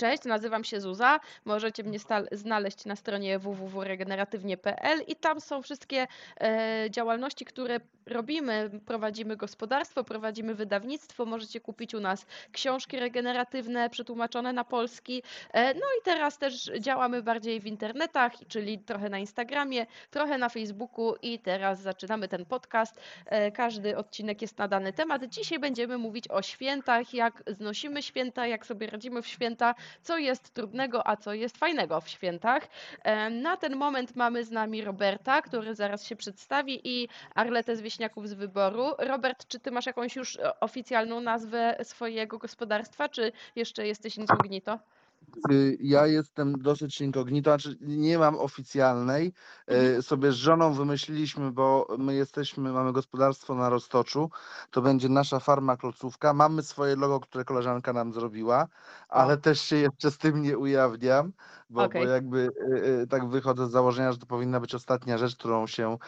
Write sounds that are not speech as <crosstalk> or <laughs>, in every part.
Cześć, nazywam się Zuza. Możecie mnie znaleźć na stronie www.regeneratywnie.pl i tam są wszystkie e, działalności, które robimy. Prowadzimy gospodarstwo, prowadzimy wydawnictwo. Możecie kupić u nas książki regeneratywne przetłumaczone na polski. E, no i teraz też działamy bardziej w internetach, czyli trochę na Instagramie, trochę na Facebooku i teraz zaczynamy ten podcast. E, Każdy odcinek jest na dany temat. Dzisiaj będziemy mówić o świętach, jak znosimy święta, jak sobie radzimy w święta, co jest trudnego, a co jest fajnego w świętach. E, Na ten moment mamy z nami Roberta, który zaraz się przedstawi i Arletę z Wieśniaków z Wyboru. Robert, czy ty masz jakąś już e, oficjalną nazwę swojego gospodarstwa, czy jeszcze jesteś incognito? Y, Ja jestem dosyć incognito, znaczy nie mam oficjalnej. Y, Sobie z żoną wymyśliliśmy, bo my jesteśmy, mamy gospodarstwo na Roztoczu, to będzie nasza farma klocówka. Mamy swoje logo, które koleżanka nam zrobiła, ale też się jeszcze z tym nie ujawniam, bo, Okej. bo jakby y, tak wychodzę z założenia, że to powinna być ostatnia rzecz, którą się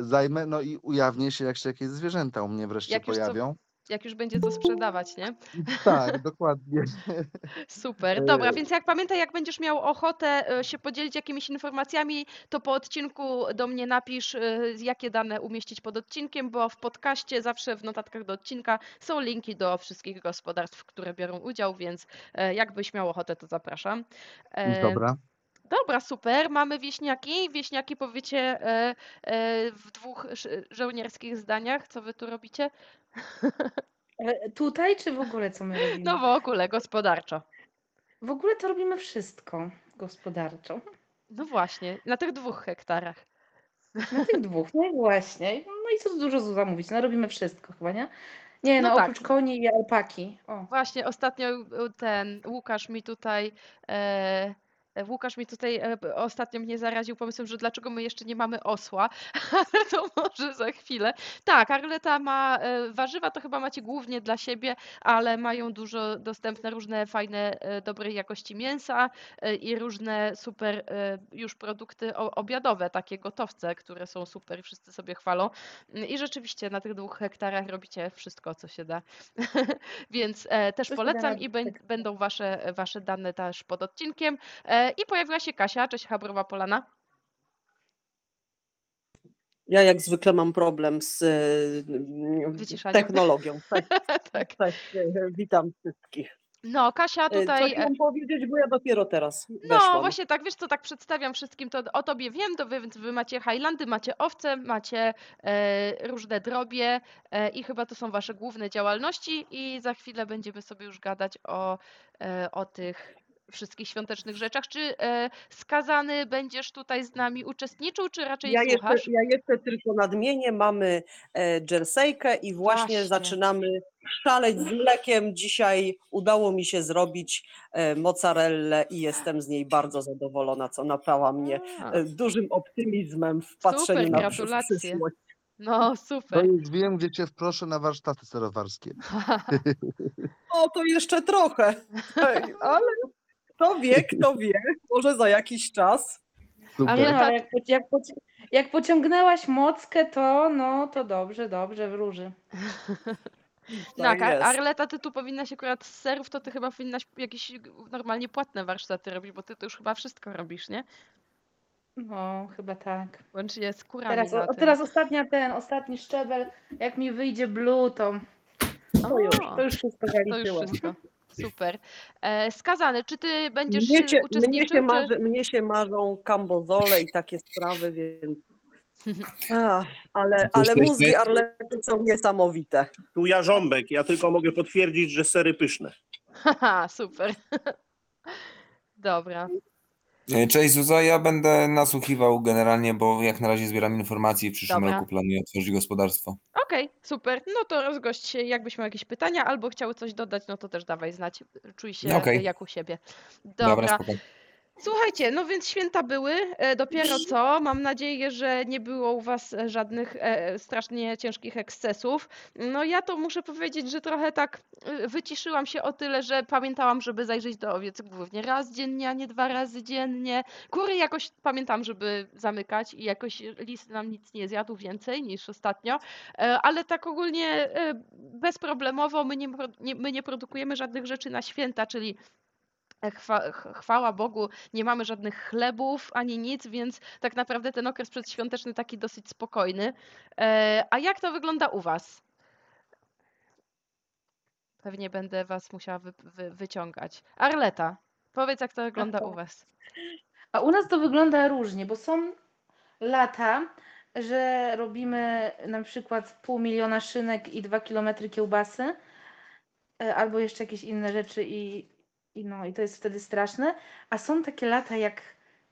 zajmę. No i ujawnię się, jak się jakieś zwierzęta u mnie wreszcie Jak pojawią. Jak już będzie co sprzedawać, nie? Tak, <laughs> dokładnie. Super. Dobra, E, więc jak pamiętaj, jak będziesz miał ochotę e, się podzielić jakimiś informacjami, to po odcinku do mnie napisz, e, jakie dane umieścić pod odcinkiem, bo w podcaście zawsze w notatkach do odcinka są linki do wszystkich gospodarstw, które biorą udział, więc jakbyś miał ochotę, to zapraszam. Dobra. Dobra, super. Mamy wieśniaki. Wieśniaki powiecie w dwóch żołnierskich zdaniach, co wy tu robicie? <laughs> E, Tutaj czy w ogóle co my robimy? No w ogóle, gospodarczo. W ogóle to robimy wszystko gospodarczo. No właśnie, na tych dwóch hektarach. Na tych <laughs> dwóch, no i właśnie. No i co dużo Zuza mówić, no robimy wszystko chyba, nie? Nie, No no, tak. oprócz koni i alpaki. O. Właśnie ostatnio ten Łukasz mi tutaj e, Łukasz mi tutaj e, ostatnio mnie zaraził pomysłem, że dlaczego my jeszcze nie mamy osła, <laughs> ale to może za chwilę. Tak, Arleta ma e, warzywa, to chyba macie głównie dla siebie, ale mają dużo dostępne różne fajne, e, dobrej jakości mięsa e, i różne super e, już produkty obiadowe, takie gotowce, które są super i wszyscy sobie chwalą. Mm, I rzeczywiście na tych dwóch hektarach robicie wszystko, co się da. <laughs> Więc e, też polecam i tak. będą wasze, wasze dane też pod odcinkiem. I pojawiła się Kasia, cześć Habrowa Polana. Ja jak zwykle mam problem z e, Wyciszaniem. technologią. <laughs> Tak, tak. tak, e, witam wszystkich. No, Kasia tutaj. Mam powiedzieć, bo ja dopiero teraz No, weszłam. właśnie tak, wiesz co, tak przedstawiam wszystkim, to o tobie wiem, to wy, wy macie Highlandy, macie owce, macie e, różne drobie e, i chyba to są wasze główne działalności i za chwilę będziemy sobie już gadać o, e, o tych wszystkich świątecznych rzeczach. Czy e, skazany będziesz tutaj z nami uczestniczył, czy raczej Ja jeszcze, słuchasz? ja jeszcze tylko nadmienię, mamy e, jerseykę i właśnie, Właśnie. zaczynamy szaleć z mlekiem. Dzisiaj udało mi się zrobić e, mozzarellę i jestem z niej bardzo zadowolona, co napawa mnie e, dużym optymizmem w patrzeniu Super, na gratulacje. przyszłość. no, To super. już wiem, gdzie cię wproszę na warsztaty serowarskie. <laughs> O, to jeszcze trochę, ale kto wie, kto wie, może za jakiś czas. Super. Ale no, tak- jak, jak, poci- jak pociągnęłaś mockę, to no to dobrze, dobrze, wróży. Tak, Tak jest. Arleta, ty tu powinnaś akurat z serów, to ty chyba powinnaś jakieś normalnie płatne warsztaty robić, bo ty to już chyba wszystko robisz, nie? No, chyba tak. Łącznie z kurami Teraz, o, teraz ostatnia ten, ostatni szczebel, jak mi wyjdzie blue, to, to już, to już wszystko to już zaliczyło. wszystko. Super. E, skazany, czy ty będziesz Mnie się, mnie, uczestniczył, się czy... marzy, mnie się marzą kambozole i takie sprawy, więc. Ach, ale, ale Jesteś- mózgi Arlety są niesamowite. Tu Jarząbek, ja tylko mogę potwierdzić, że sery pyszne. Haha, super. <laughs> Dobra. E, Cześć Zuza, ja będę nasłuchiwał generalnie, bo jak na razie zbieram informacje i w przyszłym Dobra. roku planuję otworzyć gospodarstwo. Okej, super. No to rozgość się, jakbyś miał jakieś pytania albo chciał coś dodać, no to też dawaj znać. Czuj się Okej. jak u siebie. Dobra, Dobra. spoko. Słuchajcie, no więc święta były, e, dopiero co. Mam nadzieję, że nie było u Was e, żadnych e, strasznie ciężkich ekscesów. No ja to muszę powiedzieć, że trochę tak e, wyciszyłam się o tyle, że pamiętałam, żeby zajrzeć do owiec głównie raz dziennie, a nie dwa razy dziennie. Kury jakoś pamiętam, żeby zamykać i jakoś lis nam nic nie zjadł więcej niż ostatnio, E, ale tak ogólnie e, bezproblemowo my nie, pro- nie, my nie produkujemy żadnych rzeczy na święta, czyli Chwa, ch- chwała Bogu, nie mamy żadnych chlebów ani nic, więc tak naprawdę ten okres przedświąteczny taki dosyć spokojny. E, A jak to wygląda u Was? Pewnie będę Was musiała wy, wy, wyciągać. Arleta, powiedz jak to wygląda u Was. A u nas to wygląda różnie, bo są lata, że robimy na przykład pół miliona szynek i dwa kilometry kiełbasy, e, albo jeszcze jakieś inne rzeczy i, i no i to jest wtedy straszne. A są takie lata jak,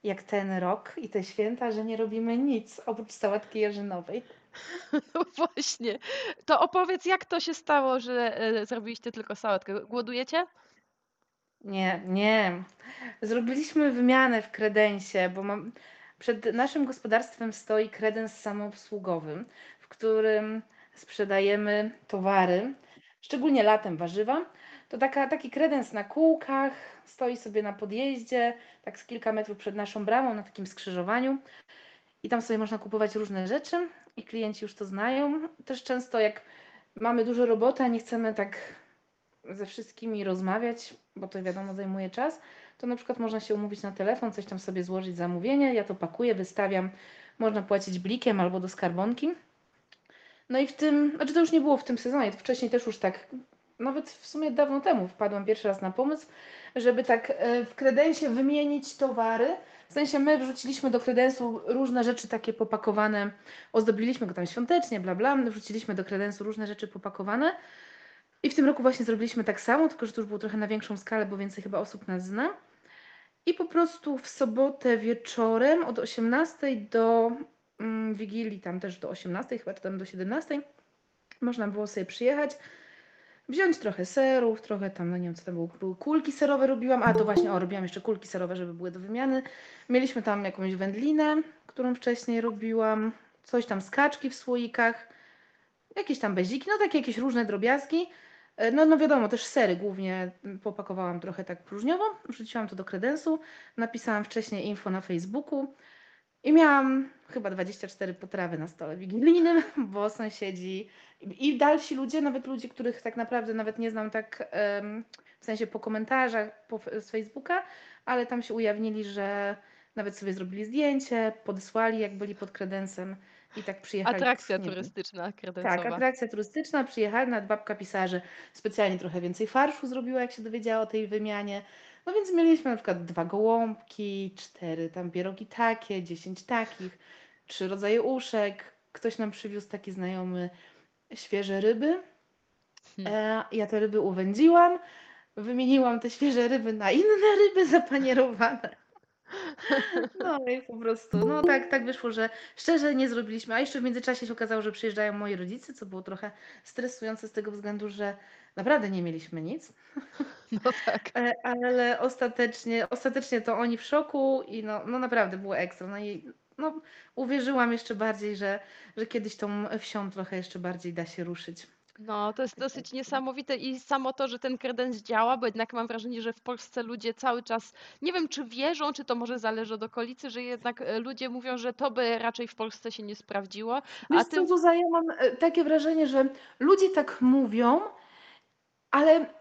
jak ten rok i te święta, że nie robimy nic oprócz sałatki jarzynowej. <laughs> No właśnie, to opowiedz jak to się stało, że e, zrobiliście tylko sałatkę. Głodujecie? Nie, nie. Zrobiliśmy wymianę w kredensie, bo mam, przed naszym gospodarstwem stoi kredens samoobsługowy, w którym sprzedajemy towary, szczególnie latem warzywa. To taka, taki kredens na kółkach, stoi sobie na podjeździe, tak z kilka metrów przed naszą bramą, na takim skrzyżowaniu. I tam sobie można kupować różne rzeczy i klienci już to znają. Też często jak mamy dużo roboty, a nie chcemy tak ze wszystkimi rozmawiać, bo to wiadomo zajmuje czas, to na przykład można się umówić na telefon, coś tam sobie złożyć zamówienie, ja to pakuję, wystawiam, można płacić blikiem albo do skarbonki. No i w tym, znaczy to już nie było w tym sezonie, to wcześniej też już tak, nawet w sumie dawno temu wpadłam pierwszy raz na pomysł, żeby tak e, w kredensie wymienić towary. W sensie my wrzuciliśmy do kredensu różne rzeczy takie popakowane, ozdobiliśmy go tam świątecznie, bla bla, wrzuciliśmy do kredensu różne rzeczy popakowane. I w tym roku właśnie zrobiliśmy tak samo, tylko że to już było trochę na większą skalę, bo więcej chyba osób nas zna. I po prostu w sobotę wieczorem od 18 do mm, Wigilii, tam też do 18, chyba czy tam do 17, można było sobie przyjechać, wziąć trochę serów, trochę tam, no nie wiem co tam było, były kulki serowe robiłam, a to właśnie, o, robiłam jeszcze kulki serowe, żeby były do wymiany. Mieliśmy tam jakąś wędlinę, którą wcześniej robiłam, coś tam z kaczki w słoikach, jakieś tam beziki, no takie jakieś różne drobiazgi. E, No, no wiadomo, też sery głównie popakowałam trochę tak próżniowo, wrzuciłam to do kredensu, napisałam wcześniej info na Facebooku i miałam chyba 24 potrawy na stole wigilijnym, <laughs> bo sąsiedzi i dalsi ludzie, nawet ludzie, których tak naprawdę nawet nie znam tak w sensie po komentarzach po, z Facebooka, ale tam się ujawnili, że nawet sobie zrobili zdjęcie, podesłali jak byli pod kredensem i tak przyjechali. Atrakcja wiem, turystyczna, tak, kredensowa. atrakcja turystyczna, przyjechali, nawet babka pisała, że specjalnie trochę więcej farszu zrobiła, jak się dowiedziała o tej wymianie. No więc mieliśmy na przykład dwa gołąbki, cztery tam pierogi takie, dziesięć takich, trzy rodzaje uszek. Ktoś nam przywiózł taki znajomy świeże ryby. Hmm. E, ja te ryby uwędziłam, wymieniłam te świeże ryby na inne ryby zapanierowane. No i po prostu, no tak, tak wyszło, że szczerze nie zrobiliśmy. A jeszcze w międzyczasie się okazało, że przyjeżdżają moi rodzice, co było trochę stresujące z tego względu, że naprawdę nie mieliśmy nic. <laughs> No tak. E, Ale ostatecznie, ostatecznie to oni w szoku i no, no naprawdę było ekstra. No i no, uwierzyłam jeszcze bardziej, że, że kiedyś tą wsią trochę jeszcze bardziej da się ruszyć. No, to jest dosyć niesamowite i samo to, że ten kredens działa, bo jednak mam wrażenie, że w Polsce ludzie cały czas, nie wiem czy wierzą, czy to może zależy od okolicy, że jednak e, ludzie mówią, że to by raczej w Polsce się nie sprawdziło, a Wiesz ty... co, Zuza, ja mam e, takie wrażenie, że ludzie tak mówią, ale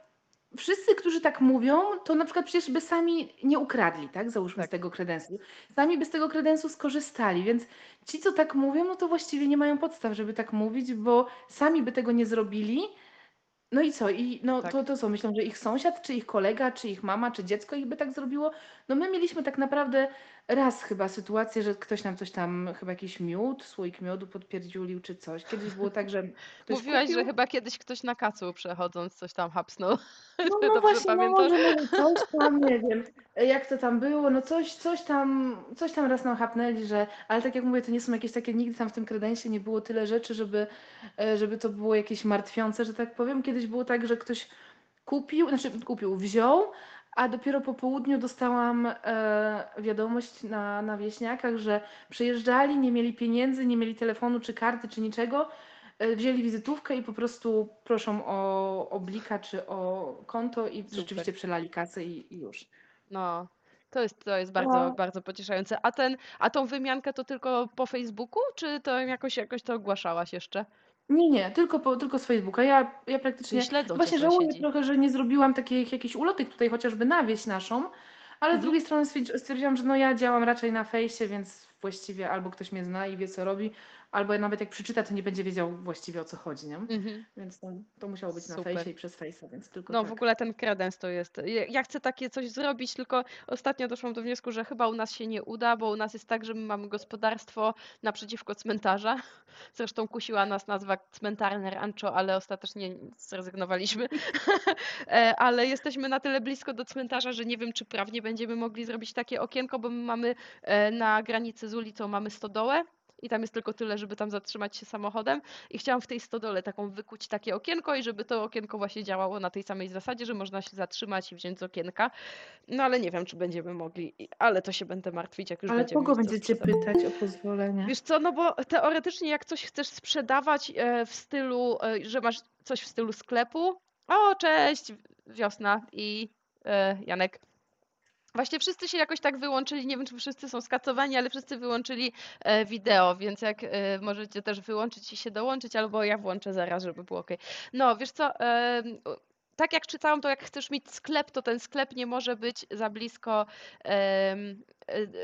wszyscy, którzy tak mówią, to na przykład przecież by sami nie ukradli, tak? Załóżmy z Tak. tego kredensu. Sami by z tego kredensu skorzystali, więc ci, co tak mówią, no to właściwie nie mają podstaw, żeby tak mówić, bo sami by tego nie zrobili. No i co? I no Tak. to, to co? Myślą, że ich sąsiad, czy ich kolega, czy ich mama, czy dziecko ich by tak zrobiło? No my mieliśmy tak naprawdę raz chyba sytuację, że ktoś nam coś tam, chyba jakiś miód, słoik miodu podpierdziulił, czy coś. Kiedyś było tak, że ktoś Mówiłaś, kupił, że chyba kiedyś ktoś na kacu przechodząc coś tam hapsnął. <laughs> no, no właśnie, no pamiętam? może, może coś tam, nie wiem, jak to tam było, no coś, coś tam, coś tam raz nam chapnęli, że, ale tak jak mówię, to nie są jakieś takie, nigdy tam w tym kredensie nie było tyle rzeczy, żeby, e, żeby to było jakieś martwiące, że tak powiem. Kiedyś było tak, że ktoś kupił, znaczy kupił, wziął, a dopiero po południu dostałam e, wiadomość na, na wieśniakach, że przyjeżdżali, nie mieli pieniędzy, nie mieli telefonu, czy karty, czy niczego. e, Wzięli wizytówkę i po prostu proszą o, o blika czy o konto i rzeczywiście przelali kasę i, i już. No, to jest, to jest bardzo, No. bardzo pocieszające. A ten, a tą wymiankę to tylko po Facebooku, czy to jakoś, jakoś to ogłaszałaś jeszcze? Nie, nie, tylko, po, tylko z Facebooka. Ja, ja praktycznie. Czyli śledzą cię Właśnie żałuję sąsiedzi. trochę, że nie zrobiłam takich jakichś ulotek tutaj chociażby na wieś naszą, ale z Mhm. drugiej strony stwierdzi- stwierdziłam, że no ja działam raczej na fejsie, więc właściwie albo ktoś mnie zna i wie co robi, albo nawet jak przeczyta, to nie będzie wiedział właściwie o co chodzi, nie? Mhm. Więc to, to musiało być na Super. fejsie i przez fejsa, więc tylko No tak. w ogóle ten kredens to jest. Ja ja chcę takie coś zrobić, tylko ostatnio doszłam do wniosku, że chyba u nas się nie uda, bo u nas jest tak, że my mamy gospodarstwo naprzeciwko cmentarza. <laughs> Zresztą kusiła nas nazwa cmentarne rancho, ale ostatecznie zrezygnowaliśmy. <laughs> E, ale jesteśmy na tyle blisko do cmentarza, że nie wiem, czy prawnie będziemy mogli zrobić takie okienko, bo my mamy e, na granicy z ulicą mamy stodołę. I tam jest tylko tyle, żeby tam zatrzymać się samochodem. I chciałam w tej stodole taką wykuć takie okienko i żeby to okienko właśnie działało na tej samej zasadzie, że można się zatrzymać i wziąć z okienka. No ale nie wiem, czy będziemy mogli, ale to się będę martwić, jak już Ale będziemy kogo mieć co będziecie pytać o pozwolenie? Wiesz co, no bo teoretycznie jak coś chcesz sprzedawać e, w stylu, e, że masz coś w stylu sklepu, o cześć, wiosna i e, Janek. Właśnie wszyscy się jakoś tak wyłączyli, nie wiem czy wszyscy są skacowani, ale wszyscy wyłączyli e, wideo, więc jak e, możecie też wyłączyć i się dołączyć, albo ja włączę zaraz, żeby było ok. No wiesz co, tak jak czytałam, to jak chcesz mieć sklep, to ten sklep nie może być za blisko,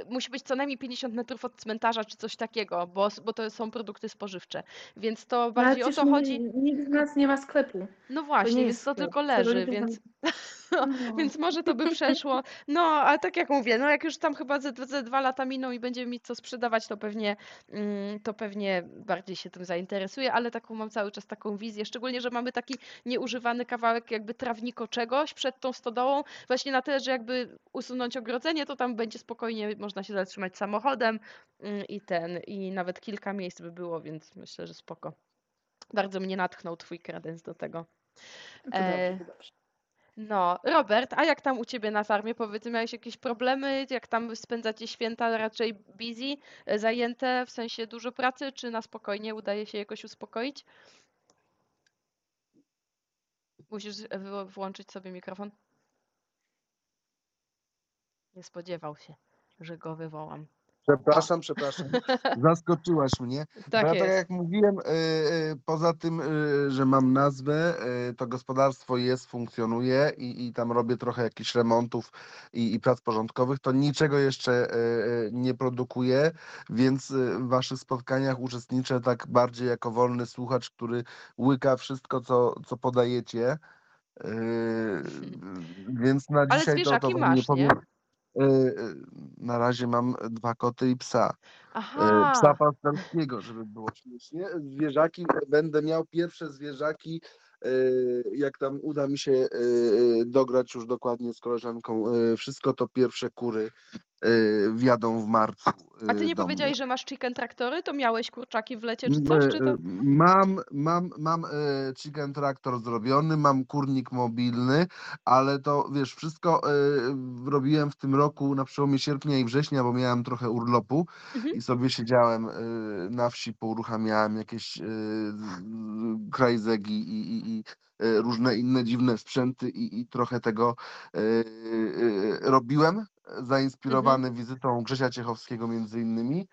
musi być co najmniej 50 metrów od cmentarza czy coś takiego, bo, bo to są produkty spożywcze. Więc to No, bardziej o przecież to chodzi. Nikt z nas nie ma sklepu. No właśnie, nie więc to tylko leży, więc. <laughs> No. Więc może to by przeszło. No, ale tak jak mówię, no jak już tam chyba ze, ze dwa lata miną i będziemy mieć co sprzedawać, to pewnie, mm, to pewnie bardziej się tym zainteresuję, ale taką mam cały czas taką wizję, szczególnie, że mamy taki nieużywany kawałek jakby trawniko czegoś przed tą stodołą, właśnie na tyle, że jakby usunąć ogrodzenie, to tam będzie spokojnie, można się zatrzymać samochodem mm, i ten, i nawet kilka miejsc by było, więc myślę, że spoko. Bardzo mnie natchnął twój kredens do tego. E. No, Robert, a jak tam u ciebie na farmie? Powiedz, miałeś jakieś problemy? Jak tam spędzacie święta? Raczej busy, e, zajęte, w sensie dużo pracy, czy na spokojnie udaje się jakoś uspokoić? Musisz włączyć sobie mikrofon. Nie spodziewał się, że go wywołam. Przepraszam, przepraszam. <laughs> Zaskoczyłaś mnie. Tak ja tak jak mówiłem, y, y, poza tym, y, że mam nazwę, to gospodarstwo jest, funkcjonuje i, i tam robię trochę jakichś remontów i, i prac porządkowych, to niczego jeszcze nie produkuję, więc w waszych spotkaniach uczestniczę tak bardziej jako wolny słuchacz, który łyka wszystko, co, co podajecie. <laughs> Więc na Ale dzisiaj to, to masz, nie powiem. Y, y, Na razie mam dwa koty i psa. E, Psa Aha, pasterskiego, żeby było śmiesznie. Zwierzaki, będę miał pierwsze zwierzaki, e, jak tam uda mi się e, dograć już dokładnie z koleżanką wszystko, to pierwsze kury wjadą w marcu a ty e, nie do powiedziałeś, że masz chicken traktory? To miałeś kurczaki w lecie czy coś? e, Czy to... Mam, mam, mam e, chicken traktor zrobiony, mam kurnik mobilny, ale to wiesz, wszystko e, robiłem w tym roku na przełomie sierpnia i września, bo miałem trochę urlopu Mhm. i sobie siedziałem e, na wsi, pouruchamiałem jakieś e, krajzegi i, i, i e, różne inne dziwne sprzęty i, i trochę tego e, e, robiłem, zainspirowany wizytą Grzesia Ciechowskiego między innymi.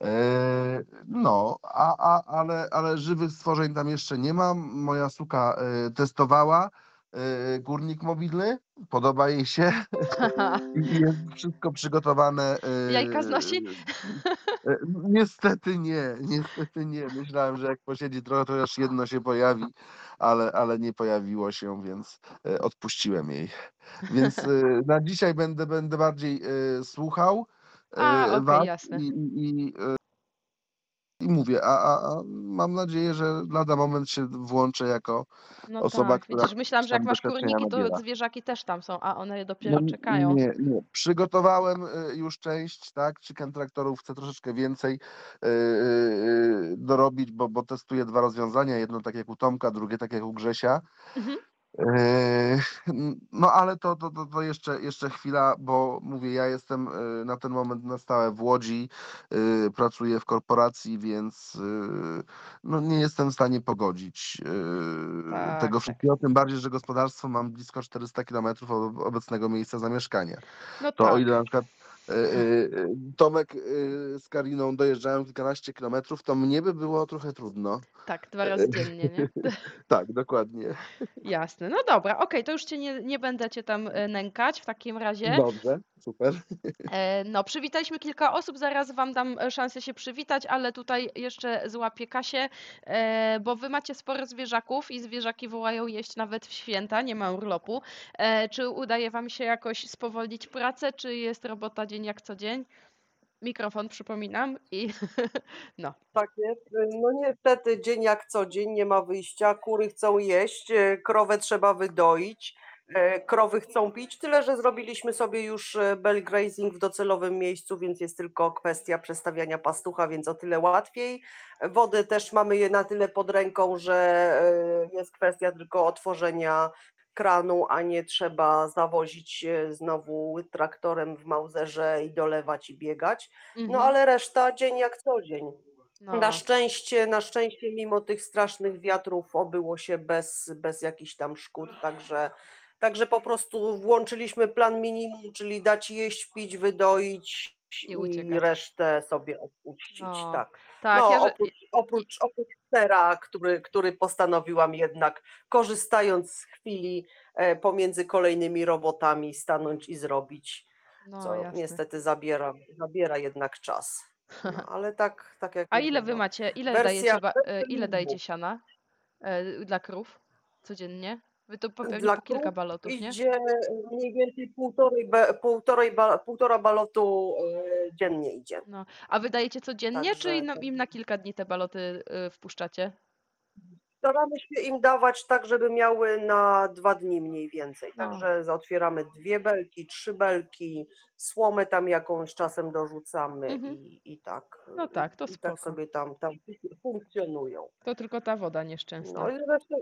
E, No, a, a, ale, ale żywych stworzeń tam jeszcze nie mam. Moja suka e, testowała e, górnik mobilny, podoba jej się <laughs> jest wszystko przygotowane. Jajka znosi? Niestety nie, niestety nie. Myślałem, że jak posiedzi trochę, to aż jedno się pojawi, ale, ale nie pojawiło się, więc e, odpuściłem jej. Więc e, na dzisiaj będę, będę bardziej e, słuchał A, was jasne. i, i, i, i mówię, a, a, a mam nadzieję, że lada moment się włączę jako No osoba, tak, która widzisz, myślałam, że jak tam masz doświadczenia kurniki, to nabiera. zwierzaki też tam są, a one No, dopiero czekają. nie, nie. Przygotowałem y, już część, tak? Chicken traktorów chcę troszeczkę więcej y, y, y, dorobić, bo, bo testuję dwa rozwiązania. Jedno tak jak u Tomka, drugie tak jak u Grzesia. Mhm. Y, No ale to, to, to, to jeszcze, jeszcze chwila, bo mówię, ja jestem y, na ten moment na stałe w Łodzi, y, pracuję w korporacji, więc y, no, nie jestem w stanie pogodzić Tak, tego tak. wszystkiego, tym bardziej, że gospodarstwo mam blisko 400 km od obecnego miejsca zamieszkania. No To o tak. ile na przykład Tomek e, z Kariną dojeżdżają kilkanaście kilometrów, to mnie by było trochę trudno. Tak, dwa razy dziennie, nie? <laughs> Tak, dokładnie. Jasne. No dobra, okej, to już cię nie, nie będę cię tam e, nękać w takim razie. Dobrze, super. E, No, przywitaliśmy kilka osób, zaraz Wam dam e, szansę się przywitać, ale tutaj jeszcze złapię Kasię, e, bo Wy macie sporo zwierzaków i zwierzaki wołają jeść nawet w święta, nie ma urlopu. E, Czy udaje Wam się jakoś spowolnić pracę, czy jest robota dzień jak co dzień? Mikrofon przypominam i <laughs> no. Tak jest. No niestety dzień jak co dzień, nie ma wyjścia. Kury chcą jeść, e, krowę trzeba wydoić, e, krowy chcą pić, tyle że zrobiliśmy sobie już e, bell grazing w docelowym miejscu, więc jest tylko kwestia przestawiania pastucha, więc o tyle łatwiej. Wody też mamy je na tyle pod ręką, że jest kwestia tylko otworzenia kranu, a nie trzeba zawozić e, znowu traktorem w Mauzerze i dolewać i biegać. No Mhm. ale reszta dzień jak co dzień. No, Na szczęście, na szczęście mimo tych strasznych wiatrów obyło się bez, bez jakichś tam szkód, także, także po prostu włączyliśmy plan minimum, czyli dać jeść, pić, wydoić I i, resztę sobie odpuścić. No, tak. tak, no, ja, oprócz, oprócz, oprócz sera, który, który postanowiłam jednak, korzystając z chwili e, pomiędzy kolejnymi robotami, stanąć i zrobić, no co jasne. niestety zabiera, zabiera jednak czas. No, <laughs> ale tak, tak jak A ile wy no. macie, ile Wersja- dajecie, e, ile dajecie siana e, dla krów codziennie? Wy to pewnie Dla po kilka balotów, nie? Idzie mniej więcej półtorej, półtorej ba, półtora balotu e, dziennie idzie. No. A wydajecie codziennie, czy Także im na, im na kilka dni te baloty y, wpuszczacie? Staramy się im dawać tak, żeby miały na dwa dni mniej więcej. No. Także otwieramy dwie belki, trzy belki, słomę tam jakąś czasem dorzucamy Mhm. i, i tak. No tak, to i spoko. tak sobie tam, tam funkcjonują. To tylko ta woda nieszczęsna. No i resztę,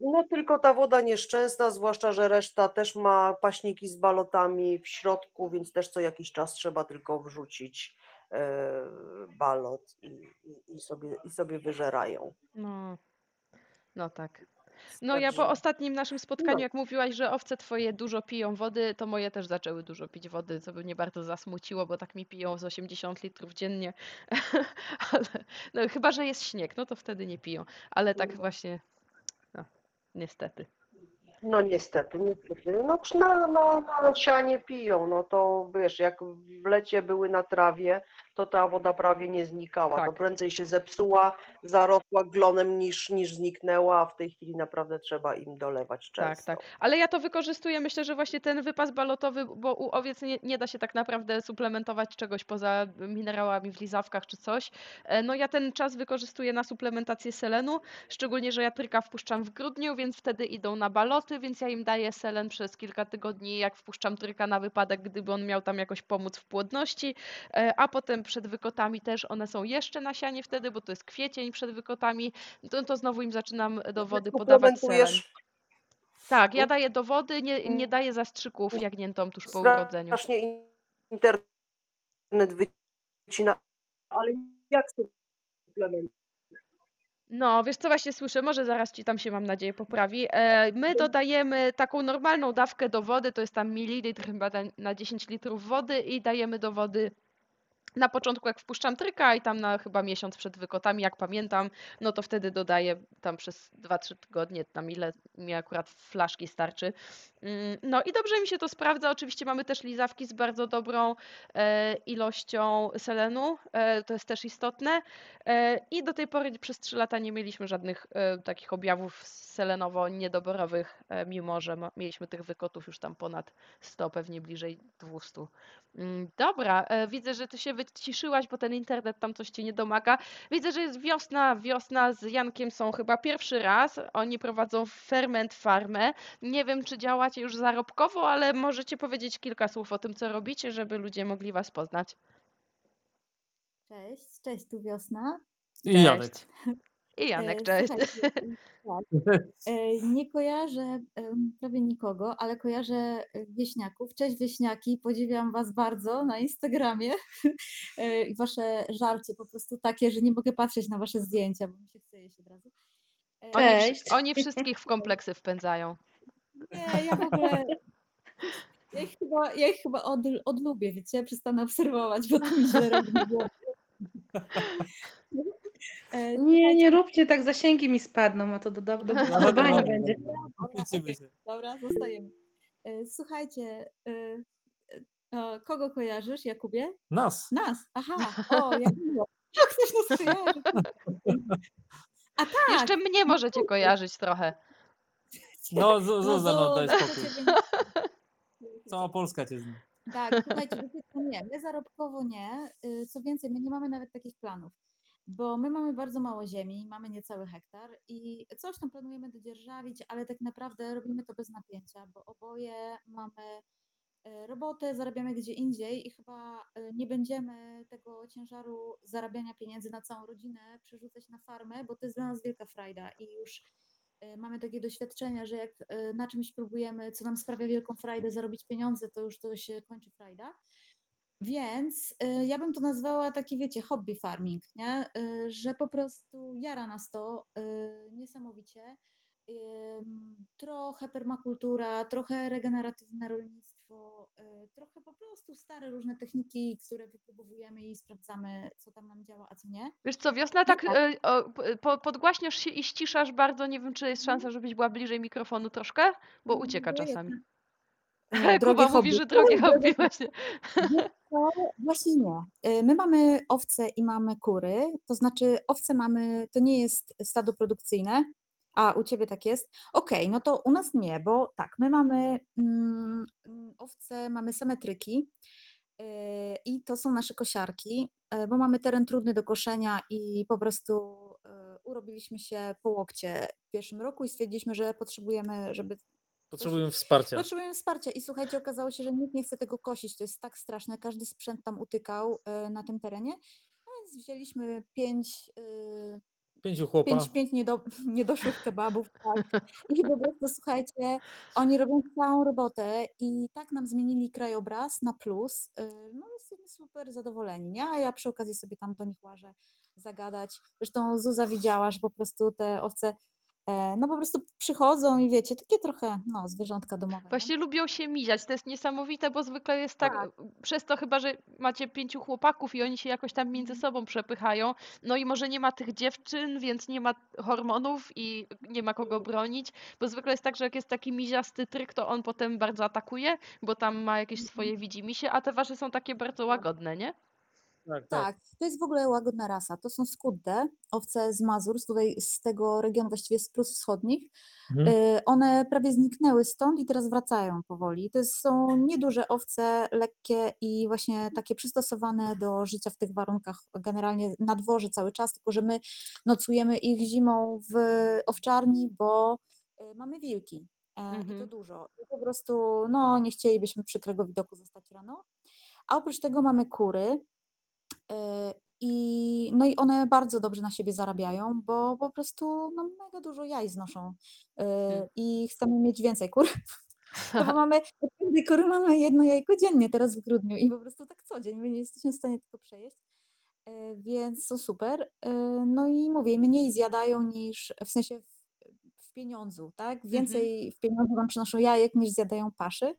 no tylko ta woda nieszczęsna, zwłaszcza, że reszta też ma paśniki z balotami w środku, więc też co jakiś czas trzeba tylko wrzucić e, balot i, i, i, sobie, i sobie wyżerają. No. No tak. No ja po ostatnim naszym spotkaniu, No. jak mówiłaś, że owce twoje dużo piją wody, to moje też zaczęły dużo pić wody, co by mnie bardzo zasmuciło, bo tak mi piją z 80 litrów dziennie. <laughs> Ale, no chyba, że jest śnieg, no to wtedy nie piją. Ale tak właśnie, no, niestety. No niestety, niestety. No na, na, na sianie piją, no to wiesz, jak w lecie były na trawie, to ta woda prawie nie znikała. To Tak. prędzej się zepsuła, zarosła glonem niż, niż zniknęła, a w tej chwili naprawdę trzeba im dolewać Tak, często. tak. Ale ja to wykorzystuję, myślę, że właśnie ten wypas balotowy, bo u owiec nie, nie da się tak naprawdę suplementować czegoś poza minerałami w lizawkach czy coś. E, No ja ten czas wykorzystuję na suplementację selenu, szczególnie, że ja tryka wpuszczam w grudniu, więc wtedy idą na baloty, więc ja im daję selen przez kilka tygodni, jak wpuszczam tryka na wypadek, gdyby on miał tam jakoś pomóc w płodności, E, a potem przed wykotami też one są jeszcze na sianie wtedy, bo to jest kwiecień przed wykotami, to, to znowu im zaczynam do wody podawać selen. Tak, ja daję do wody, nie, nie daję zastrzyków jagniętom tuż po urodzeniu. strasznie internet wycina, ale jak suplement? No, wiesz co właśnie słyszę, może zaraz ci tam się mam nadzieję poprawi. E, my dodajemy taką normalną dawkę do wody, to jest tam mililitr chyba na 10 litrów wody i dajemy do wody na początku jak wpuszczam tryka i tam na chyba miesiąc przed wykotami, jak pamiętam, no to wtedy dodaję tam przez 2-3 tygodnie, tam ile mi akurat flaszki starczy. Mm, No i dobrze mi się to sprawdza. Oczywiście mamy też lizawki z bardzo dobrą e, ilością selenu, e, to jest też istotne. E, I do tej pory przez 3 lata nie mieliśmy żadnych takich objawów selenowo-niedoborowych, mimo że mieliśmy tych wykotów już tam ponad 100, pewnie bliżej 200. Mm, Dobra, e, widzę, że ty się wyciszyłaś, bo ten internet tam coś ci nie domaga. Widzę, że jest wiosna. Wiosna z Jankiem są chyba pierwszy raz. Oni prowadzą ferment farmę. Nie wiem, czy działacie już zarobkowo, ale możecie powiedzieć kilka słów o tym, co robicie, żeby ludzie mogli was poznać. Cześć, cześć, tu Wiosna. I Janek. Cześć. I Janek, E, cześć. <laughs> tak, e, Nie kojarzę prawie nikogo, ale kojarzę e, wieśniaków. Cześć wieśniaki, podziwiam was bardzo na Instagramie <laughs> E, i wasze żarcie po prostu takie, że nie mogę patrzeć na wasze zdjęcia, bo mi się chce jeść od razu. E, Oni, Cześć. oni wszystkich w kompleksy wpędzają. Nie, ja w ogóle Ja ich chyba, ja ich chyba od, odlubię, wiecie, przestanę obserwować, bo to mi źle robi. <laughs> E, Nie, nie róbcie tak, zasięgi mi spadną, a to do, do, No dobra, będzie. Się. Dobra, zostajemy. E, Słuchajcie, e, e, o, kogo kojarzysz, Jakubie? Nas. Nas, aha, o, jak miło. Jak ktoś nas kojarzy. A tak, Jeszcze mnie możecie kojarzyć trochę. No, Zu- Zuza, no daj Zuza, spokój. ciebie nie- Cała Polska cię zna. Tak, słuchajcie, wiecie co, nie, my zarobkowo nie. y, Co więcej, my nie mamy nawet takich planów, bo my mamy bardzo mało ziemi, mamy niecały hektar i coś tam planujemy dodzierżawić, ale tak naprawdę robimy to bez napięcia, bo oboje mamy y, robotę, zarabiamy gdzie indziej i chyba y, nie będziemy tego ciężaru zarabiania pieniędzy na całą rodzinę przerzucać na farmę, bo to jest dla nas wielka frajda i już y, mamy takie doświadczenia, że jak na czymś próbujemy, co nam sprawia wielką frajdę, zarobić pieniądze, to już to się kończy frajda. Więc y, ja bym to nazwała taki, wiecie, hobby farming, nie? Y, że po prostu jara nas to y, niesamowicie. Ym, trochę permakultura, trochę regeneratywne rolnictwo, y, trochę po prostu stare różne techniki, które wypróbowujemy i sprawdzamy, co tam nam działa, a co nie. Wiesz co, Wiosna, tak tak. o, p- po, podgłaśniasz się i ściszasz bardzo. Nie wiem, czy jest szansa, żebyś była bliżej mikrofonu troszkę, bo ucieka czasami. E, Kuba mówi, że drogie <laughs> hobby właśnie. Wiesz co? Właśnie nie. Y, My mamy owce i mamy kury, to znaczy owce mamy, to nie jest stado produkcyjne, a u ciebie tak jest. Okej, no to u nas nie, bo tak, my mamy mm, owce, mamy same tryki y, i to są nasze kosiarki, y, bo mamy teren trudny do koszenia i po prostu y, urobiliśmy się po łokcie w pierwszym roku i stwierdziliśmy, że potrzebujemy, żeby Potrzebujemy wsparcia. Potrzebujemy wsparcia i słuchajcie, okazało się, że nikt nie chce tego kosić, to jest tak straszne, każdy sprzęt tam utykał e, na tym terenie, no więc wzięliśmy pięć, e, Pięciu chłopa. pięć, pięć niedo, <laughs> niedoszłych kebabów, tak, i po prostu słuchajcie, oni robią całą robotę i tak nam zmienili krajobraz na plus, e, no jesteśmy super zadowoleni, nie? A ja przy okazji sobie tam do nich łażę zagadać, zresztą Zuza widziała, że po prostu te owce no po prostu przychodzą i wiecie, takie trochę, no, zwierzątka domowe. nie? Właśnie lubią się miziać. To jest niesamowite, bo zwykle jest tak, Tak. przez to chyba, że macie pięciu chłopaków i oni się jakoś tam między Mhm. sobą przepychają. No i może nie ma tych dziewczyn, więc nie ma hormonów i nie ma kogo bronić, bo zwykle jest tak, że jak jest taki miziasty tryk, to on potem bardzo atakuje, bo tam ma jakieś swoje widzimisię, a te wasze są takie bardzo łagodne, nie? Tak, tak. Tak, to jest w ogóle łagodna rasa. To są skudde, owce z Mazur, z tutaj z tego regionu właściwie z Prus Wschodnich. Mhm. Y, One prawie zniknęły stąd i teraz wracają powoli. To jest- są nieduże owce, lekkie i właśnie takie przystosowane do życia w tych warunkach, generalnie na dworze cały czas, tylko że my nocujemy ich zimą w owczarni, bo y, mamy wilki. e, I to Mhm. dużo. I po prostu, no, nie chcielibyśmy przykrego widoku zostać rano. A oprócz tego mamy kury. E, I, no i one bardzo dobrze na siebie zarabiają, bo po prostu no, mega dużo jaj znoszą e, Mm. i chcemy mieć więcej kur. No <laughs> bo mamy, kury mamy jedno jajko dziennie teraz w grudniu i po prostu tak co dzień, my nie jesteśmy w stanie tego przejeść, e, więc są super. No i mówię, mniej zjadają niż, w sensie w, w pieniądzu, tak? Więcej w pieniądzu nam przynoszą jajek niż zjadają paszy.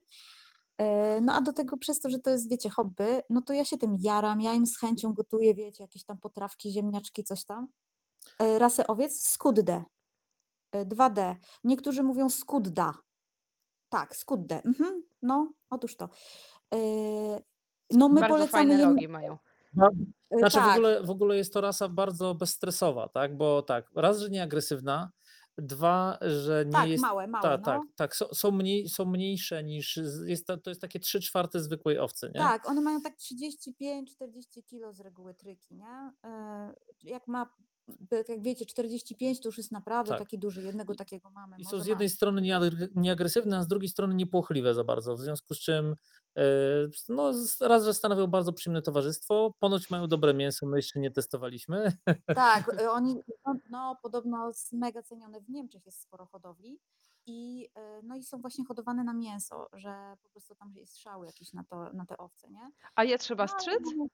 E, No a do tego przez to, że to jest, wiecie, hobby, no to ja się tym jaram, ja im z chęcią gotuję, wiecie, jakieś tam potrawki, ziemniaczki, coś tam. E, Rasę owiec skudde. E, 2D. Niektórzy mówią skudda. Tak, skudde. Mhm. No, otóż to. E, No my Bardzo polecamy fajne rogi mają. e, Znaczy w tak, ogóle, w ogóle jest to rasa bardzo bezstresowa, tak? Bo tak, raz, że nie agresywna, dwa, że nie tak, jest. małe, małe, Tak, no. tak, tak. Są, są, mniej, są mniejsze niż. Jest to, to jest takie 3 czwarte zwykłej owcy, nie? Tak, one mają tak 35-40 kilo z reguły tryki, nie? E, Jak ma, tak jak wiecie, 45 to już jest naprawdę Tak. taki duży, jednego takiego mamy. I są z jednej ma. strony nieagre- nieagresywne, a z drugiej strony niepłochliwe za bardzo. W związku z czym e, no, z- raz, że stanowią bardzo przyjemne towarzystwo, ponoć mają dobre mięso, my jeszcze nie testowaliśmy. Tak, <laughs> e, oni, no, no podobno mega cenione w Niemczech jest sporo hodowli i, e, no i są właśnie hodowane na mięso, że po prostu tam jest szał jakiś na, to, na te owce, nie? A je trzeba No, strzyc? mamy-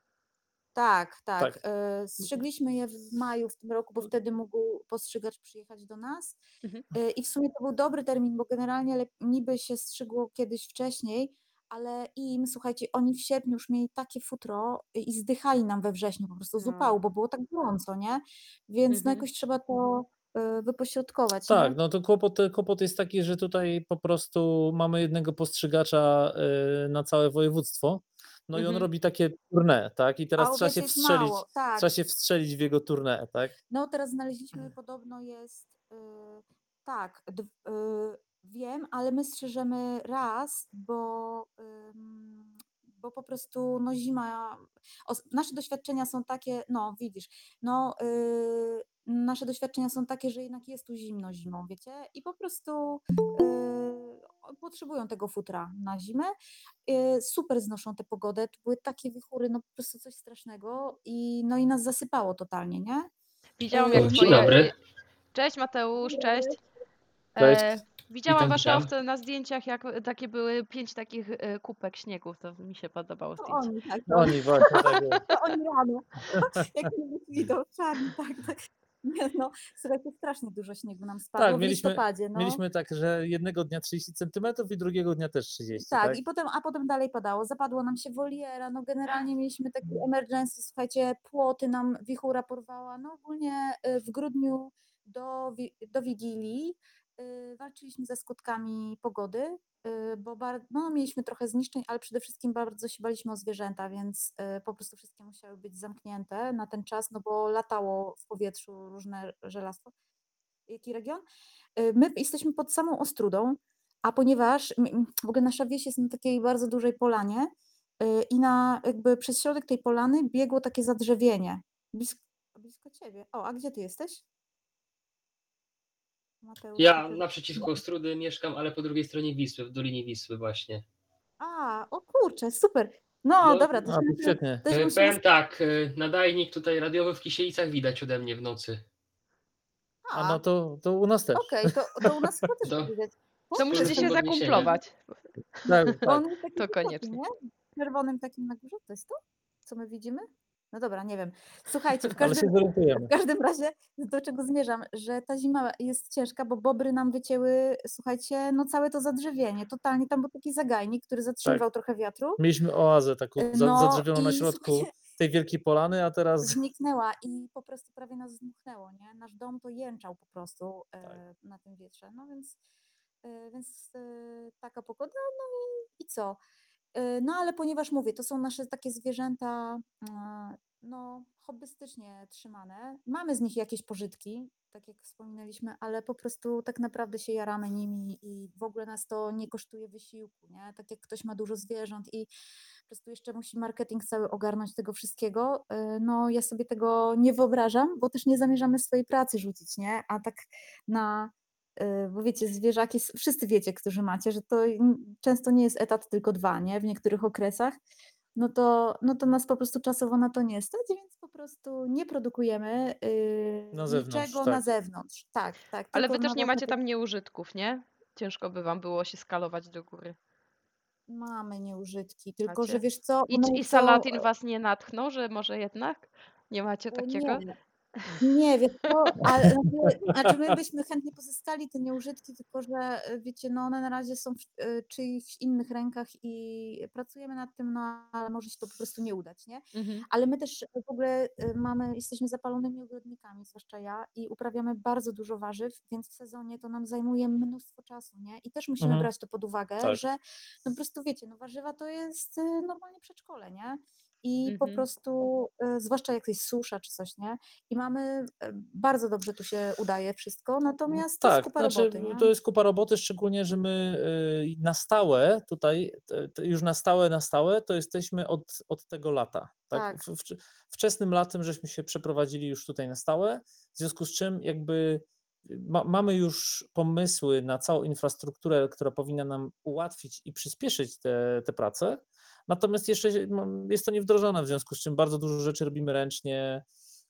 Tak, tak. Tak. e, Strzygliśmy je w maju w tym roku, bo wtedy mógł postrzygacz przyjechać do nas. Mhm. E, I w sumie to był dobry termin, bo generalnie lep- niby się strzygło kiedyś wcześniej, ale im, słuchajcie, oni w sierpniu już mieli takie futro i zdychali nam we wrześniu po prostu z No. upału, bo było tak gorąco, nie? Więc no Mhm. jakoś trzeba to y, wypośrodkować, Tak, nie? no to kłopot, kłopot jest taki, że tutaj po prostu mamy jednego postrzegacza y, na całe województwo. No i on Mhm. robi takie tournée, tak? I teraz trzeba się wstrzelić, mało, tak. trzeba się wstrzelić w jego tournée, tak? No teraz znaleźliśmy, podobno jest, y, tak, d- y, wiem, ale my strzeżemy raz, bo, ym, bo po prostu no zima, nasze doświadczenia są takie, no widzisz, no y, nasze doświadczenia są takie, że jednak jest tu zimno zimą, wiecie, i po prostu y, potrzebują tego futra na zimę. Y, super znoszą tę pogodę, tu były takie wichury, no po prostu coś strasznego i no i nas zasypało totalnie, nie? Widziałam E, jak Dzień twoje... dobry. Cześć Mateusz, cześć. Cześć. E, widziałam Witam, wasze witam. owce na zdjęciach, jak takie były pięć takich e, kupek śniegu, to mi się podobało To zdjęcie. oni, tak, No to, oni właśnie tak <laughs> to oni rano, jak nie widzą, czarni, tak, tak. Nie, <laughs> no, słuchajcie, strasznie dużo śniegu nam spadło Tak, w mieliśmy, listopadzie, no. mieliśmy tak, że jednego dnia 30 centymetrów i drugiego dnia też 30, Tak, tak? i potem, a potem dalej padało. Zapadło nam się woliera, no generalnie mieliśmy taki emergency, słuchajcie, płoty nam wichura porwała. No ogólnie y, w grudniu do, do Wigilii walczyliśmy ze skutkami pogody, y, bo bar- no, mieliśmy trochę zniszczeń, ale przede wszystkim bardzo się baliśmy o zwierzęta, więc y, po prostu wszystkie musiały być zamknięte na ten czas, no bo latało w powietrzu różne żelastwo. Jaki region? Y, My jesteśmy pod samą Ostrudą, a ponieważ w ogóle nasza wieś jest na takiej bardzo dużej polanie y, i na jakby przez środek tej polany biegło takie zadrzewienie. Blisko, blisko ciebie. O, a gdzie ty jesteś? Mateusz, Ja naprzeciwko Ostrudy mieszkam, ale po drugiej stronie Wisły, w Dolinie Wisły właśnie. A, o kurczę, super. No, No, dobra, to A, świetnie. to E, musimy Powiem tak, e, nadajnik tutaj radiowy w Kisielicach widać ode mnie w nocy. A no to, to u nas też. Okej, to, to u nas chyba też <laughs> To- widać. To musicie się Jestem zakumplować. Tak, tak. on jest taki To koniecznie. nie? Czerwonym takim na górze, to jest to, co my widzimy? No dobra, nie wiem. Słuchajcie, w <laughs> każdym, w każdym razie do czego zmierzam, że ta zima jest ciężka, bo bobry nam wycięły, słuchajcie, no całe to zadrzewienie. Totalnie tam był taki zagajnik, który zatrzymywał trochę wiatru. Mieliśmy oazę taką No zadrzewioną na <laughs> środku tej wielkiej polany, a teraz <laughs> zniknęła i po prostu prawie nas zdmuchnęło, nie? Nasz dom to jęczał po prostu e, Tak. na tym wietrze. No więc, e, więc e, taka pogoda, no i, i co? No ale ponieważ mówię, to są nasze takie zwierzęta, no hobbystycznie trzymane. Mamy z nich jakieś pożytki, tak jak wspominaliśmy, ale po prostu tak naprawdę się jaramy nimi i w ogóle nas to nie kosztuje wysiłku, nie? Tak jak ktoś ma dużo zwierząt i po prostu jeszcze musi marketing cały ogarnąć tego wszystkiego, y, no ja sobie tego nie wyobrażam, bo też nie zamierzamy swojej pracy rzucić, nie? A tak na, y, bo wiecie, zwierzaki, wszyscy wiecie, którzy macie, że to często nie jest etat, tylko dwa, nie? W niektórych okresach, no to, no to nas po prostu czasowo na to nie stać, więc po prostu nie produkujemy y, Na zewnątrz, niczego na tak. zewnątrz. Tak, tak. Ale tylko wy też na nie macie tam nieużytków, nie? Ciężko by wam było się skalować do góry. Mamy nieużytki, tylko że Macie? wiesz co, I, one I są, Salatin was nie natchnął, że może jednak nie macie takiego? Nie, nie wiesz co, ale <laughs> znaczy, znaczy my byśmy chętnie pozyskali te nieużytki, tylko że y, wiecie, no one na razie są w y, czyichś innych rękach i pracujemy nad tym, no ale może się to po prostu nie udać, nie? Mhm. Ale my też w ogóle y, mamy, jesteśmy zapalonymi ogrodnikami, zwłaszcza ja, i uprawiamy bardzo dużo warzyw, więc w sezonie to nam zajmuje mnóstwo czasu, nie? I też musimy Mhm. brać to pod uwagę, Tak. że no po prostu wiecie, no warzywa to jest y, normalnie przedszkole, nie? I po Mhm. prostu, y, zwłaszcza jak jest susza czy coś, nie? I mamy, y, bardzo dobrze tu się udaje wszystko, natomiast to jest Tak, kupa znaczy roboty, nie? to jest kupa roboty, szczególnie, że my y, na stałe tutaj, już na stałe, na stałe, to jesteśmy od, od tego lata. Tak? Tak. Wczesnym latem żeśmy się przeprowadzili już tutaj na stałe, w związku z czym jakby ma, mamy już pomysły na całą infrastrukturę, która powinna nam ułatwić i przyspieszyć te, te prace, natomiast jeszcze no, jest to niewdrożone, w związku z czym bardzo dużo rzeczy robimy ręcznie,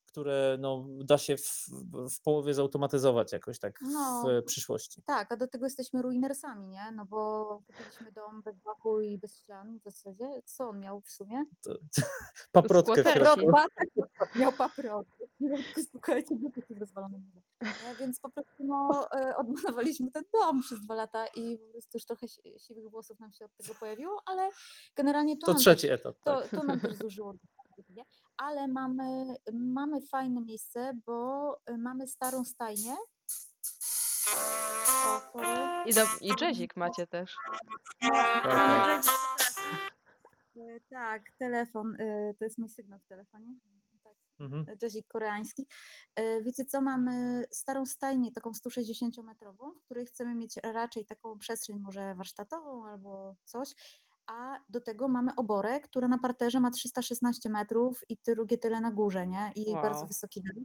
które no, da się w, w połowie zautomatyzować jakoś tak No. w przyszłości. Tak, a do tego jesteśmy ruinersami, nie? No bo kupiliśmy dom bez dachu i bez ścian w zasadzie. Co on miał w sumie? To, <laughs> paprotkę w Skłoterki. środku. Miał paprotkę. Nie wiem, tylko słuchajcie, się rozwalone. Więc po prostu no, e, odbudowaliśmy ten dom przez dwa lata i po prostu już trochę si- siwych włosów nam się od tego pojawiło, ale generalnie to, To nam trzeci też, etap. to, Tak. to nam <laughs> też zużyło. Nie? Ale mamy, mamy fajne miejsce, bo e, mamy starą stajnię. I, do, i jazzik macie też. Tak. E, Tak, telefon, e, to jest mój sygnał w telefonie. Tak, Mhm. jazzik koreański. E, Wiecie co, mamy starą stajnię, taką 160-metrową, w której chcemy mieć raczej taką przestrzeń może warsztatową albo coś, a do tego mamy oborę, która na parterze ma 316 metrów i drugie tyle na górze, nie? I bardzo Wow. wysoki dach.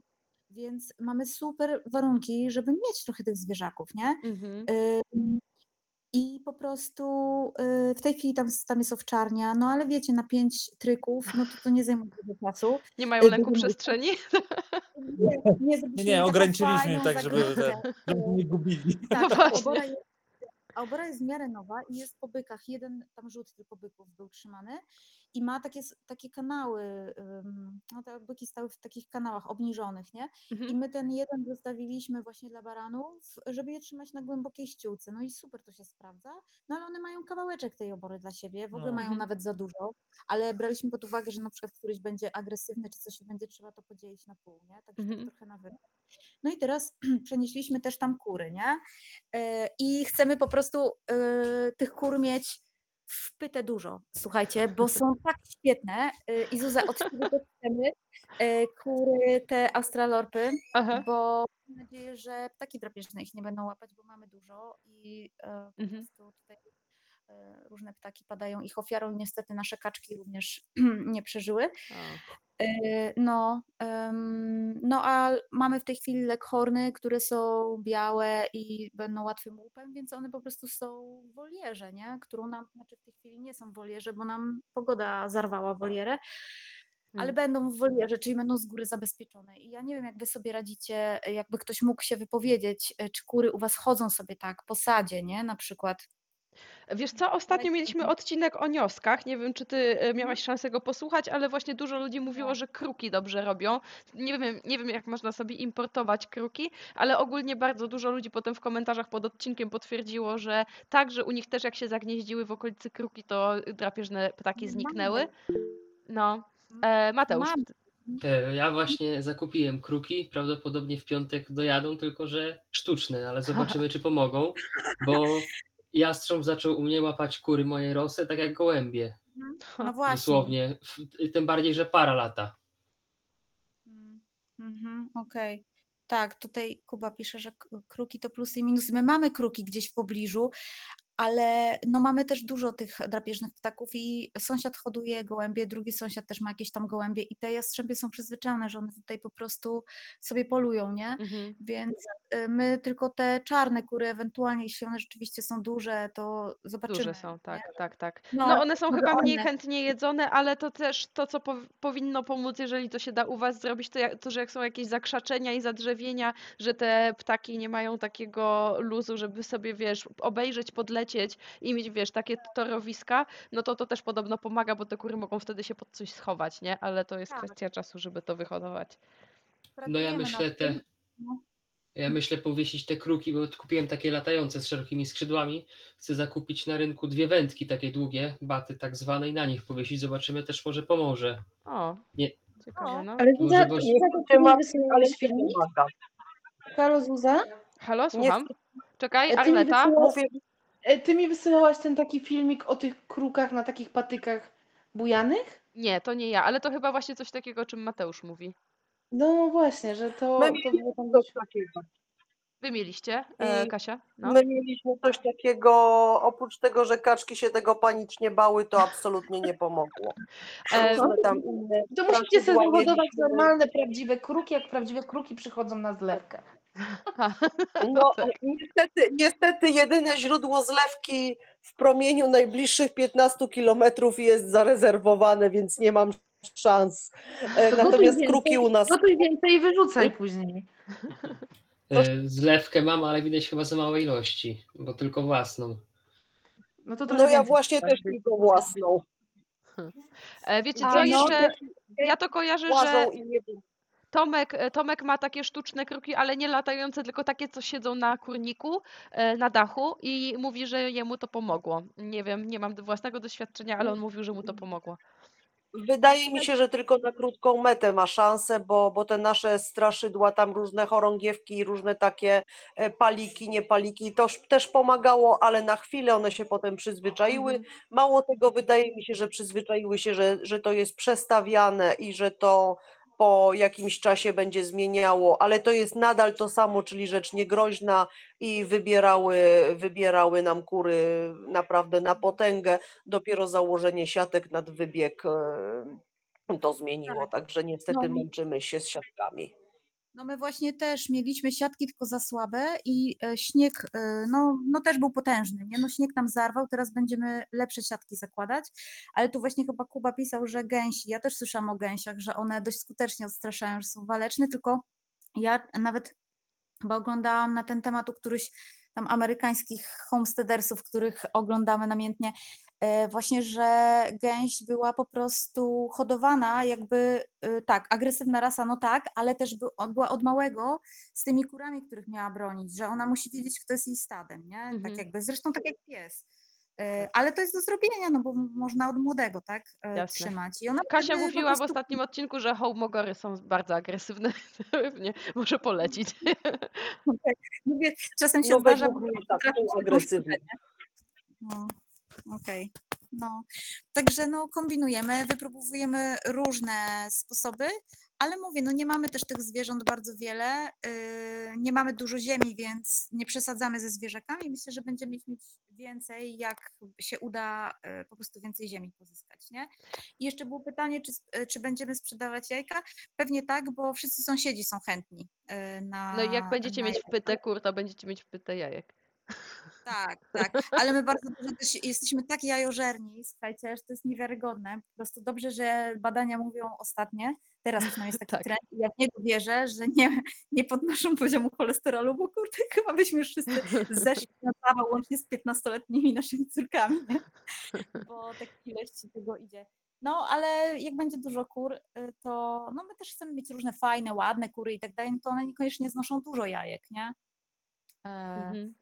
Więc mamy super warunki, żeby mieć trochę tych zwierzaków, nie? Mhm. Ym, I po prostu y, w tej chwili tam, tam jest owczarnia, no ale wiecie, na pięć tryków, no to to nie zajmuje dużo czasu. Nie mają Y, lęku dużo- przestrzeni? Nie, nie, Nie, nie, ograniczyliśmy fajną tak, żeby, żeby nie gubili. Tak, a właśnie. obora jest, a obora jest w miarę nowa i jest po bykach. Jeden tam rzut tylko byków był trzymany i ma takie, takie kanały, no te byki stały w takich kanałach obniżonych, nie? I Mhm. my ten jeden zostawiliśmy właśnie dla baranów, żeby je trzymać na głębokiej ściółce. No i super to się sprawdza. No ale one mają kawałeczek tej obory dla siebie, w ogóle No. mają Mhm. nawet za dużo, ale braliśmy pod uwagę, że na przykład któryś będzie agresywny czy coś i będzie trzeba to podzielić na pół, nie? Także tak Mhm. trochę na wyrost. No i teraz <clears throat> przenieśliśmy też tam kury, nie? E, I chcemy po prostu e, tych kur mieć w pytę dużo, słuchajcie, bo są tak świetne. E, I Zuza, od ciebie też chcemy e, kury, te australorpy, Aha. bo mam nadzieję, że ptaki drapieżne ich nie będą łapać, bo mamy dużo i e, po Mhm. prostu tutaj różne ptaki padają ich ofiarą. Niestety nasze kaczki również <clears throat> nie przeżyły. O. E, No, no a mamy w tej chwili leghorny, które są białe i będą łatwym łupem, więc one po prostu są w wolierze, nie? Którą nam, znaczy w tej chwili nie są w wolierze, bo nam pogoda zarwała wolierę, ale Mm. będą w wolierze, czyli będą z góry zabezpieczone. I ja nie wiem, jak wy sobie radzicie, jakby ktoś mógł się wypowiedzieć, e, czy kury u was chodzą sobie tak po sadzie, nie? Na przykład. Wiesz co, ostatnio mieliśmy odcinek o nioskach. Nie wiem, czy ty e, miałaś szansę go posłuchać, ale właśnie dużo ludzi mówiło, Tak. że kruki dobrze robią. Nie wiem, nie wiem, jak można sobie importować kruki, ale ogólnie bardzo dużo ludzi potem w komentarzach pod odcinkiem potwierdziło, że tak, że u nich też jak się zagnieździły w okolicy kruki, to drapieżne ptaki Mamy. zniknęły. No. E, Mateusz, E, Ja właśnie zakupiłem kruki, prawdopodobnie w piątek dojadą, tylko że sztuczne, ale zobaczymy, czy pomogą, bo jastrząb zaczął u mnie łapać kury mojej rosy, tak jak gołębie, No właśnie. dosłownie. W- Tym bardziej, że para lata. Mm, Mhm, okej. Tak, tutaj Kuba pisze, że k- kruki to plusy i minusy. My mamy kruki gdzieś w pobliżu, ale no mamy też dużo tych drapieżnych ptaków i sąsiad hoduje gołębie, drugi sąsiad też ma jakieś tam gołębie i te jastrzębie są przyzwyczajone, że one tutaj po prostu sobie polują, nie? mhm. Więc y, my tylko te czarne kury, ewentualnie jeśli one rzeczywiście są duże, to zobaczymy. Duże są, nie? tak, tak, tak. No, No one są może chyba mniej one. chętnie jedzone, ale to też to, co pow- powinno pomóc, jeżeli to się da u was zrobić, to, jak, to że jak są jakieś zakrzaczenia i zadrzewienia, że te ptaki nie mają takiego luzu, żeby sobie, wiesz, obejrzeć, podlecieć i mieć, wiesz, takie torowiska, no to to też podobno pomaga, bo te kury mogą wtedy się pod coś schować, nie? Ale to jest Tak. kwestia czasu, żeby to wyhodować. No ja myślę te, ja myślę powiesić te kruki, bo kupiłem takie latające z szerokimi skrzydłami. Chcę zakupić na rynku dwie wędki takie długie, baty tak zwane i na nich powiesić. Zobaczymy, też może pomoże. O, Nie. ciekawe, no. Ale Zuza, ty Nie filmik? pomaga. Halo Zuza? Halo, słucham? Czekaj, E, ty mi Arleta? wysyłałaś- Mówię, E, Ty mi wysyłałaś ten taki filmik o tych krukach na takich patykach bujanych? Nie, to nie ja, ale to chyba właśnie coś takiego, o czym Mateusz mówi. No właśnie, że to, to było tam coś takiego. Wy mieliście, e, I Kasia? No. My mieliśmy coś takiego, oprócz tego, że kaczki się tego panicznie bały, to absolutnie nie pomogło. E, tam inne To musicie sobie straszydła wyhodować mieliśmy. normalne, prawdziwe kruki, jak prawdziwe kruki przychodzą na zlewkę. <laughs> No, niestety, niestety jedyne źródło zlewki w promieniu najbliższych 15 kilometrów jest zarezerwowane, więc nie mam szans. E, To Natomiast kruki więcej, u nas Gotuj więcej i wyrzucaj później. E, Zlewkę mam, ale widać chyba za małe ilości, bo tylko własną. No to No ja więcej właśnie też tylko własną. E, wiecie co no, jeszcze? Ja to kojarzę, że i nie wiem. Tomek, e, Tomek ma takie sztuczne kruki, ale nie latające, tylko takie, co siedzą na kurniku, e, na dachu i mówi, że jemu to pomogło. Nie wiem, nie mam własnego doświadczenia, ale on mówił, że mu to pomogło. Wydaje mi się, że tylko na krótką metę ma szansę, bo, bo te nasze straszydła, tam różne chorągiewki różne takie e, paliki, nie paliki, to też pomagało, ale na chwilę one się potem przyzwyczaiły. Mało tego, wydaje mi się, że przyzwyczaiły się, że, że to jest przestawiane i że to po jakimś czasie będzie zmieniało, ale to jest nadal to samo, czyli rzecz niegroźna i wybierały, wybierały nam kury naprawdę na potęgę. Dopiero założenie siatek nad wybieg e, to zmieniło, także niestety No. męczymy się z siatkami. No my właśnie też mieliśmy siatki tylko za słabe i e, śnieg e, no, no też był potężny, nie? No śnieg nam zarwał, teraz będziemy lepsze siatki zakładać, ale tu właśnie chyba Kuba pisał, że gęsi, ja też słyszałam o gęsiach, że one dość skutecznie odstraszają, że są waleczne, tylko ja nawet chyba oglądałam na ten temat u którychś tam amerykańskich homesteadersów, których oglądamy namiętnie, właśnie, że gęś była po prostu hodowana jakby, e, tak, agresywna rasa, no tak, ale też była od małego z tymi kurami, których miała bronić, że ona musi wiedzieć, kto jest jej stadem, nie? Tak Mhm. jakby, zresztą tak jak pies. E, Ale to jest do zrobienia, no bo można od młodego, tak, e, Jasne. trzymać. I ona Kasia mówiła w prostu- ostatnim odcinku, że hołmogory są bardzo agresywne. <laughs> Pewnie może polecić. <laughs> Mówię, czasem się No zdarza, bo tak, są agresywne. No, okej. No, także no kombinujemy, wypróbujemy różne sposoby, ale mówię, no nie mamy też tych zwierząt bardzo wiele, yy, nie mamy dużo ziemi, więc nie przesadzamy ze zwierzakami. Myślę, że będziemy mieć więcej, jak się uda yy, po prostu więcej ziemi pozyskać, nie? I jeszcze było pytanie, czy, yy, czy będziemy sprzedawać jajka? Pewnie tak, bo wszyscy sąsiedzi są chętni yy, na No i jak będziecie na mieć jajka. wpytę kur, to będziecie mieć wpytę jajek. Tak, tak, ale my bardzo dużo też jesteśmy tak jajożerni, słuchajcie, że to jest niewiarygodne. Po prostu dobrze, że badania mówią ostatnie, teraz przynajmniej jest taki Tak. trend ja w niego wierzę, że nie, nie podnoszą poziomu cholesterolu, bo kurde, chyba byśmy już wszyscy <laughs> zeszli na zawał łącznie z 15-letnimi naszymi córkami, nie? bo tak ilość tego idzie. No, ale jak będzie dużo kur, y, to no my też chcemy mieć różne fajne, ładne kury i tak dalej, no to one niekoniecznie znoszą dużo jajek, nie? E, Mhm.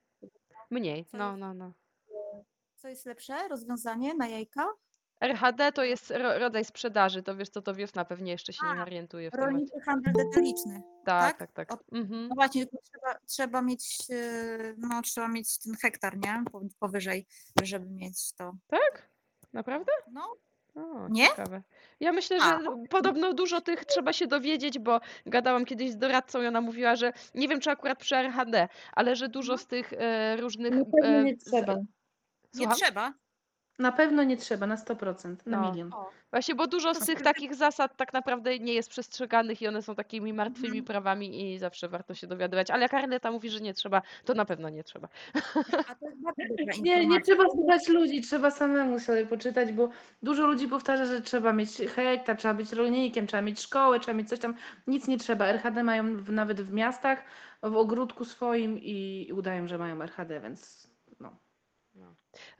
Mniej, Co no, jest- no, no. Co jest lepsze rozwiązanie na jajka? RHD to jest ro rodzaj sprzedaży, to wiesz co, to wiosna pewnie jeszcze się nie A, orientuje w. Rolniczy handel detaliczny. Tak, tak? tak, tak. Od- Mhm. No właśnie, tylko trzeba, trzeba mieć, yy, no trzeba mieć ten hektar, nie? Po- Powyżej, żeby mieć to. Tak? Naprawdę? No, O, Nie? ciekawe. Ja myślę, A, że podobno dużo tych trzeba się dowiedzieć, bo gadałam kiedyś z doradcą i ona mówiła, że nie wiem czy akurat przy RHD, ale że dużo z tych e, różnych. Pewno e, nie z- trzeba. nie Słucham? trzeba. Na pewno nie trzeba, na 100%, na No. milion. O, Właśnie, bo dużo z tych takich zasad tak naprawdę nie jest przestrzeganych i one są takimi martwymi Mhm. prawami i zawsze warto się dowiadywać. Ale jak Arleta mówi, że nie trzeba, to na pewno nie trzeba. a to jest bardzo dobra <laughs> Nie, nie informacja. trzeba słuchać ludzi, trzeba samemu sobie poczytać, bo dużo ludzi powtarza, że trzeba mieć hektar, trzeba być rolnikiem, trzeba mieć szkołę, trzeba mieć coś tam. Nic nie trzeba. RHD mają w, nawet w miastach, w ogródku swoim i, udają, że mają RHD, więc.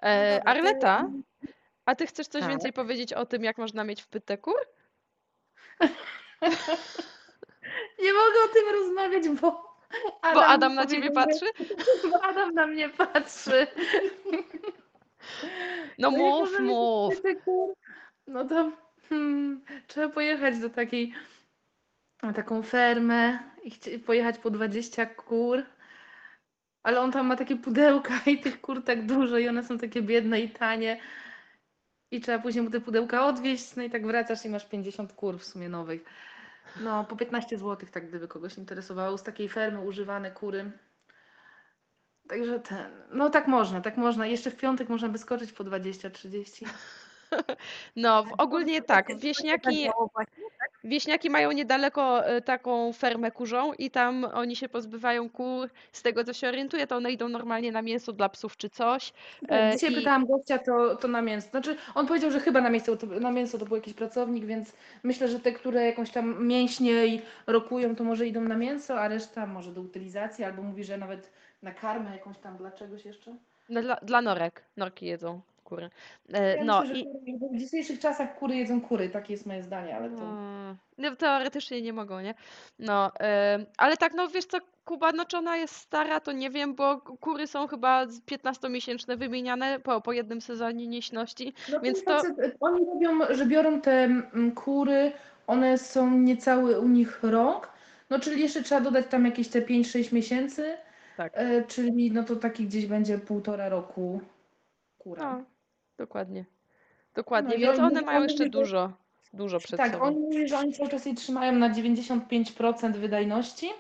E, dobra, to- Arleta, a ty chcesz coś Tak. więcej powiedzieć o tym, jak można mieć wpytę kur? <laughs> Nie mogę o tym rozmawiać, bo Adam, Bo Adam na ciebie powiedział, patrzy? że- <laughs> Bo Adam na mnie patrzy. No jak mów, mów. kur? No to hmm, trzeba pojechać do takiej, na taką fermę i chci- pojechać po 20 kur. Ale on tam ma takie pudełka <laughs> i tych kur tak dużo i one są takie biedne i tanie. I trzeba później mu te pudełka odwieźć, no i tak wracasz i masz 50 kur w sumie nowych. No, po 15 zł, tak gdyby kogoś interesowało, z takiej fermy używane kury. Także ten, no tak można, tak można. Jeszcze w piątek można by skoczyć po 20-30. <laughs> No, w- ogólnie tak, wieśniaki, wieśniaki mają niedaleko e, taką fermę kurzą i tam oni się pozbywają kur. Z tego co się orientuję, to one idą normalnie na mięso dla psów czy coś. E, Dzisiaj i- pytałam gościa, to, to na mięso. Znaczy, on powiedział, że chyba na, miejsce, to, na mięso to był jakiś pracownik, więc myślę, że te, które jakąś tam mięśnie i rokują, to może idą na mięso, a reszta może do utylizacji, albo mówi, że nawet na karmę jakąś tam dla czegoś jeszcze. No, dla, dla norek. Norki jedzą kury. E, Ja No myślę, i kury, w dzisiejszych czasach kury jedzą kury, takie jest moje zdanie, ale to... no, no, teoretycznie nie mogą, nie? No, ale tak, no wiesz co, Kuba, no czy ona jest stara, to nie wiem, bo kury są chyba z 15-miesięczne wymieniane po, po jednym sezonie nieśności, No więc to, facet, oni robią, że biorą te mm, kury, one są niecały u nich rok, no czyli jeszcze trzeba dodać tam jakieś te 5-6 miesięcy, tak, e, czyli no to taki gdzieś będzie półtora roku kura. no, dokładnie, dokładnie, No więc oni- one mają jeszcze dużo, dużo przed Tak, sobą. oni mówią, że oni cały czas jej trzymają na 95% wydajności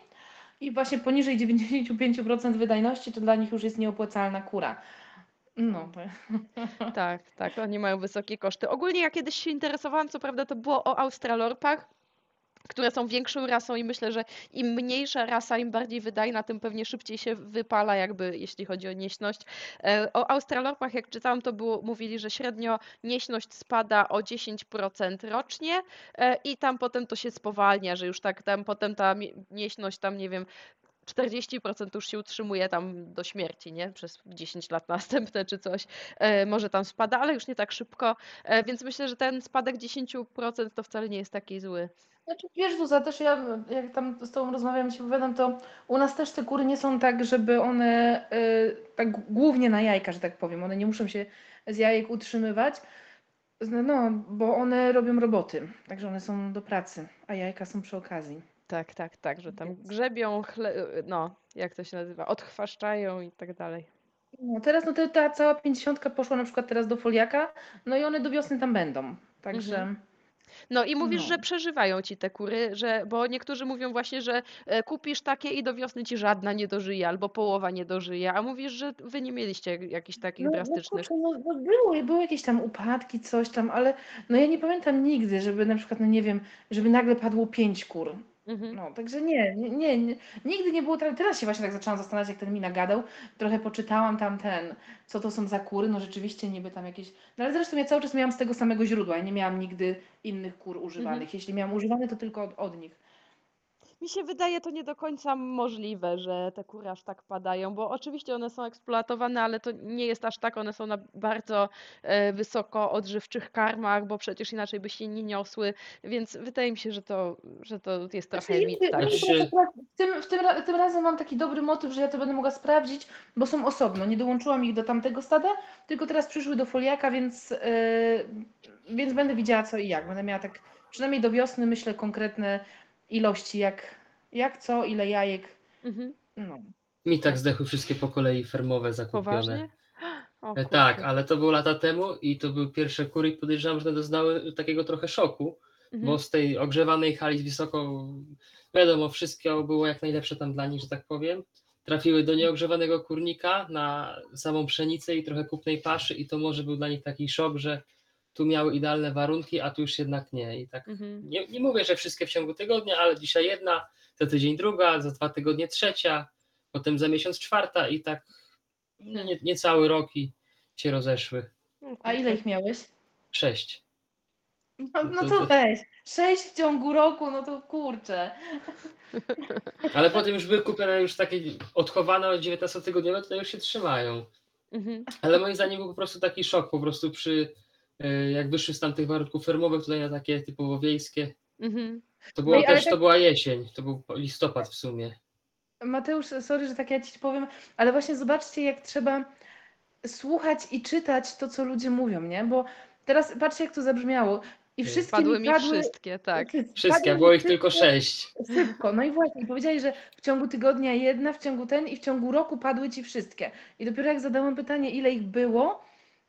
i właśnie poniżej 95% wydajności to dla nich już jest nieopłacalna kura. No. Tak, tak, oni mają wysokie koszty. Ogólnie ja kiedyś się interesowałam, co prawda to było o Australorpach, które są większą rasą i myślę, że im mniejsza rasa, im bardziej wydajna, tym pewnie szybciej się wypala, jakby jeśli chodzi o nieśność. E, O Australorpach, jak czytałam, to było, mówili, że średnio nieśność spada o 10% rocznie e, i tam potem to się spowalnia, że już tak tam potem ta nieśność tam, nie wiem, 40% już się utrzymuje tam do śmierci, nie? Przez 10 lat <laughs> następne czy coś. E, może tam spada, ale już nie tak szybko. Więc myślę, że ten spadek 10% to wcale nie jest taki zły. Znaczy, wiesz, Zuza, też ja, jak tam z Tobą rozmawiam i się wypowiadam, to u nas też te kury nie są tak, żeby one, y, tak głównie na jajka, że tak powiem, one nie muszą się z jajek utrzymywać, no, bo one robią roboty, także one są do pracy, a jajka są przy okazji. Tak, tak, tak, że tam grzebią, chle... no, jak to się nazywa, odchwaszczają i tak dalej. No, teraz no, te, ta cała pięćdziesiątka poszła na przykład teraz do foliaka, no i one do wiosny tam będą, także... Mhm. No i mówisz, No. że przeżywają ci te kury, że, bo niektórzy mówią właśnie, że e, kupisz takie i do wiosny ci żadna nie dożyje albo połowa nie dożyje, a mówisz, że wy nie mieliście jakichś takich No, no drastycznych. kurczę, no, no były, były jakieś tam upadki, coś tam, ale no ja nie pamiętam nigdy, żeby na przykład, no nie wiem, żeby nagle padło pięć kur. Mhm. No, także nie, nie, nie, nie nigdy nie było. Teraz się właśnie tak zaczęłam zastanawiać, jak ten mi nagadał. Trochę poczytałam tam ten, co to są za kury. No rzeczywiście niby tam jakieś. No ale zresztą ja cały czas miałam z tego samego źródła. Ja nie miałam nigdy innych kur używanych. Jeśli miałam używane, to tylko od, od nich. Mi się wydaje to nie do końca możliwe, że te kury aż tak padają, bo oczywiście one są eksploatowane, ale to nie jest aż tak, one są na bardzo e, wysoko odżywczych karmach, bo przecież inaczej by się nie niosły, więc wydaje mi się, że to, że to jest trochę Znaczy, mit nigdy- taki. nigdy Znaczy- W tym, w tym, tym razem mam taki dobry motyw, że ja to będę mogła sprawdzić, bo są osobno. Nie dołączyłam ich do tamtego stada, tylko teraz przyszły do foliaka, więc, yy, więc będę widziała co i jak. Będę miała tak przynajmniej do wiosny, myślę, konkretne ilości, jak, jak co, ile jajek. Mhm. No. Mi tak zdechły wszystkie po kolei fermowe zakupione. Poważnie? <gasps> O E, Tak, ale to było lata temu i to były pierwsze kury i podejrzewam, że one doznały takiego trochę szoku, Mhm. bo z tej ogrzewanej hali z wysoko, wiadomo, wszystko było jak najlepsze tam dla nich, że tak powiem. Trafiły do nieogrzewanego kurnika na samą pszenicę i trochę kupnej paszy i to może był dla nich taki szok, że tu miały idealne warunki, a tu już jednak nie. I tak Mhm. nie, nie mówię, że wszystkie w ciągu tygodnia, ale dzisiaj jedna, za tydzień druga, za dwa tygodnie trzecia, potem za miesiąc czwarta i tak no, nie, nie cały rok i się rozeszły. A ile ich miałeś? Sześć. No, no To- to weź. Sześć w ciągu roku, no to kurczę. <laughs> Ale potem już były kupione już takie odchowane od 19-tygodniowe, to już się trzymają. Mhm. Ale moim zdaniem był po prostu taki szok, po prostu przy jak wyszły z tamtych warunków fermowych tutaj na takie typowo wiejskie. Mhm. To było No też, tak- to była jesień, to był listopad w sumie. Mateusz, sorry, że tak ja ci powiem, ale właśnie zobaczcie, jak trzeba słuchać i czytać to, co ludzie mówią, nie? Bo teraz patrzcie, jak to zabrzmiało. I wszystkie Padły mi padły, wszystkie, tak. Wszystkie, było ich tylko sześć. Szybko, no i właśnie, powiedzieli, że w ciągu tygodnia jedna, w ciągu ten i w ciągu roku padły ci wszystkie. I dopiero jak zadałam pytanie, ile ich było,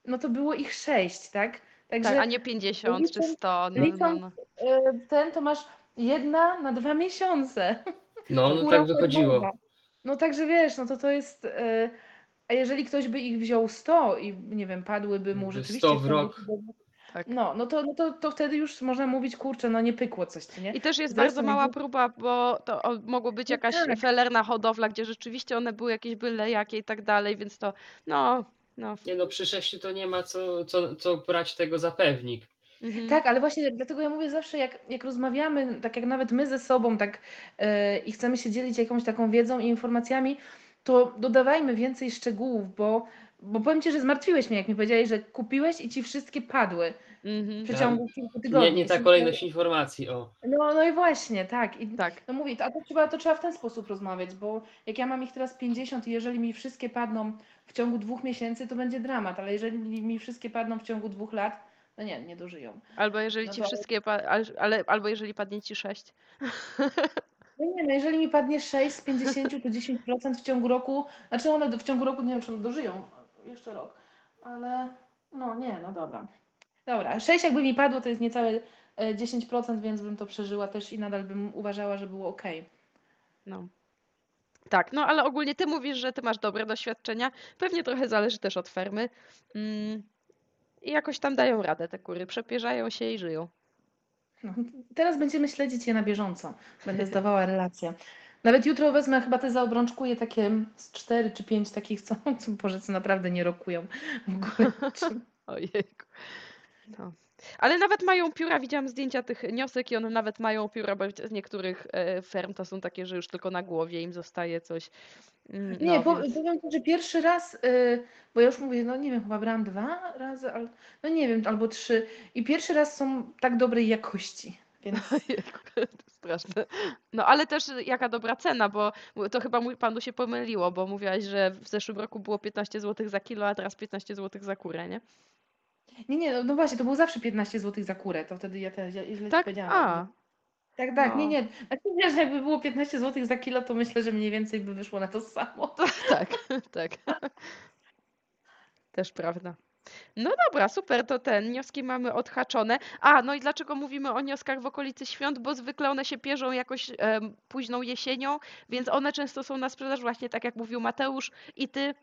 no to było ich sześć, tak? Także Tak, a nie 50 czy licząc- 100. No, no, licząc- no. e, ten to masz jedna na dwa miesiące. No, no <laughs> tak wychodziło. No także wiesz, no to to jest. e, A jeżeli ktoś by ich wziął 100 i nie wiem, padłyby mu By rzeczywiście 100 w rok. Tak. No, no to, no to, to wtedy już można mówić, kurczę, no nie pykło coś, co nie? I też jest Zresztą bardzo mała próba, bo to o, mogło być No jakaś tak. felerna hodowla, gdzie rzeczywiście one były jakieś byle jakie i tak dalej, więc to no, no. Nie no, przy sześciu to nie ma co, co, co brać tego za pewnik. Mhm. Tak, ale właśnie dlatego ja mówię zawsze, jak, jak rozmawiamy, tak jak nawet my ze sobą, tak e, i chcemy się dzielić jakąś taką wiedzą i informacjami, to dodawajmy więcej szczegółów, bo bo powiem ci, że zmartwiłeś mnie, jak mi powiedziałeś, że kupiłeś i ci wszystkie padły w Mhm. przeciągu kilku tygodni. Nie, nie ta kolejność informacji, o. No, no i właśnie, tak. I Tak. no mówię, a to trzeba, to trzeba w ten sposób rozmawiać, bo jak ja mam ich teraz 50 i jeżeli mi wszystkie padną w ciągu dwóch miesięcy, to będzie dramat, ale jeżeli mi wszystkie padną w ciągu dwóch lat, no nie, nie dożyją. Albo jeżeli No ci to- wszystkie, ale, albo jeżeli padnie ci sześć. <laughs> No nie, no jeżeli mi padnie 6 z 50, to 10% w ciągu roku, znaczy one do- w ciągu roku nie wiem, czy one dożyją jeszcze rok, ale no nie, no dobra. Dobra, 6 jakby mi padło, to jest niecałe e, 10%, więc bym to przeżyła też i nadal bym uważała, że było ok. No. Tak, no ale ogólnie ty mówisz, że ty masz dobre doświadczenia. Pewnie trochę zależy też od fermy. Mm. I jakoś tam dają radę te kury, przepierzają się i żyją. No, teraz będziemy śledzić je na bieżąco. Będę <laughs> zdawała relacje. Nawet jutro wezmę, chyba te zaobrączkuję takie z 4 czy 5 takich, co, co, Boże, co naprawdę nie rokują w <laughs> ogóle. Ojejku. No. Ale nawet mają pióra, widziałam zdjęcia tych niosek i one nawet mają pióra, bo z niektórych e, ferm to są takie, że już tylko na głowie im zostaje coś. Mm, Nie, no, po, więc- powiem ci, że pierwszy raz, y, bo ja już mówię, no nie wiem, chyba brałam dwa razy, al, no nie wiem, albo trzy. I pierwszy raz są tak dobrej jakości. Więc <laughs> straszne. No ale też jaka dobra cena, bo to chyba mój panu się pomyliło, bo mówiłaś, że w zeszłym roku było 15 zł za kilo, a teraz 15 zł za kurę, nie? Nie, nie, no, no właśnie, to było zawsze 15 zł za kurę, to wtedy ja, te, ja źle ci Tak? powiedziałam. A, Tak, tak, nie, No. nie. Znaczy, wiesz, jakby było 15 zł za kilo, to myślę, że mniej więcej by wyszło na to samo. <laughs> tak, tak. Też prawda. No dobra, super, to ten, wnioski mamy odhaczone. A, no i dlaczego mówimy o wnioskach w okolicy świąt? Bo zwykle one się pierzą jakoś em, późną jesienią, więc one często są na sprzedaż właśnie tak jak mówił Mateusz i ty,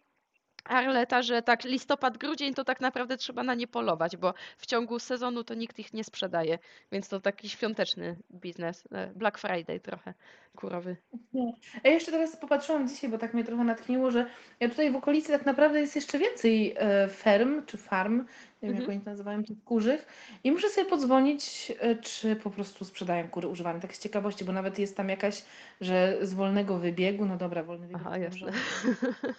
Arleta, że tak listopad, grudzień to tak naprawdę trzeba na nie polować, bo w ciągu sezonu to nikt ich nie sprzedaje, więc to taki świąteczny biznes, e, Black Friday trochę kurowy. A ja jeszcze teraz popatrzyłam dzisiaj, bo tak mnie trochę natchniło, że ja tutaj w okolicy tak naprawdę jest jeszcze więcej e, ferm czy farm, nie wiem jak Mhm. oni to nazywają, tych kurzych. I muszę sobie podzwonić, e, czy po prostu sprzedają kury używane, tak z ciekawości, bo nawet jest tam jakaś, że z wolnego wybiegu, no dobra, wolny wybieg Aha, jasne.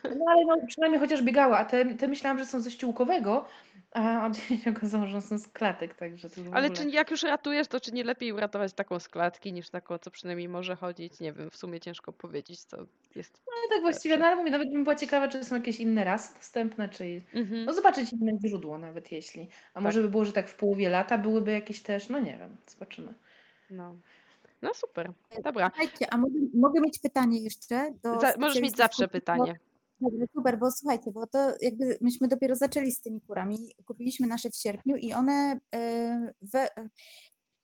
No ale no, przynajmniej chociaż biegała, a te, te myślałam, że są ze ściółkowego, a od się okazało, że są z klatek, także to w Ale ogóle... czy jak już ratujesz, to czy nie lepiej uratować taką z klatki niż taką, co przynajmniej może chodzić? Nie wiem, w sumie ciężko powiedzieć, co jest. No tak właściwie, no ale mówię, nawet bym była ciekawa, czy są jakieś inne rasy dostępne, czy... Mhm. No zobaczyć inne źródło nawet jeśli. A może by było, że tak w połowie lata byłyby jakieś też, no nie wiem, zobaczymy. No. No super, dobra. Słuchajcie, a mogę, mogę mieć pytanie jeszcze do Za, możesz mieć zawsze pytanie. Super, bo słuchajcie, bo to jakby myśmy dopiero zaczęli z tymi kurami. Kupiliśmy nasze w sierpniu i one e, we,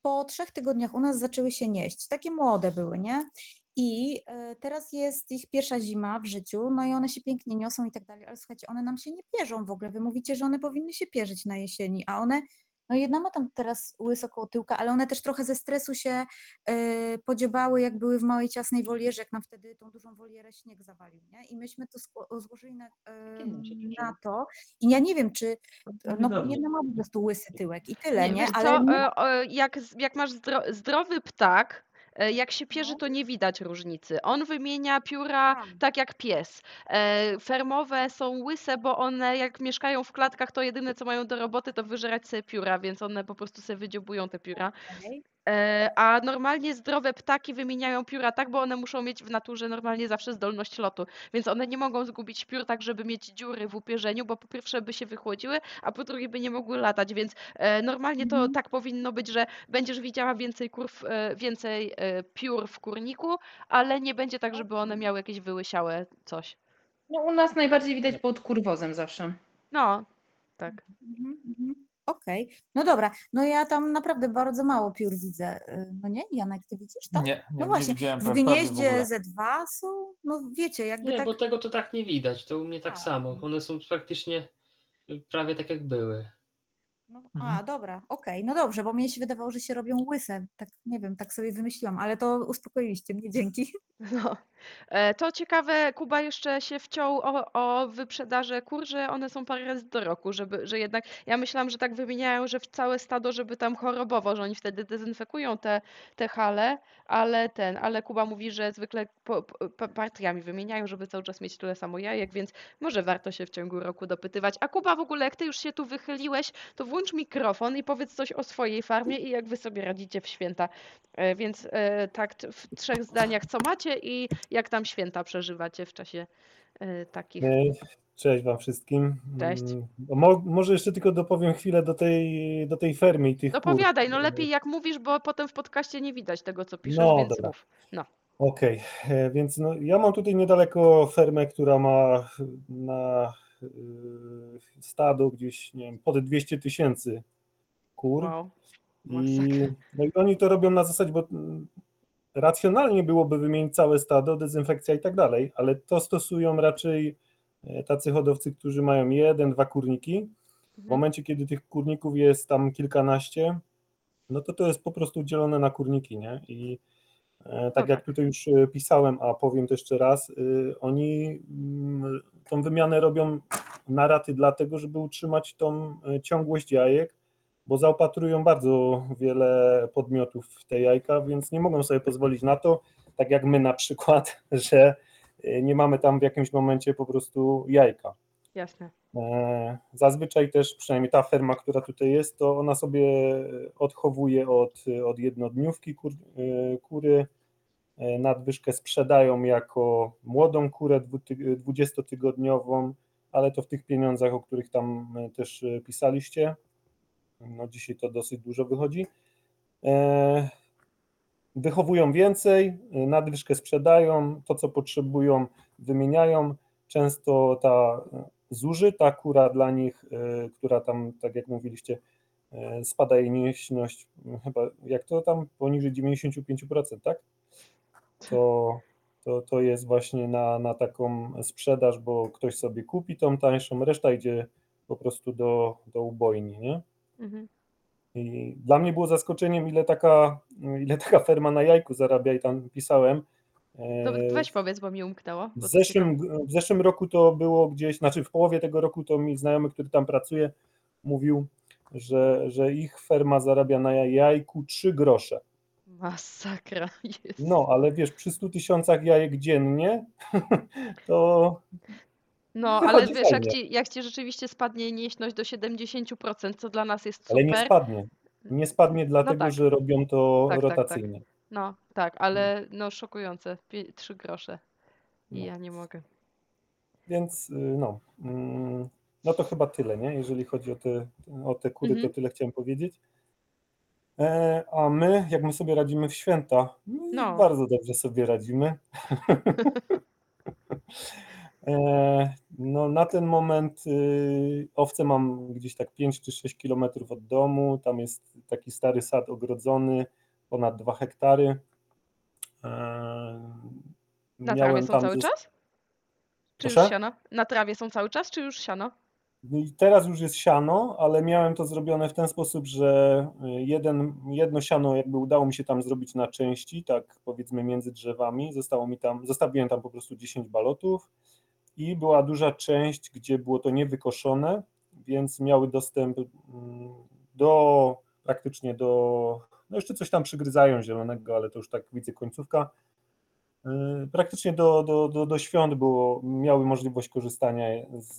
po trzech tygodniach u nas zaczęły się nieść. Takie młode były, nie? I e, teraz jest ich pierwsza zima w życiu, no i one się pięknie niosą i tak dalej, ale słuchajcie, one nam się nie pierzą w ogóle. Wy mówicie, że one powinny się pierzyć na jesieni, a one, no jedna ma tam teraz łys około tyłka, ale one też trochę ze stresu się e, podziobały, jak były w małej ciasnej wolierze, jak nam wtedy tą dużą wolierę śnieg zawalił, nie? I myśmy to złożyli na, e, na to. I ja nie wiem, czy no bo jedna ma po prostu łysy tyłek i tyle, nie? wiesz Ale co, nie- e, o, jak, jak masz zdro, zdrowy ptak, e, jak się pierzy, No. to nie widać różnicy. On wymienia pióra Tak. tak jak pies. E, Fermowe są łyse, bo one jak mieszkają w klatkach, to jedyne co mają do roboty to wyżerać sobie pióra, więc one po prostu sobie wydziobują te pióra. E, A normalnie zdrowe ptaki wymieniają pióra tak, bo one muszą mieć w naturze normalnie zawsze zdolność lotu, więc one nie mogą zgubić piór tak, żeby mieć dziury w upierzeniu, bo po pierwsze by się wychłodziły, a po drugie by nie mogły latać, więc e, normalnie to Mhm. tak powinno być, że będziesz widziała więcej kurw, e, więcej piór w kurniku, ale nie będzie tak, żeby one miały jakieś wyłysiałe coś. No u nas najbardziej widać pod kurwozem zawsze. No, tak. Mhm, mhm. Okej, no dobra, no ja tam naprawdę bardzo mało piór widzę, y, no nie? Janek, ty widzisz to? Nie, nie, No nie właśnie, widziałem w w gnieździe ogóle. Z2 są, no wiecie, jakby Nie, tak... bo tego to tak nie widać. To u mnie tak A. samo. One są praktycznie prawie tak jak były. No, Mhm. a, dobra, okej, no dobrze, bo mnie się wydawało, że się robią łyse, tak nie wiem, tak sobie wymyśliłam, ale to uspokoiliście mnie, dzięki. No. E, To ciekawe, Kuba jeszcze się wciął o, o wyprzedaże kur, że one są parę razy do roku, żeby, że jednak, ja myślałam, że tak wymieniają, że w całe stado, żeby tam chorobowo, że oni wtedy dezynfekują te, te hale, ale ten, ale Kuba mówi, że zwykle po, po, pa- partiami wymieniają, żeby cały czas mieć tyle samo jajek, więc może warto się w ciągu roku dopytywać. A Kuba w ogóle, jak ty już się tu wychyliłeś, to włącz mikrofon i powiedz coś o swojej farmie i jak wy sobie radzicie w święta. E, Więc e, tak w trzech zdaniach, co macie i jak tam święta przeżywacie w czasie e, takich. E, Cześć Wam wszystkim. Cześć. Mm, Mo, może jeszcze tylko dopowiem chwilę do tej, do tej fermy i tych kur. Dopowiadaj, no lepiej jak mówisz, bo potem w podcaście nie widać tego, co piszesz, No, więc dobra. mów. No. Okej, e, więc no, ja mam tutaj niedaleko fermę, która ma na y, stado gdzieś, nie wiem, pod 200 tysięcy kur. Wow. I, no i oni to robią na zasadzie, bo racjonalnie byłoby wymienić całe stado, dezynfekcja i tak dalej, ale to stosują raczej e, tacy hodowcy, którzy mają jeden, dwa kurniki. W Mhm. momencie, kiedy tych kurników jest tam kilkanaście, no to to jest po prostu dzielone na kurniki, nie? I e, tak jak tutaj już e, pisałem, a powiem to jeszcze raz, oni mm, tą wymianę robią na raty dlatego, żeby utrzymać tą ciągłość jajek, bo zaopatrują bardzo wiele podmiotów w te jajka, więc nie mogą sobie pozwolić na to, tak jak my na przykład, <laughs> że e, nie mamy tam w jakimś momencie po prostu jajka. Jasne. E, Zazwyczaj też, przynajmniej ta ferma, która tutaj jest, to ona sobie odchowuje od, od jednodniówki kur, kury. E, Nadwyżkę sprzedają jako młodą kurę dwuty- 20-tygodniową, ale to w tych pieniądzach, o których tam też pisaliście. No dzisiaj to dosyć dużo wychodzi. E, Wychowują więcej, nadwyżkę sprzedają, to co potrzebują wymieniają. Często ta zużyta kura dla nich, e, która tam, tak jak mówiliście, e, spada jej mięśność, chyba jak to tam poniżej 95%, tak? To, to, to jest właśnie na, na taką sprzedaż, bo ktoś sobie kupi tą tańszą, reszta idzie po prostu do, do ubojni, nie? Mhm. I dla mnie było zaskoczeniem, ile taka, ile taka ferma na jajku zarabia i tam pisałem. To E, weź powiedz, bo mi umknęło. w bo zeszłym, w zeszłym roku to było gdzieś, znaczy w połowie tego roku to mi znajomy, który tam pracuje, mówił, że, że ich ferma zarabia na jajku 3 grosze. Masakra <laughs> jest. No, ale wiesz, przy 100 tysiącach jajek dziennie, <laughs> to No, ale wychodzi wiesz, jak fajnie. ci, jak ci rzeczywiście spadnie nieśność do 70%, co dla nas jest ale nie super. spadnie. Nie spadnie dlatego, tak. że robią to Tak, tak, tak. rotacyjnie. No, tak, ale no szokujące. Pie- Trzy grosze. I No. ja nie mogę. Więc y, no, mm, no to chyba tyle, nie? Jeżeli chodzi o te, o te kury, Mhm. to tyle chciałem powiedzieć. E, a my, jak my sobie radzimy w święta, no. No. bardzo dobrze sobie radzimy. <laughs> e, no na ten moment y, owce mam gdzieś tak 5 czy 6 kilometrów od domu. Tam jest taki stary sad ogrodzony, ponad 2 hektary. E, Na miałem trawie są tam cały czas? Czy już Proszę? siano? Na trawie są cały czas, czy już siano? No i Teraz już jest siano, ale miałem to zrobione w ten sposób, że y, jeden, jedno siano jakby udało mi się tam zrobić na części, tak powiedzmy między drzewami. Zostało mi tam, zostawiłem tam po prostu 10 balotów i była duża część, gdzie było to niewykoszone, więc miały dostęp mm, do praktycznie do, no jeszcze coś tam przygryzają zielonego, ale to już tak widzę końcówka. Y, Praktycznie do, do, do, do świąt było, miały możliwość korzystania z,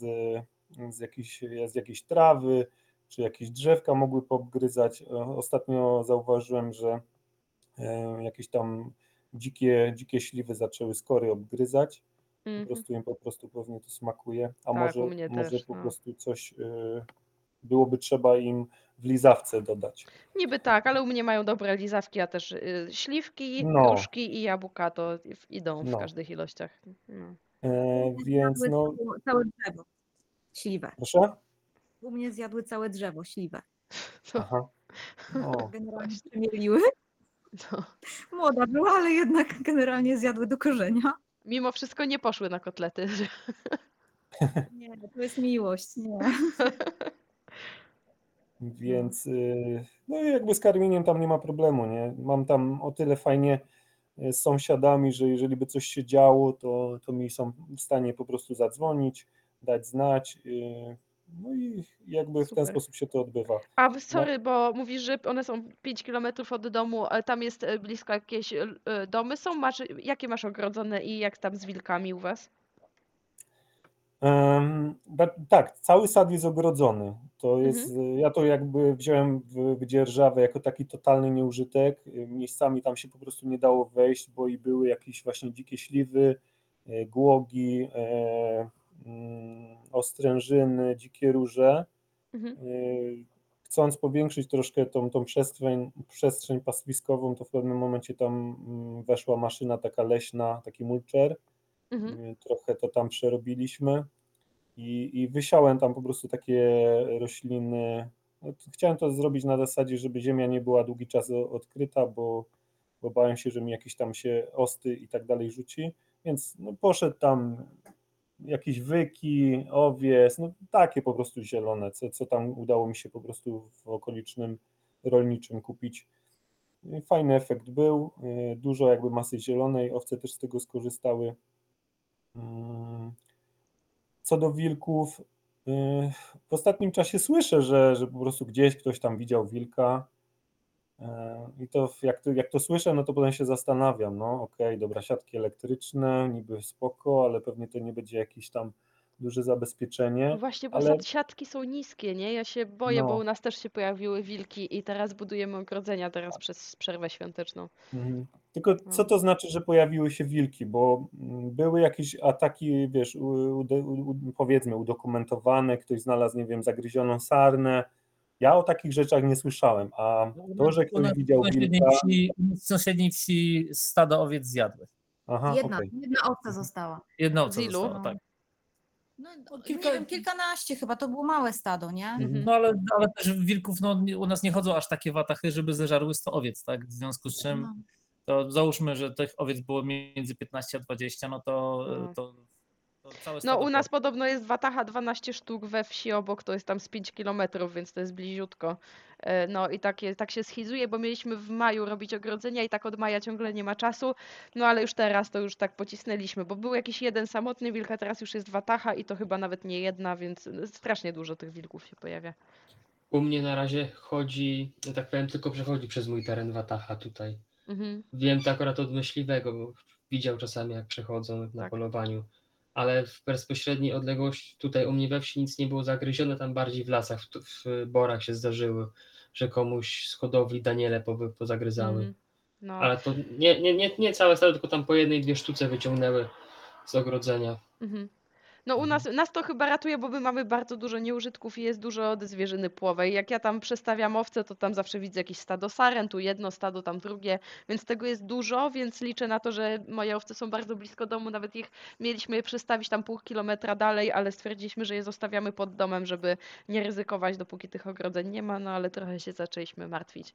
z, jakiejś, z jakiejś trawy, czy jakieś drzewka mogły poobgryzać. E, Ostatnio zauważyłem, że e, jakieś tam dzikie, dzikie śliwy zaczęły skory obgryzać. Po Mhm. prostu im po prostu pewnie to smakuje, a Tak, może, u mnie może też, po no. prostu coś y, byłoby trzeba im w lizawce dodać. Niby tak, ale u mnie mają dobre lizawki, a też y, śliwki, No. gruszki i jabłka to idą w No. każdych ilościach. No. E, więc Zjadły no, całe- drzewo. Śliwę. proszę? U mnie zjadły całe drzewo, śliwę. Aha. <laughs> O, Generalnie przemieliły. No. Młoda była, ale jednak generalnie zjadły do korzenia. Mimo wszystko nie poszły na kotlety. <laughs> Nie, to jest miłość, nie. <laughs> Więc y, no i jakby z karmieniem tam nie ma problemu, nie? Mam tam o tyle fajnie, e, z sąsiadami, że jeżeli by coś się działo, to, to mi są w stanie po prostu zadzwonić, dać znać. No i jakby w ten Super. sposób się to odbywa. A No, sorry, bo mówisz, że one są 5 km od domu, ale tam jest e, blisko jakieś e, e, domy są? Masz, jakie masz ogrodzone i jak tam z wilkami u was? Em, da- Tak, cały sad jest ogrodzony. To jest, Mhm. y, ja to jakby wziąłem w, w dzierżawę jako taki totalny nieużytek. Y, Miejscami tam się po prostu nie dało wejść, bo i były jakieś właśnie dzikie śliwy, y, głogi, e, ostrężyny, dzikie róże. Mhm. Y, Chcąc powiększyć troszkę tą, tą przestrzeń, przestrzeń pastwiskową, to w pewnym momencie tam mm, weszła maszyna taka leśna, taki mulcher. Mhm. Y, Trochę to tam przerobiliśmy i, i wysiałem tam po prostu takie rośliny. No, Chciałem to zrobić na zasadzie, żeby ziemia nie była długi czas odkryta, bo, bo bałem się, że mi jakieś tam się osty i tak dalej rzuci. Więc no, poszedł tam jakieś wyki, owies, no takie po prostu zielone, co, co tam udało mi się po prostu w okolicznym rolniczym kupić. Fajny efekt był, y, dużo jakby masy zielonej, owce też z tego skorzystały. Mm, Co do wilków, y, w ostatnim czasie słyszę, że, że po prostu gdzieś ktoś tam widział wilka. E, I to jak, to jak to słyszę, no to potem się zastanawiam, no okej, dobra, siatki elektryczne, niby spoko, ale pewnie to nie będzie jakieś tam duże zabezpieczenie. No właśnie, bo ale siatki są niskie, nie? Ja się boję, bo No. u nas też się pojawiły wilki i teraz budujemy ogrodzenia teraz przez przerwę świąteczną. Mhm. Tylko co No. to znaczy, że pojawiły się wilki? Bo mm, były jakieś ataki, wiesz, u, u, u, powiedzmy udokumentowane, ktoś znalazł, nie wiem, zagryzioną sarnę. Ja o takich rzeczach nie słyszałem, a to, że U ktoś widział w sąsiedniej wilka... wsi, sąsiedniej wsi stado owiec zjadły. Aha, Jedna, okej. jedna owca została. Jedna owca Z ilu? tak. No, No, nie kilka- wiem, kilkanaście chyba, to było małe stado, nie? Mhm. No ale, ale też wilków no, nie- u nas nie chodzą aż takie watachy, żeby zeżarły 100 owiec, tak? W związku z czym No. to załóżmy, że tych owiec było między 15 a 20, no to, No. to, to całe No stado u nas podobno jest Wataha 12 sztuk we wsi obok, to jest tam z 5 kilometrów, więc to jest bliziutko. E, No i takie, tak się schizuje, bo mieliśmy w maju robić ogrodzenia i tak od maja ciągle nie ma czasu, no ale już teraz to już tak pocisnęliśmy, bo był jakiś jeden samotny wilk, a teraz już jest Wataha i to chyba nawet nie jedna, więc strasznie dużo tych wilków się pojawia. U mnie na razie chodzi, że tak powiem, tylko przechodzi przez mój teren Wataha tutaj. Mhm. Wiem to akurat od myśliwego, bo widział czasami jak przechodzą na Tak. polowaniu, ale w bezpośredniej odległości tutaj u mnie we wsi nic nie było zagryzione, tam bardziej w lasach, w, w borach się zdarzyły, że komuś z hodowli Daniele po, pozagryzały. Mhm. No. Ale to nie, nie, nie, nie całe stado, tylko tam po jednej, dwie sztuce wyciągnęły z ogrodzenia. Mhm. No u nas, nas to chyba ratuje, bo my mamy bardzo dużo nieużytków i jest dużo od zwierzyny płowej. Jak ja tam przestawiam owce, to tam zawsze widzę jakieś stado saren, tu jedno stado, tam drugie, więc tego jest dużo, więc liczę na to, że moje owce są bardzo blisko domu, nawet ich mieliśmy je przestawić tam pół kilometra dalej, ale stwierdziliśmy, że je zostawiamy pod domem, żeby nie ryzykować, dopóki tych ogrodzeń nie ma, no ale trochę się zaczęliśmy martwić.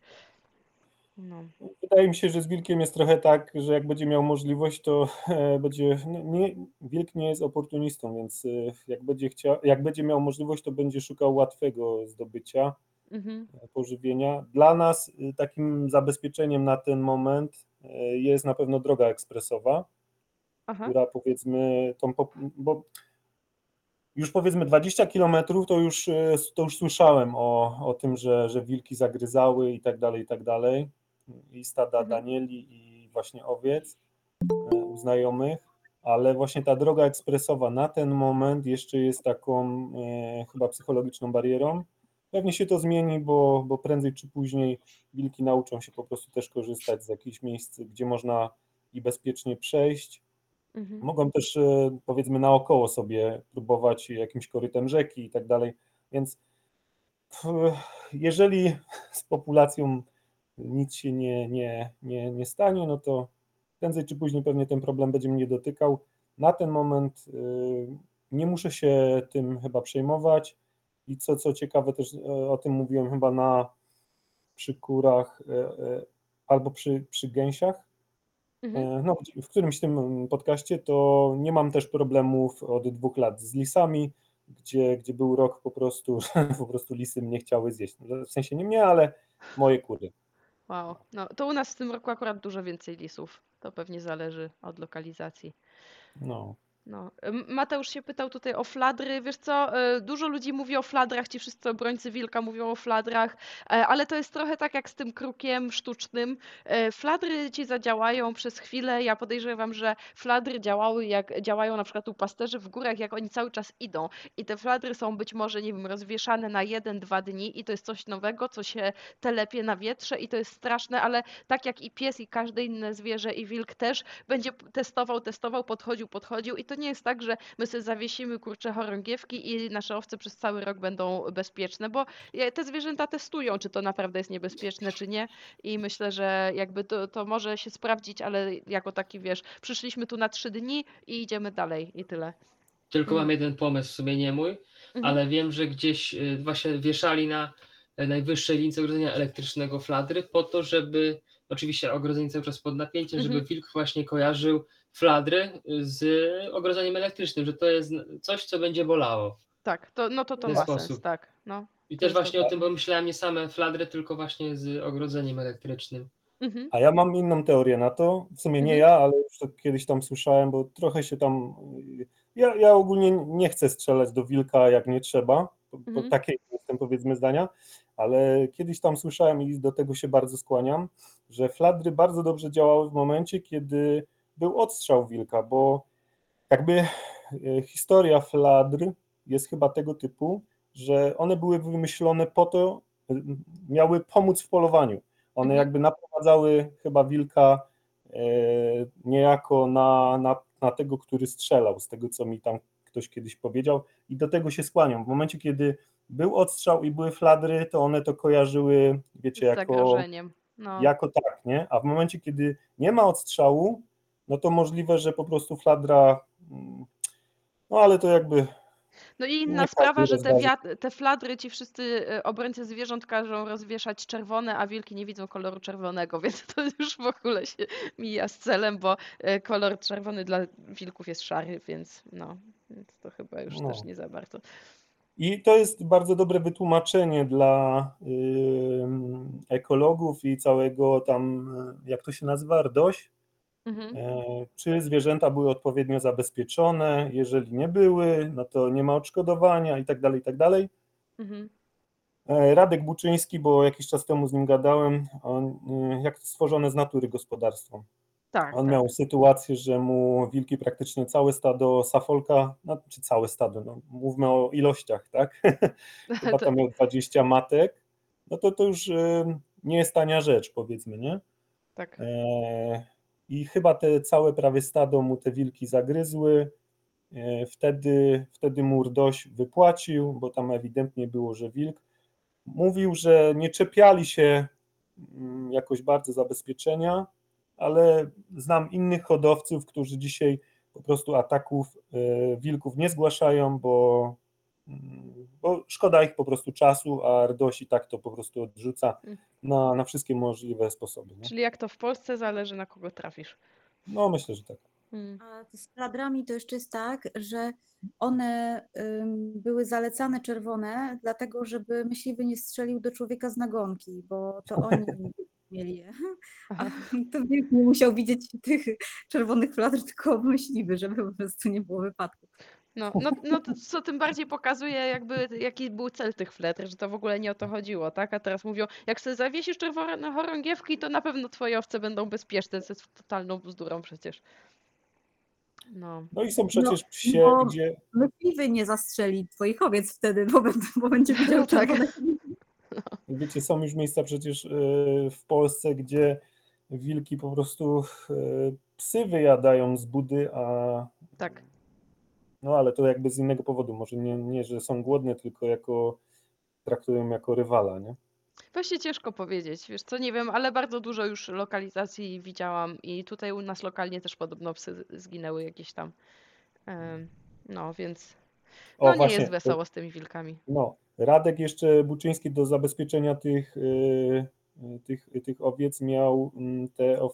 No. Wydaje mi się, że z wilkiem jest trochę tak, że jak będzie miał możliwość, to e, będzie. No nie, wilk nie jest oportunistą, więc e, jak będzie chciał, jak będzie miał możliwość, to będzie szukał łatwego zdobycia Mhm. e, pożywienia. Dla nas takim zabezpieczeniem na ten moment jest na pewno droga ekspresowa, Aha. która powiedzmy tą, bo już powiedzmy 20 kilometrów to już, to już słyszałem o, o tym, że, że wilki zagryzały i tak dalej, i tak dalej. I stada Mhm. Danieli i właśnie owiec e, u znajomych, ale właśnie ta droga ekspresowa na ten moment jeszcze jest taką e, chyba psychologiczną barierą. Pewnie się to zmieni, bo, bo prędzej czy później wilki nauczą się po prostu też korzystać z jakichś miejsc, gdzie można i bezpiecznie przejść. Mhm. Mogą też e, powiedzmy naokoło sobie próbować jakimś korytem rzeki i tak dalej. Więc jeżeli z populacją nic się nie, nie, nie, nie stanie, no to prędzej czy później pewnie ten problem będzie mnie dotykał. Na ten moment y, nie muszę się tym chyba przejmować. I co, co ciekawe, też e, o tym mówiłem chyba na przy kurach e, e, albo przy, przy gęsiach, Mhm. No, w którymś tym podcaście to nie mam też problemów od dwóch lat z lisami, gdzie, gdzie był rok po prostu, <laughs> po prostu lisy mnie chciały zjeść. W sensie nie mnie, ale moje kury. Wow. No to u nas w tym roku akurat dużo więcej lisów. to pewnie zależy od lokalizacji. No. No. Mateusz się pytał tutaj o fladry. Wiesz co, e, dużo ludzi mówi o fladrach, ci wszyscy obrońcy wilka mówią o fladrach, e, ale to jest trochę tak jak z tym krukiem sztucznym. E, Fladry ci zadziałają przez chwilę. Ja podejrzewam, że fladry działały jak działają na przykład u pasterzy w górach, jak oni cały czas idą. I te fladry są być może, nie wiem, rozwieszane na jeden, dwa dni i to jest coś nowego, co się telepie na wietrze i to jest straszne, ale tak jak i pies i każde inne zwierzę i wilk też będzie testował, testował, podchodził, podchodził i to nie jest tak, że my sobie zawiesimy kurcze chorągiewki i nasze owce przez cały rok będą bezpieczne, bo te zwierzęta testują, czy to naprawdę jest niebezpieczne, czy nie i myślę, że jakby to, to może się sprawdzić, ale jako taki, wiesz, przyszliśmy tu na trzy dni i idziemy dalej i tyle. Tylko Mm. mam jeden pomysł, w sumie nie mój, Mhm. ale wiem, że gdzieś y, właśnie wieszali na e, najwyższej lince ogrodzenia elektrycznego fladry po to, żeby, oczywiście ogrodzenie cały czas pod napięciem, żeby Mhm. wilk właśnie kojarzył fladry z ogrodzeniem elektrycznym, że to jest coś, co będzie bolało. Tak, to, no to to ten ma sens, sposób. tak, no. I też właśnie o dobre. tym pomyślałem, nie same fladry, tylko właśnie z ogrodzeniem elektrycznym. Mhm. A ja mam inną teorię na to. W sumie nie Mhm. ja, ale już to kiedyś tam słyszałem, bo trochę się tam. Ja, ja ogólnie nie chcę strzelać do wilka jak nie trzeba, bo, bo Mhm. takiej jestem powiedzmy zdania, ale kiedyś tam słyszałem i do tego się bardzo skłaniam, że fladry bardzo dobrze działały w momencie, kiedy był odstrzał wilka, bo jakby e, historia fladr jest chyba tego typu, że one były wymyślone po to, e, miały pomóc w polowaniu. One Mhm. jakby naprowadzały chyba wilka e, niejako na, na, na tego, który strzelał, z tego co mi tam ktoś kiedyś powiedział, i do tego się skłaniam. W momencie, kiedy był odstrzał i były fladry, to one to kojarzyły, wiecie, jako. No. jako tak, nie? A w momencie, kiedy nie ma odstrzału, no to możliwe, że po prostu fladra, mm, no ale to jakby No i inna każdy sprawa, że te, rozważy. wiat- te fladry ci wszyscy e, obrońcy zwierząt każą rozwieszać czerwone, a wilki nie widzą koloru czerwonego, <laughs> więc to już w ogóle się mija z celem, bo e, kolor czerwony dla wilków jest szary, więc no, więc to chyba już No. też nie za bardzo. I to jest bardzo dobre wytłumaczenie dla ym, ekologów i całego tam, y, jak to się nazywa, RDOŚ, Mhm. E, czy zwierzęta były odpowiednio zabezpieczone, jeżeli nie były, no to nie ma odszkodowania i tak dalej, i tak dalej. Mhm. E, Radek Buczyński, bo jakiś czas temu z nim gadałem, on, y, jak stworzone z natury gospodarstwo. Tak, On tak. miał sytuację, że mu wilki praktycznie całe stado safolka, no, czy całe stado, no, mówmy o ilościach, tak? <laughs> Chyba tam miał 20 matek, no to to już y, nie jest tania rzecz, powiedzmy, nie? tak. E, I chyba te całe prawie stado mu te wilki zagryzły. E, Wtedy, wtedy mu RDOŚ wypłacił, bo tam ewidentnie było, że wilk. Mówił, że nie czepiali się mm, jakoś bardzo zabezpieczenia, ale znam innych hodowców, którzy dzisiaj po prostu ataków e, wilków nie zgłaszają, bo, bo szkoda ich po prostu czasu, a RDOŚ i tak to po prostu odrzuca Mm. na, na wszystkie możliwe sposoby. Nie? Czyli jak to w Polsce zależy na kogo trafisz. No myślę, że tak. Mm. A z fladrami to jeszcze jest tak, że one ym, były zalecane czerwone, dlatego żeby myśliwy nie strzelił do człowieka z nagonki, bo to <laughs> oni mieli je. A to nie musiał widzieć tych czerwonych fladr, tylko myśliwy, żeby po prostu nie było wypadku. No, <laughs> no, no to co tym bardziej pokazuje jakby jaki był cel tych fletr, że to w ogóle nie o to chodziło, tak? A teraz mówią, jak sobie zawiesisz czerwone chorągiewki, to na pewno twoje owce będą bezpieczne, co jest totalną bzdurą przecież. No. No i są przecież psie, bo- gdzie Myśliwy nie zastrzeli twoich owiec wtedy, bo, bo będzie widział Tak. czerwone <laughs> wiecie, są już miejsca przecież e, w Polsce, gdzie wilki po prostu e, psy wyjadają z budy, a Tak. No ale to jakby z innego powodu, może nie, nie że są głodne, tylko jako traktują jako rywala, nie? Właśnie ciężko powiedzieć, wiesz co, nie wiem, ale bardzo dużo już lokalizacji widziałam i tutaj u nas lokalnie też podobno psy zginęły jakieś tam. No, więc O, no nie właśnie, jest wesoło z tymi wilkami. No, Radek jeszcze Buczyński do zabezpieczenia tych, e, e, tych, tych owiec miał mm, te, e,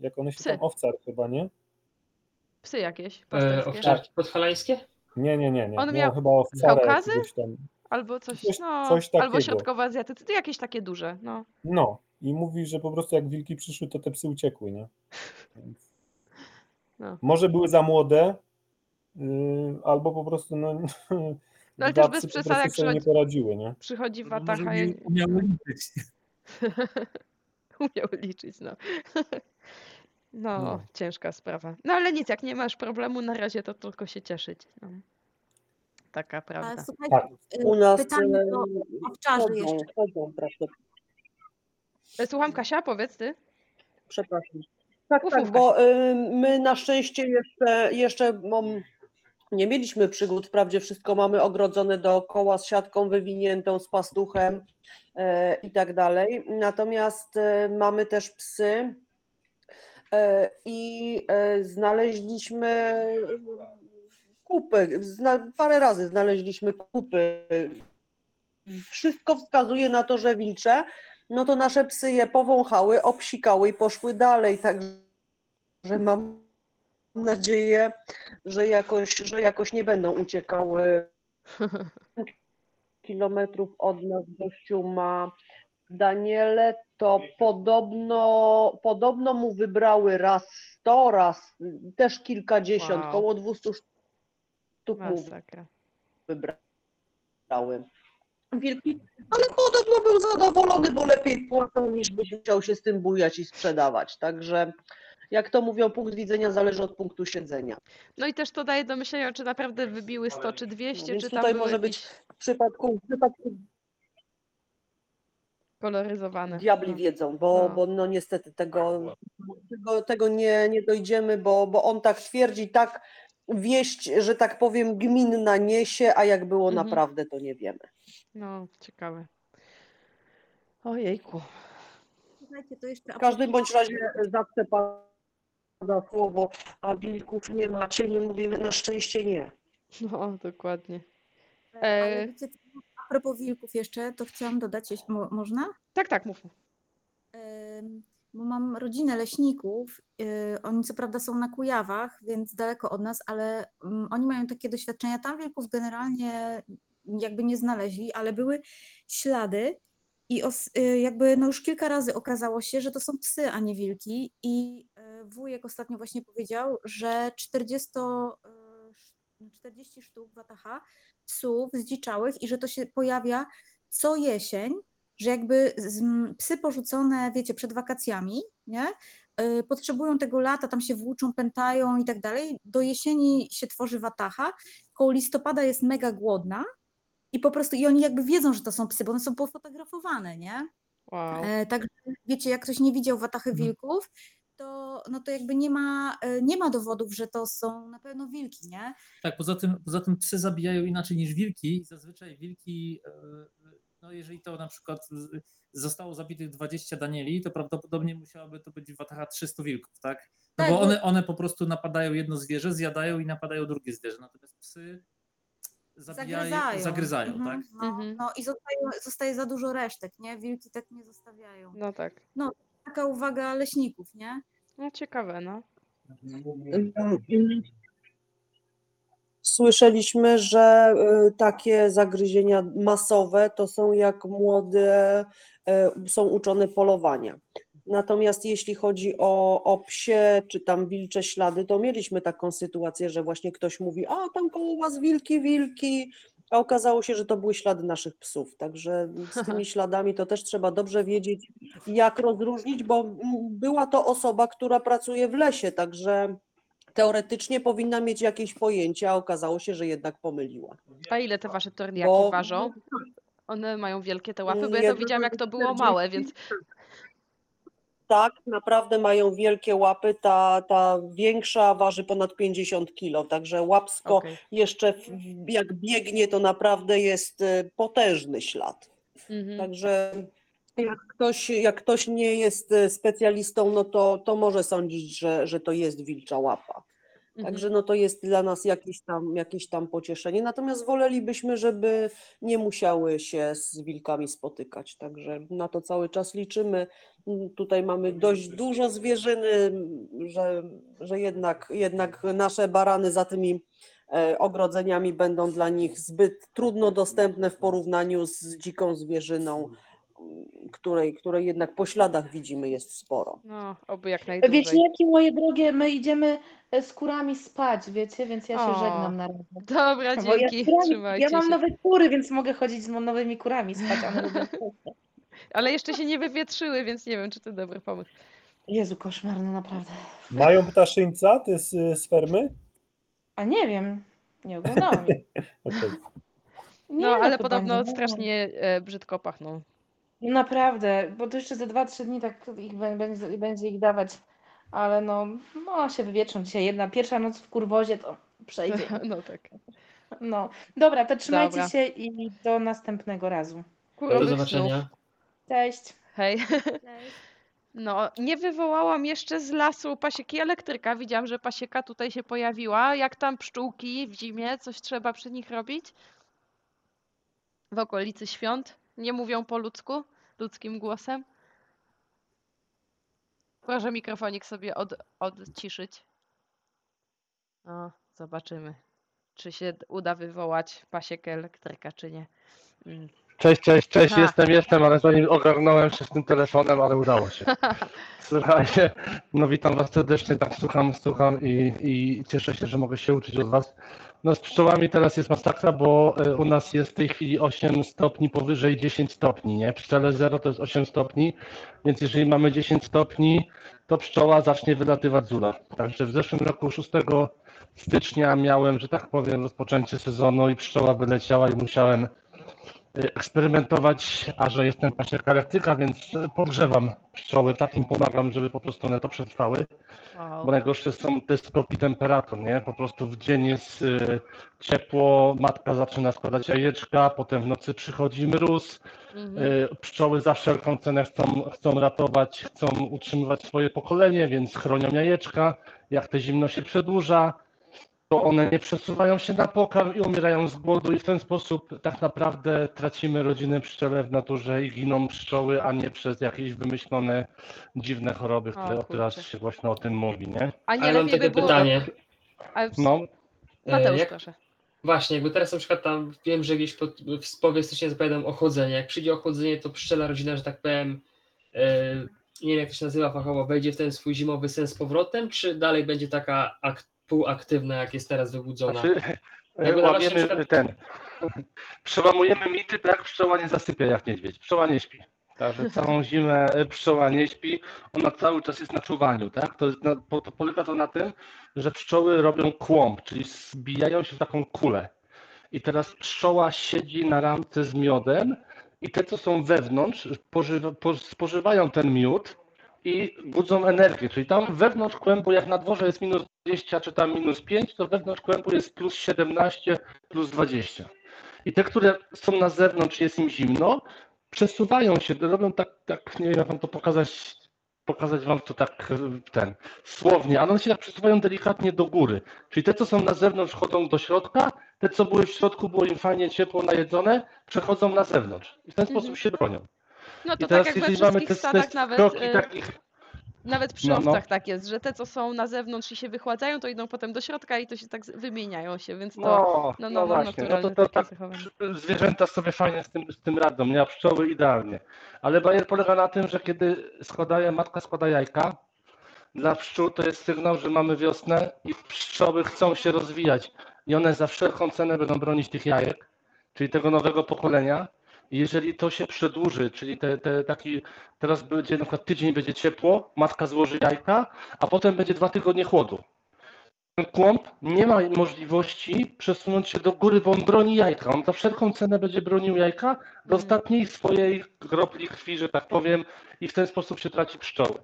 jak one się Psy. tam, owcar chyba, nie? Psy jakieś E, pasterskie. owczarki podhalańskie? Nie, nie, nie, nie. On miał miał chyba owcara Kaukazy? jakiegoś tam. Albo coś, Coś- no, coś albo takiego. środkowoazjatycy, to jakieś takie duże, no. No, i mówi, że po prostu jak wilki przyszły, to te psy uciekły, nie? Więc No. Może były za młode, yy, albo po prostu no, No ale dwa też bez psy po przesady, jak sobie nie przychodzi- poradziły, nie? Przychodzi wataha umiały liczyć. <laughs> umiał liczyć, no. <laughs> No, No. ciężka sprawa. No ale nic, jak nie masz problemu na razie, to tylko się cieszyć. No. Taka A prawda. słuchajcie, Tak. y, U nas pytanie e, do owczarzy chodzą, jeszcze. chodzą prawda. E, Słucham Kasia, powiedz ty. Przepraszam. Tak, Mów, tak, mów, bo y, my na szczęście jeszcze, jeszcze mam, nie mieliśmy przygód, wprawdzie wszystko mamy ogrodzone dookoła z siatką wywiniętą, z pastuchem e, i tak dalej. Natomiast e, mamy też psy i e, znaleźliśmy kupy, parę razy znaleźliśmy kupy. Wszystko wskazuje na to, że wilcze, no to nasze psy je powąchały, obsikały i poszły dalej. Także mam nadzieję, że jakoś, że jakoś nie będą uciekały <laughs> kilometrów od nas. Gościu ma Daniele, to podobno, podobno mu wybrały raz 100, raz też kilkadziesiąt, Wow. koło 200 sztuk mu Masakra. wybrałem. Wielki, ale podobno był zadowolony, bo lepiej płacą niż byś chciał się z tym bujać i sprzedawać. Także jak to mówią, punkt widzenia zależy od punktu siedzenia. No i też to daje do myślenia, czy naprawdę wybiły 100 czy No 200, więc czy tam tutaj były może być jakieś w przypadku, w przypadku koloryzowane. diabli No. wiedzą, bo, No. bo no niestety tego, tego, tego nie, nie dojdziemy, bo, bo on tak twierdzi, tak wieść, że tak powiem, gminna niesie, a jak było Mhm. naprawdę, to nie wiemy. No, ciekawe. Ojejku. Słuchajcie, to jeszcze W każdym bądź razie zawsze pada słowo, a wilków nie macie, nie mówimy na szczęście nie. No, dokładnie. E, co, a propos wilków jeszcze, to chciałam dodać, jeśli mo, można? tak, tak, mów. Ym, Bo mam rodzinę leśników. y, Oni co prawda są na Kujawach, więc daleko od nas, ale mm, oni mają takie doświadczenia. Tam wilków generalnie jakby nie znaleźli, ale były ślady i os, y, jakby no już kilka razy okazało się, że to są psy, a nie wilki. I y, wujek ostatnio właśnie powiedział, że 40, y, 40 sztuk wataha psów zdziczałych i że to się pojawia co jesień że jakby psy porzucone, wiecie, przed wakacjami, nie? y, Potrzebują tego lata, tam się włóczą, pętają i tak dalej. Do jesieni się tworzy watacha, koło listopada jest mega głodna i po prostu, i oni jakby wiedzą, że to są psy, bo one są pofotografowane, nie? Wow. E, Także wiecie, jak ktoś nie widział watachy Mhm. wilków, to, no to jakby nie ma, e, nie ma dowodów, że to są na pewno wilki, nie? Tak, poza tym, poza tym psy zabijają inaczej niż wilki. Zazwyczaj wilki, e, no jeżeli to na przykład zostało zabitych 20 Danieli, to prawdopodobnie musiałaby to być watacha 300 wilków, tak? No Tak, bo bo- one, one po prostu napadają jedno zwierzę, zjadają i napadają drugie zwierzę. Natomiast psy zabijają, Zagryzają. zagryzają, Mhm, tak? No, Mhm. no i zostaje, zostaje za dużo resztek, nie? Wilki tak nie zostawiają. No tak. Taka uwaga leśników, nie? No ciekawe, no. Słyszeliśmy, że y, takie zagryzienia masowe to są jak młode, y, są uczone polowania. Natomiast jeśli chodzi o, o psie czy tam wilcze ślady, to mieliśmy taką sytuację, że właśnie ktoś mówi, a tam koło was wilki, wilki, a okazało się, że to były ślady naszych psów. Także z tymi <laughs> śladami to też trzeba dobrze wiedzieć, jak rozróżnić, bo mm, była to osoba, która pracuje w lesie, także teoretycznie powinna mieć jakieś pojęcie, a okazało się, że jednak pomyliła. A ile te wasze torniaki Bo- ważą? One mają wielkie te łapy, bo ja to widziałam, jak to było 40, małe, więc Tak, naprawdę mają wielkie łapy. Ta, ta większa waży ponad 50 kilo, także łapsko okej. jeszcze w- w- jak biegnie, to naprawdę jest y, potężny ślad. Mhm. Także jak ktoś, jak ktoś nie jest y, specjalistą, no to, to może sądzić, że, że to jest wilcza łapa. Mhm. Także no to jest dla nas jakieś tam, jakieś tam pocieszenie. Natomiast wolelibyśmy, żeby nie musiały się z wilkami spotykać. Także na to cały czas liczymy. Mm, Tutaj mamy dość dużo zwierzyny, mm, że, że jednak, jednak nasze barany za tymi e, ogrodzeniami będą dla nich zbyt trudno dostępne w porównaniu z dziką zwierzyną. Której, której jednak po śladach widzimy jest sporo. No, oby jak najdłużej. Wieśniaki moje drogie, my idziemy e, z kurami spać, wiecie, więc ja się O, żegnam na razie. Dobra, Bo ja, dzięki, kurami, trzymajcie ja mam się. nowe kury, więc mogę chodzić z nowymi kurami spać, a one lubią <laughs> spać. Ale jeszcze się nie wywietrzyły, więc nie wiem, czy to dobry pomysł. Jezu, koszmar, no naprawdę. Mają ptaszyńca te z, z fermy? A nie wiem, nie oglądałam. <laughs> Okej. Nie, No, ale podobno będzie, no. strasznie e, brzydko pachną. No Naprawdę, bo to jeszcze ze 2-3 dni tak ich bę- będzie, będzie ich dawać, ale no, no się wywietrzą dzisiaj jedna, pierwsza noc w kurwozie to przejdzie. <laughs> No tak. No, dobra, to trzymajcie Dobra. się i do następnego razu. Do Kurowych snów. zobaczenia. Cześć. Hej. No, nie wywołałam jeszcze z lasu pasieki elektryka. Widziałam, że pasieka tutaj się pojawiła. Jak tam pszczółki w zimie? Coś trzeba przy nich robić? W okolicy świąt? Nie mówią po ludzku? Ludzkim głosem? Proszę mikrofonik sobie od, odciszyć. O, zobaczymy, czy się uda wywołać pasiekę elektryka, czy nie. Mm. Cześć, cześć, cześć, Aha. jestem, jestem, ale zanim ogarnąłem się z tym telefonem, ale udało się. <laughs> Słuchajcie, no witam Was serdecznie, tak słucham, słucham i, i cieszę się, że mogę się uczyć od Was. No z pszczołami teraz jest masakra, bo e, u nas jest w tej chwili 8 stopni powyżej 10 stopni, nie? Pszczele 0 to jest 8 stopni, więc jeżeli mamy 10 stopni, to pszczoła zacznie wylatywać z ula. Także w zeszłym roku 6 stycznia miałem, że tak powiem, rozpoczęcie sezonu i pszczoła wyleciała i musiałem eksperymentować, a że jestem pasieka elektryka, więc pogrzewam pszczoły, tak im pomagam, żeby po prostu one to przetrwały, Wow. bo najgorsze są te skoki temperatur, nie? Po prostu w dzień jest y, ciepło, matka zaczyna składać jajeczka, potem w nocy przychodzi mróz, Mhm. y, pszczoły za wszelką cenę chcą, chcą ratować, chcą utrzymywać swoje pokolenie, więc chronią jajeczka, jak te zimno się przedłuża, to one nie przesuwają się na pokarm i umierają z głodu i w ten sposób tak naprawdę tracimy rodziny pszczele w naturze i giną pszczoły, a nie przez jakieś wymyślone dziwne choroby, które O, teraz się głośno o tym mówi, nie? A nie Ale mam by takie było... pytanie. A, No, Mateusz, jak- proszę. Właśnie, jakby teraz na przykład tam wiem, że gdzieś pod, w powie stycznia zapowiadam ochłodzenie. Jak przyjdzie ochłodzenie, to pszczela rodzina, że tak powiem, e, nie wiem jak to się nazywa fachowo, wejdzie w ten swój zimowy sen z powrotem, czy dalej będzie taka ak- półaktywna, jak jest teraz wybudzona? znaczy, Jakby przykład- ten, przełamujemy mity, tak pszczoła nie zasypia jak niedźwiedź, pszczoła nie śpi. Także całą zimę e, pszczoła nie śpi, ona cały czas jest na czuwaniu, tak? To, na, po, to polega to na tym, że pszczoły robią kłąb, czyli zbijają się w taką kulę. I teraz pszczoła siedzi na ramce z miodem i te, co są wewnątrz, pożywa, po, spożywają ten miód i budzą energię. Czyli tam wewnątrz kłębu, jak na dworze jest minus 20 czy tam minus 5, to wewnątrz kłębu jest plus 17, plus 20. I te, które są na zewnątrz, jest im zimno, przesuwają się, robią tak, tak nie wiem jak wam to pokazać, pokazać wam to tak ten, słownie, ale one się tak przesuwają delikatnie do góry. Czyli te, co są na zewnątrz, chodzą do środka, te, co były w środku, było im fajnie ciepło najedzone, przechodzą na zewnątrz. I w ten sposób się bronią. No to I teraz, tak jak we mamy wszystkich te stadach nawet, kroki y, takich nawet przy No, no. owcach tak jest, że te co są na zewnątrz i się wychładzają, to idą potem do środka i to się tak wymieniają się, więc to No, no, no, no, no, no to, to tak zwierzęta sobie fajnie z tym, z tym radzą, nie? A pszczoły idealnie. Ale bajer polega na tym, że kiedy składaje, matka składa jajka, dla pszczół to jest sygnał, że mamy wiosnę i pszczoły chcą się rozwijać i one za wszelką cenę będą bronić tych jajek, czyli tego nowego pokolenia. Jeżeli to się przedłuży, czyli te, te taki, teraz będzie na przykład tydzień będzie ciepło, matka złoży jajka, a potem będzie dwa tygodnie chłodu ten kłąb nie ma możliwości przesunąć się do góry, bo on broni jajka. On za wszelką cenę będzie bronił jajka do Mhm. ostatniej swojej kropli krwi, że tak powiem, i w ten sposób się traci pszczoły.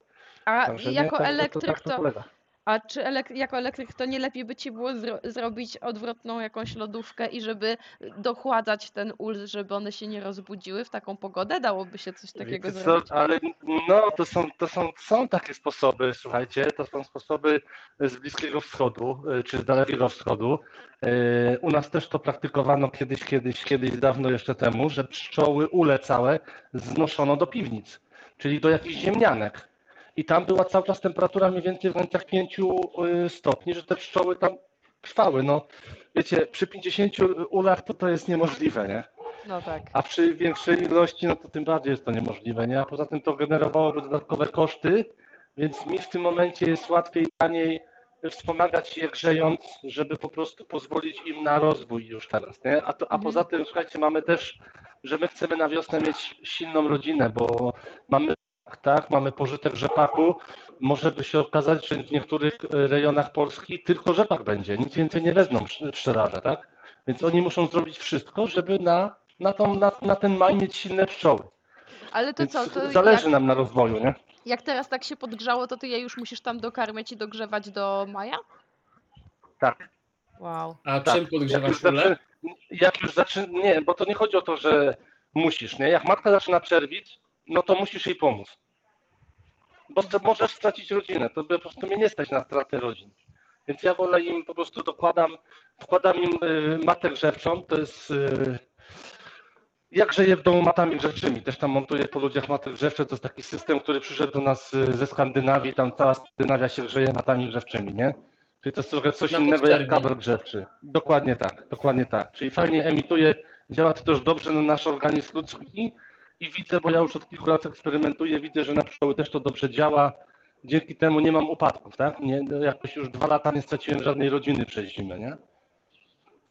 A Także nie, jako to, to, to, elektryk tak to. A czy elek- jako elektryk to nie lepiej by ci było zro zrobić odwrotną jakąś lodówkę i żeby dochładzać ten ul, żeby one się nie rozbudziły w taką pogodę? Dałoby się coś takiego Wiecie co, zrobić? ale no, to są, to są, są takie sposoby, słuchajcie, to są sposoby z Bliskiego Wschodu, y, czy z Dalekiego Wschodu. Y, U nas też to praktykowano kiedyś, kiedyś, kiedyś dawno jeszcze temu, że pszczoły ule całe znoszono do piwnic, czyli do jakichś ziemnianek. I tam była cały czas temperatura mniej więcej w granicach 5 y, stopni, że te pszczoły tam trwały. No, wiecie, przy 50 ulach to to jest niemożliwe, nie? No tak. A przy większej ilości, no to tym bardziej jest to niemożliwe, nie? A poza tym to generowałoby dodatkowe koszty, więc mi w tym momencie jest łatwiej, taniej wspomagać je grzejąc, żeby po prostu pozwolić im na rozwój już teraz, nie? A, to, a Mhm. poza tym, słuchajcie, mamy też, że my chcemy na wiosnę mieć silną rodzinę, bo mamy tak, mamy pożytek rzepaku. Może by się okazać, że w niektórych e, rejonach Polski tylko rzepak będzie, nic więcej nie wezmą psz- pszczelarze, tak? Więc oni muszą zrobić wszystko, żeby na, na, tą, na, na ten maj mieć silne pszczoły. Ale to Więc co, to zależy jak, nam na rozwoju, nie? jak teraz tak się podgrzało, to ty je już musisz tam dokarmiać i dogrzewać do maja? Tak. Wow. A Tak. czym Jak podgrzewasz już, ulę? zaczy, jak już zaczyna, nie, bo to nie chodzi o to, że musisz, nie? Jak matka zaczyna czerwić, no to musisz jej pomóc. Bo możesz stracić rodzinę, to by po prostu mnie nie stać na stratę rodzin. Więc ja wolę im po prostu dokładam, wkładam im y, matę grzewczą, to jest y, jak żyję w domu matami grzewczymi. Też tam montuję po ludziach maty grzewcze, to jest taki system, który przyszedł do nas y, ze Skandynawii, tam cała Skandynawia się grzeje matami grzewczymi, nie? Czyli to jest trochę coś innego jak kabel grzewczy. Dokładnie tak, dokładnie tak. Czyli fajnie emituje, działa to też dobrze na nasz organizm ludzki i widzę, bo ja już od kilku lat eksperymentuję, widzę, że na pszczoły też to dobrze działa. Dzięki temu nie mam upadków, tak? Nie, no jakoś już dwa lata nie straciłem żadnej rodziny przez zimę, nie?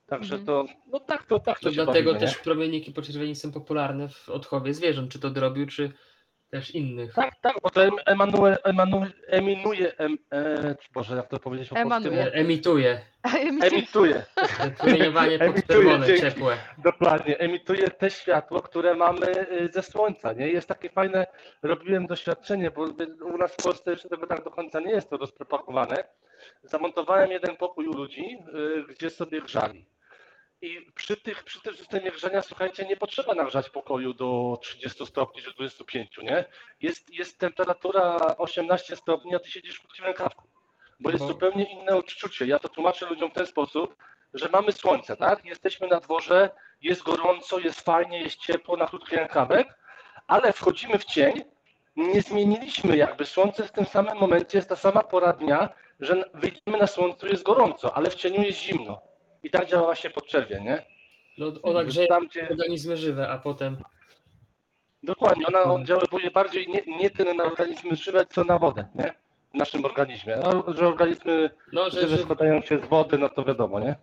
Także Mhm. to, no tak to, tak to, To dlatego bawimy, też promienniki poczerwieni są popularne w odchowie zwierząt, czy to drobiu, czy też innych. Tak, tak, bo to em- emanuje, emanuje, eminuje, em, e, Boże, jak to powiedzieć po polsku? Emanuje. Emituje. Emituje. Promieniowanie dzięki. ciepłe. Dokładnie, emituje te światło, które mamy y, ze słońca, nie? Jest takie fajne, robiłem doświadczenie, bo u nas w Polsce jeszcze tego tak do końca nie jest to rozpropagowane. Zamontowałem jeden pokój u ludzi, y, gdzie sobie grzali. I przy, tych, przy tym systemie grzania, słuchajcie, nie potrzeba nagrzać pokoju do 30 stopni czy 25, nie? Jest, jest temperatura 18 stopni, a ty siedzisz w krótkim rękawku. Bo jest Bo- zupełnie inne odczucie. Ja to tłumaczę ludziom w ten sposób, że mamy słońce, tak? Jesteśmy na dworze, jest gorąco, jest fajnie, jest ciepło na krótki rękawek, ale wchodzimy w cień, nie zmieniliśmy jakby słońce w tym samym momencie, jest ta sama pora dnia, że wyjdziemy na słońcu, jest gorąco, ale w cieniu jest zimno. I tak działa właśnie podczerwień, nie? No, ona grzeje Tam, gdzie... organizmy żywe, a potem Dokładnie, ona oddziaływuje bardziej nie, nie tyle na organizmy żywe, co na wodę, nie? W naszym organizmie. A, że organizmy no, że, żywe że składają się z wody, no to wiadomo, nie?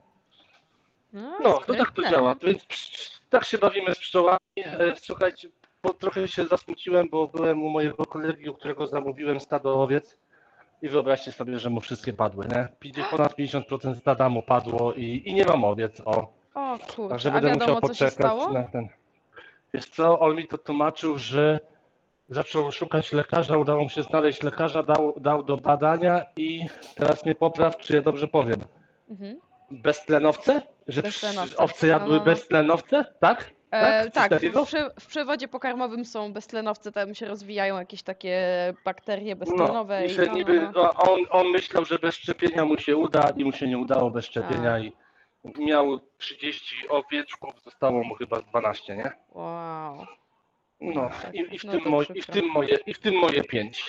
No, No, to tak to działa. Więc psz- tak się bawimy z pszczołami. E, Słuchajcie, bo trochę się zasmuciłem, bo byłem u mojego kolegi, u którego zamówiłem stado owiec i wyobraźcie sobie, że mu wszystkie padły, nie? Ponad 50% stada mu padło i, i nie mam owiec, o. O kurczę, Także a będę musiał wiadomo co się poczekać stało? na ten. Wiesz co, on mi to tłumaczył, że zaczął szukać lekarza, udało mu się znaleźć lekarza, dał, dał do badania i teraz mnie popraw, czy ja dobrze powiem. Mhm. Beztlenowce? Że Beztlenowce. owce jadły No, no, no. beztlenowce? Tak? E, tak, takiego? w, prze, w przewodzie pokarmowym są beztlenowce, tam się rozwijają jakieś takie bakterie No, beztlenowe. i i no, niby, no, no. no, on, on myślał, że bez szczepienia mu się uda i mu się nie udało bez szczepienia i miał 30 owieczków, zostało mu chyba 12, nie? Wow. No, tak. i, i, w No tym moje, i, w tym moje, i w tym moje pięć.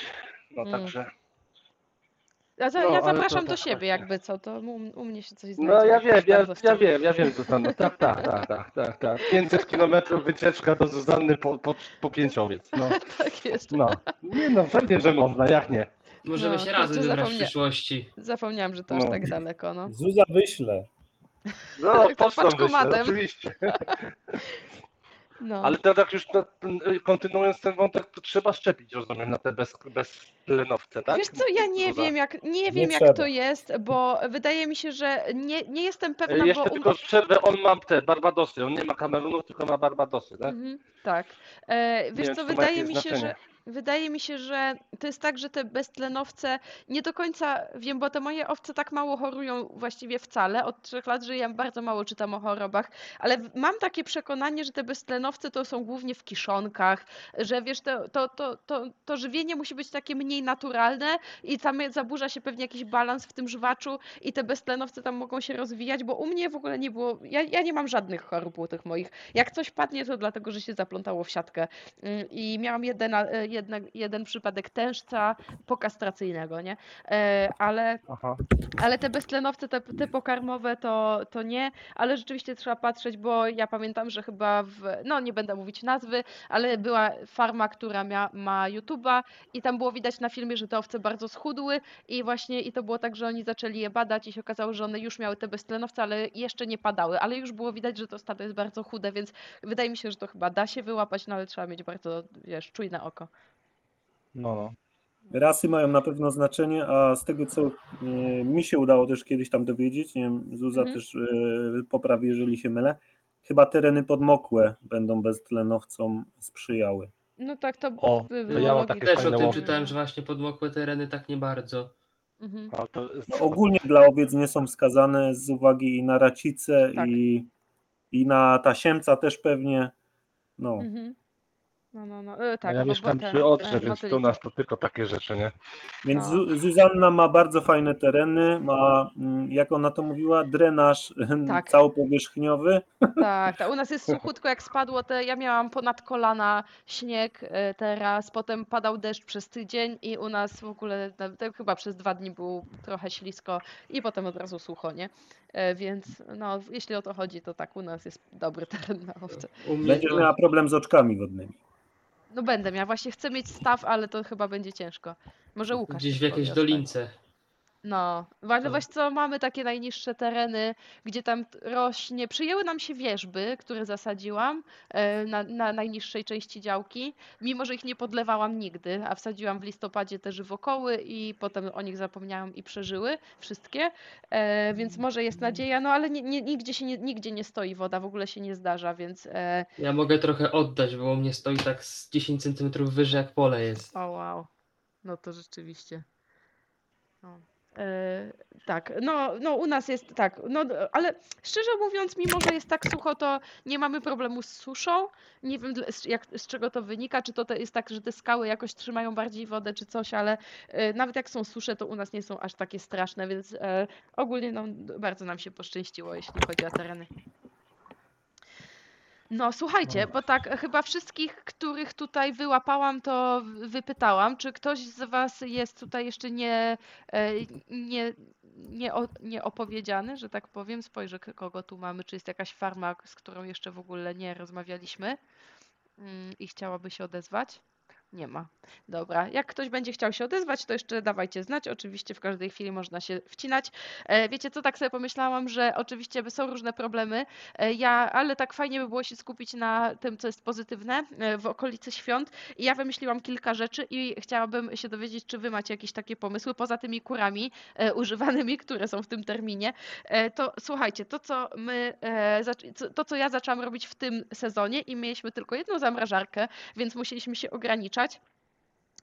No Mm. także. Ja, za, No, ja zapraszam do tak siebie, właśnie. jakby co, to u, u mnie się coś znajdzie. No ja wiem, ja, ja wiem, ja wiem Zuzanno. Tak, tak, tak, tak, tak, tak. 500 kilometrów wycieczka do Zuzanny po, po, po pięć owiec. No, <laughs> Tak jest. no. Nie no, pewnie, że można, jak nie. możemy No, się razem wybrać w przyszłości. Zapomniałem, że to aż No. tak daleko, no. Zuza wyśle. No, <laughs> Tak, to pocztą wyślę, paczkomatem. oczywiście. <laughs> no. Ale tak już to, kontynuując ten wątek, to trzeba szczepić, rozumiem, na te bez, beztlenowce, tak? Wiesz co, ja nie wiem jak, nie wiem jak trzeba. to jest, bo wydaje mi się, że nie, nie jestem E, pewna, Jeszcze bo... tylko przerwę, on ma te Barbadosy, on nie ma Kamerunów, tylko ma Barbadosy, tak? Mhm, tak. E, Nie wiesz wiem, co, wydaje mi się, że znaczenie. Wydaje mi się, że to jest tak, że te beztlenowce nie do końca wiem, bo te moje owce tak mało chorują właściwie wcale. Od trzech lat żyję, bardzo mało czytam o chorobach, ale mam takie przekonanie, że te beztlenowce to są głównie w kiszonkach, że wiesz, to, to, to, to, to żywienie musi być takie mniej naturalne i tam zaburza się pewnie jakiś balans w tym żwaczu i te beztlenowce tam mogą się rozwijać, bo u mnie w ogóle nie było, ja, ja nie mam żadnych chorób u tych moich. Jak coś padnie, to dlatego, że się zaplątało w siatkę. Mm, I miałam jedyna, e, jednak, jeden przypadek tężca pokastracyjnego, nie? E, ale Aha. ale te beztlenowce, te, te pokarmowe to, to nie, ale rzeczywiście trzeba patrzeć, bo ja pamiętam, że chyba w, no nie będę mówić nazwy, ale była farma, która mia, ma YouTube'a i tam było widać na filmie, że te owce bardzo schudły i właśnie i to było tak, że oni zaczęli je badać i się okazało, że one już miały te beztlenowce, ale jeszcze nie padały, ale już było widać, że to stado jest bardzo chude, więc wydaje mi się, że to chyba da się wyłapać, no ale trzeba mieć bardzo, wiesz, czujne oko. No, no. Rasy mają na pewno znaczenie, a z tego co e, mi się udało też kiedyś tam dowiedzieć, nie wiem, Zuza Mhm. też e, poprawi, jeżeli się mylę, chyba tereny podmokłe będą beztlenowcom sprzyjały. No tak, to O, to ja mam takie Też o tym czytałem, że właśnie podmokłe tereny tak nie bardzo. Mhm. A to, No, ogólnie dla owiec nie są wskazane z uwagi i na racicę Tak. i, i na tasiemca też pewnie. No. Mhm. No, no, no, e, tak, ja bo- bo mieszkam przy Odrze, więc tu u nas to tylko takie rzeczy, nie? Więc No. Zu- Zuzanna ma bardzo fajne tereny, ma, mm, jak ona to mówiła, drenaż <laughs> Tak. całopowierzchniowy. <laughs> Tak, tak. U nas jest suchutko, jak spadło te. Ja miałam ponad kolana śnieg e, teraz, potem padał deszcz przez tydzień i u nas w ogóle to chyba przez dwa dni było trochę ślisko i potem od razu sucho, nie? E, Więc no, jeśli o to chodzi, to tak, u nas jest dobry teren na owce. To, miała problem z oczkami wodnymi. No będę miała, właśnie chcę mieć staw, ale to chyba będzie ciężko. Może Łukasz gdzieś w jakiejś dolince. No, ale właśnie co, mamy takie najniższe tereny, gdzie tam t- rośnie, przyjęły nam się wierzby, które zasadziłam e, na, na najniższej części działki, mimo że ich nie podlewałam nigdy, a wsadziłam w listopadzie te żywokoły i potem o nich zapomniałam i przeżyły wszystkie, e, więc może jest nadzieja, no ale nie, nie, nigdzie się nie, nigdzie nie stoi woda, w ogóle się nie zdarza, więc e, Ja mogę trochę oddać, bo u mnie stoi tak z 10 cm wyżej jak pole jest. o wow, no to rzeczywiście. No. E, tak, no, no u nas jest tak, no ale szczerze mówiąc, mimo że jest tak sucho, to nie mamy problemu z suszą. Nie wiem z, jak, z czego to wynika, czy to, jest tak, że te skały jakoś trzymają bardziej wodę, czy coś, ale e, nawet jak są susze, to u nas nie są aż takie straszne, więc e, ogólnie no, bardzo nam się poszczęściło, jeśli chodzi o tereny. No słuchajcie, bo tak chyba wszystkich, których tutaj wyłapałam, to wypytałam. Czy ktoś z Was jest tutaj jeszcze nie, e, nie, nie, nie opowiedziany, że tak powiem? Spojrzę, kogo tu mamy. Czy jest jakaś farma, z którą jeszcze w ogóle nie rozmawialiśmy mm, i chciałaby się odezwać? Nie ma. Dobra. Jak ktoś będzie chciał się odezwać, to jeszcze dawajcie znać. Oczywiście w każdej chwili można się wcinać. E, Wiecie co, tak sobie pomyślałam, że oczywiście są różne problemy, e, ja, ale tak fajnie by było się skupić na tym, co jest pozytywne e, w okolicy świąt. I ja wymyśliłam kilka rzeczy i chciałabym się dowiedzieć, czy wy macie jakieś takie pomysły poza tymi kurami używanymi, które są w tym terminie. To słuchajcie, to co my, to co ja zaczęłam robić w tym sezonie i mieliśmy tylko jedną zamrażarkę, więc musieliśmy się ograniczać.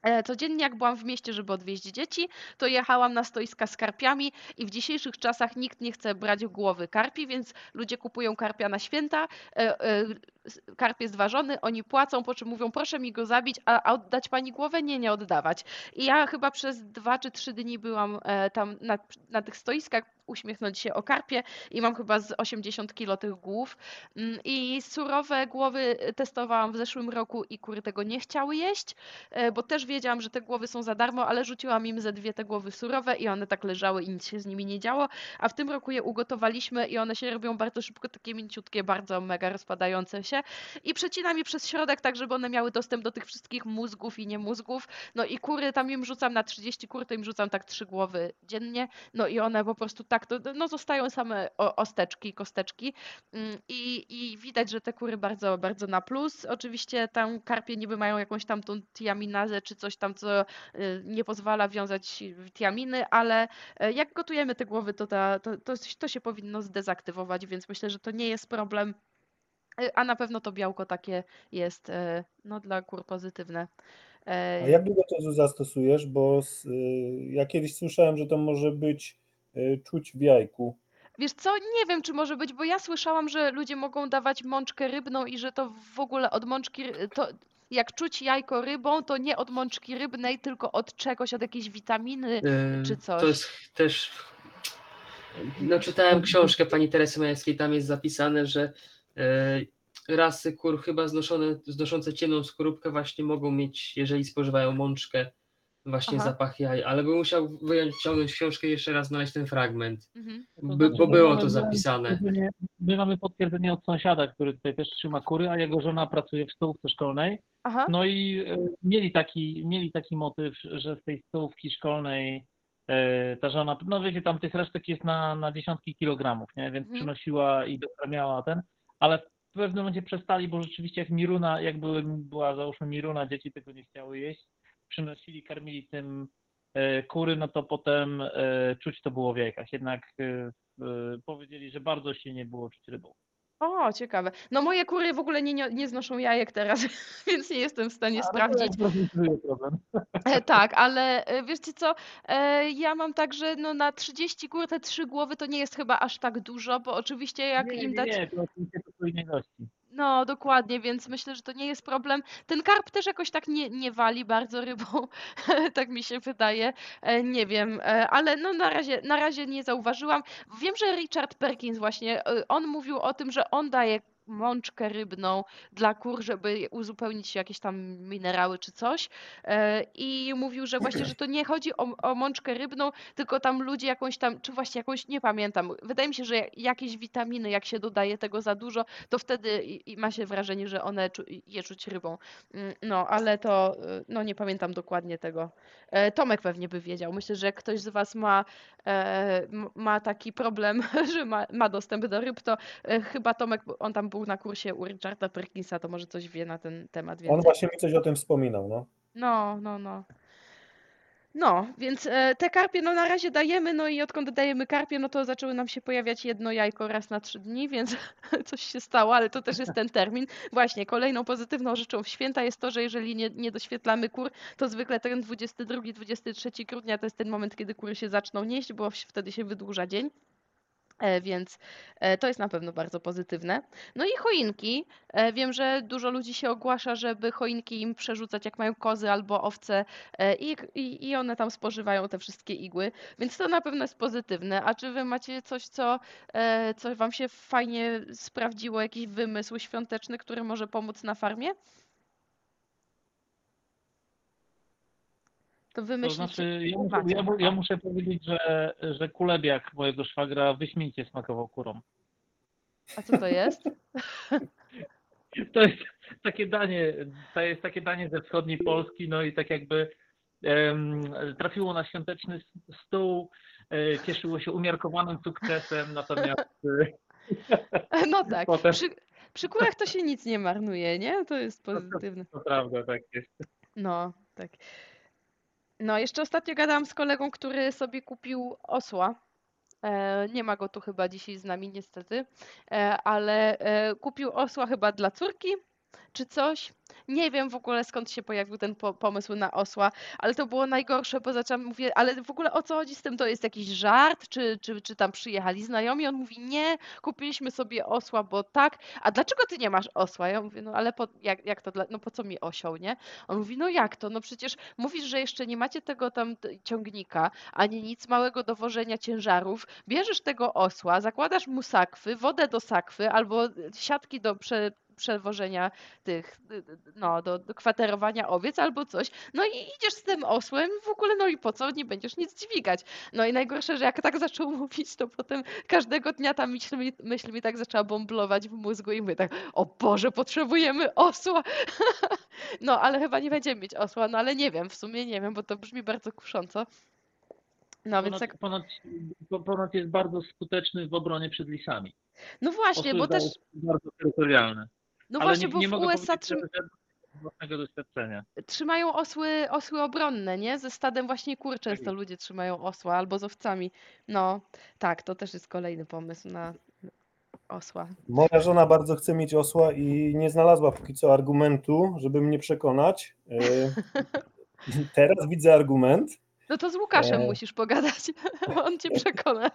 E, Codziennie, jak byłam w mieście, żeby odwieźć dzieci, to jechałam na stoiska z karpiami i w dzisiejszych czasach nikt nie chce brać głowy karpi, więc ludzie kupują karpia na święta. e, e, Karp jest ważony, oni płacą, po czym mówią, proszę mi go zabić, a oddać pani głowę? Nie, nie oddawać. I ja chyba przez dwa czy trzy dni byłam tam na, na tych stoiskach, uśmiechnąć się o karpie i mam chyba z 80 kilo tych głów. Mm, I surowe głowy testowałam w zeszłym roku i kury tego nie chciały jeść, e, bo też wiedziałam, że te głowy są za darmo, ale rzuciłam im ze dwie te głowy surowe i one tak leżały i nic się z nimi nie działo. A w tym roku je ugotowaliśmy i one się robią bardzo szybko, takie mięciutkie, bardzo mega rozpadające się. I przecinam je przez środek, tak żeby one miały dostęp do tych wszystkich mózgów i nie mózgów. No i kury tam im rzucam na 30 kur, to im rzucam tak trzy głowy dziennie. No i one po prostu tak, to, no zostają same osteczki, kosteczki. Mm, I, I widać, że te kury bardzo, bardzo na plus. Oczywiście tam karpie niby mają jakąś tam tą tiaminazę czy coś tam, co y, nie pozwala wiązać tiaminy, ale e, jak gotujemy te głowy, to, ta, to, to, to się powinno zdezaktywować, więc myślę, że to nie jest problem. Y, A na pewno to białko takie jest e, no, dla kur pozytywne. E, A jak długo to Zuza stosujesz? Bo y, ja kiedyś słyszałem, że to może być czuć w jajku. Wiesz co, nie wiem, czy może być, bo ja słyszałam, że ludzie mogą dawać mączkę rybną i że to w ogóle od mączki, to jak czuć jajko rybą, to nie od mączki rybnej, tylko od czegoś, od jakiejś witaminy Yy, czy coś. To jest też. No, czytałem książkę pani Teresy Majewskiej, tam jest zapisane, że yy, rasy kur chyba znoszone, znoszące ciemną skorupkę właśnie mogą mieć, jeżeli spożywają mączkę, właśnie Aha. zapach jaj, ale bym musiał wyjąć, ciągnąć książkę i jeszcze raz znaleźć ten fragment, Mhm. by, bo było to zapisane. My, my mamy potwierdzenie od sąsiada, który tutaj też trzyma kury, a jego żona pracuje w stołówce szkolnej. Aha. No i e, mieli taki, mieli taki motyw, że z tej stołówki szkolnej e, ta żona, no wiecie, tam tych resztek jest na, na dziesiątki kilogramów, nie? Więc Mhm. przynosiła i dokarmiała ten, ale w pewnym momencie przestali, bo rzeczywiście jak Miruna, jak były, była załóżmy Miruna, dzieci tego nie chciały jeść, przynosili, karmili tym e, kury, no to potem e, czuć to było w jajkach. Jednak e, powiedzieli, że bardzo silnie było czuć rybą. O, ciekawe. No moje kury w ogóle nie, nie, nie znoszą jajek teraz, <laughs> więc nie jestem w stanie A, to sprawdzić. Tak, ale e, wiecie co, ja mam tak, że no na 30 kur te trzy głowy to nie jest chyba aż tak dużo, bo oczywiście jak nie, im nie, dać... nie, to oczywiście to co innej ilości. No, dokładnie, więc myślę, że to nie jest problem. Ten karp też jakoś tak nie, nie wali bardzo rybą, <laughs> tak mi się wydaje. E, Nie wiem, e, ale no na razie, na razie nie zauważyłam. Wiem, że Richard Perkins właśnie, e, on mówił o tym, że on daje mączkę rybną dla kur, żeby uzupełnić jakieś tam minerały czy coś. E, I mówił, że właśnie, że to nie chodzi o, o mączkę rybną, tylko tam ludzie jakąś tam, czy właśnie jakąś, nie pamiętam. Wydaje mi się, że jakieś witaminy, jak się dodaje tego za dużo, to wtedy ma się wrażenie, że one je czuć rybą. Mm, No, ale to, y, no nie pamiętam dokładnie tego. E, Tomek pewnie by wiedział. Myślę, że jak ktoś z Was ma, e, ma taki problem, <laughs> że ma, ma dostęp do ryb, to chyba Tomek, on tam był na kursie u Richarda Perkinsa, to może coś wie na ten temat On więcej. właśnie mi coś o tym wspominał, no. No, no, no. No, więc e, te karpie no na razie dajemy, no i odkąd dajemy karpie, no to zaczęły nam się pojawiać jedno jajko raz na trzy dni, więc <laughs> coś się stało, ale to też jest ten termin. Właśnie, kolejną pozytywną rzeczą w święta jest to, że jeżeli nie, nie doświetlamy kur, to zwykle ten 22-23 grudnia to jest ten moment, kiedy kury się zaczną nieść, bo wtedy się wydłuża dzień. E, Więc e, to jest na pewno bardzo pozytywne. No i choinki. E, Wiem, że dużo ludzi się ogłasza, żeby choinki im przerzucać, jak mają kozy albo owce, i, i, i one tam spożywają te wszystkie igły, więc to na pewno jest pozytywne. A czy wy macie coś, co, co wam się fajnie sprawdziło, jakiś wymysł świąteczny, który może pomóc na farmie? To To wymyślicie. znaczy, ja muszę, ja, ja muszę powiedzieć, że, że kulebiak mojego szwagra wyśmienicie smakował kurą. A co to jest? <laughs> To jest takie danie, to jest takie danie ze wschodniej Polski, no i tak jakby em, trafiło na świąteczny stół, e, cieszyło się umiarkowanym sukcesem, natomiast <laughs> No tak. Potem- Przy, przy kurach to się nic nie marnuje, nie? To jest pozytywne. to prawda, tak jest. No, tak. No, jeszcze ostatnio gadałam z kolegą, który sobie kupił osła. E, nie ma go tu chyba dzisiaj z nami, niestety, e, ale e, kupił osła chyba dla córki czy coś. Nie wiem w ogóle skąd się pojawił ten po pomysł na osła, ale to było najgorsze, bo zaczęłam, mówię, ale w ogóle o co chodzi z tym? To jest jakiś żart? Czy, czy, czy tam przyjechali znajomi? On mówi, nie, kupiliśmy sobie osła, bo tak. A dlaczego ty nie masz osła? Ja mówię, no ale po, jak, jak to, dla, no po co mi osioł, nie? On mówi, no jak to? No przecież mówisz, że jeszcze nie macie tego tam ciągnika, ani nic małego do wożenia ciężarów. Bierzesz tego osła, zakładasz mu sakwy, wodę do sakwy albo siatki do prze, przewożenia tych, no, do, do kwaterowania owiec albo coś. No i idziesz z tym osłem w ogóle, no i po co? Nie będziesz nic dźwigać. No i najgorsze, że jak tak zaczął <laughs> mówić, to potem każdego dnia ta myśl mi, myśl mi tak zaczęła bomblować w mózgu i my tak, o Boże, potrzebujemy osła. <laughs> No, ale chyba nie będziemy mieć osła, no ale nie wiem, w sumie nie wiem, bo to brzmi bardzo kusząco. No więc Ponoć, tak, ponoć, po- ponoć jest bardzo skuteczny w obronie przed lisami. no właśnie, Osły bo też, bardzo terytorialne. No Ale właśnie, nie, bo nie w USA doświadczenia. trzymają osły, osły obronne, nie? Ze stadem właśnie kur często jest. ludzie trzymają osła albo z owcami. No, tak, to też jest kolejny pomysł na osła. Moja żona bardzo chce mieć osła i nie znalazła póki co argumentu, żeby mnie przekonać. E, <laughs> Teraz widzę argument. No to z Łukaszem E. musisz pogadać, <laughs> on cię przekona.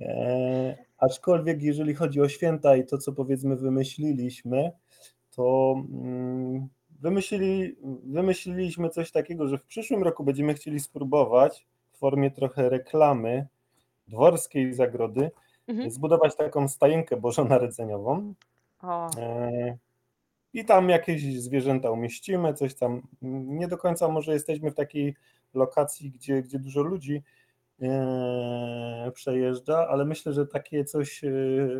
E, aczkolwiek jeżeli chodzi o święta i to, co powiedzmy wymyśliliśmy, to mm, wymyślili, wymyśliliśmy coś takiego, że w przyszłym roku będziemy chcieli spróbować w formie trochę reklamy dworskiej zagrody Mhm. zbudować taką stajenkę bożonarodzeniową. O, E, I tam jakieś zwierzęta umieścimy, coś tam. Nie do końca może jesteśmy w takiej lokacji, gdzie, gdzie dużo ludzi przejeżdża, ale myślę, że takie coś e,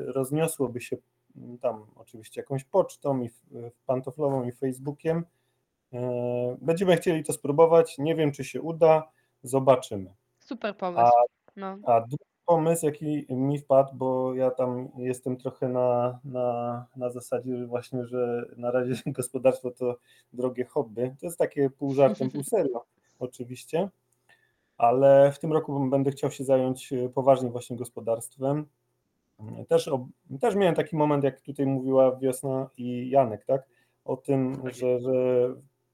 rozniosłoby się tam oczywiście jakąś pocztą i pantoflową i Facebookiem. E, Będziemy chcieli to spróbować. Nie wiem, czy się uda. Zobaczymy. super pomysł. No. A drugi pomysł, jaki mi wpadł, bo ja tam jestem trochę na, na, na zasadzie właśnie, że na razie <laughs> gospodarstwo to drogie hobby. To jest takie pół żartem, pół serio oczywiście, ale w tym roku będę chciał się zająć e, poważnie właśnie gospodarstwem. Też, też miałem taki moment, jak tutaj mówiła Wiosna i Janek, tak? O tym, że, że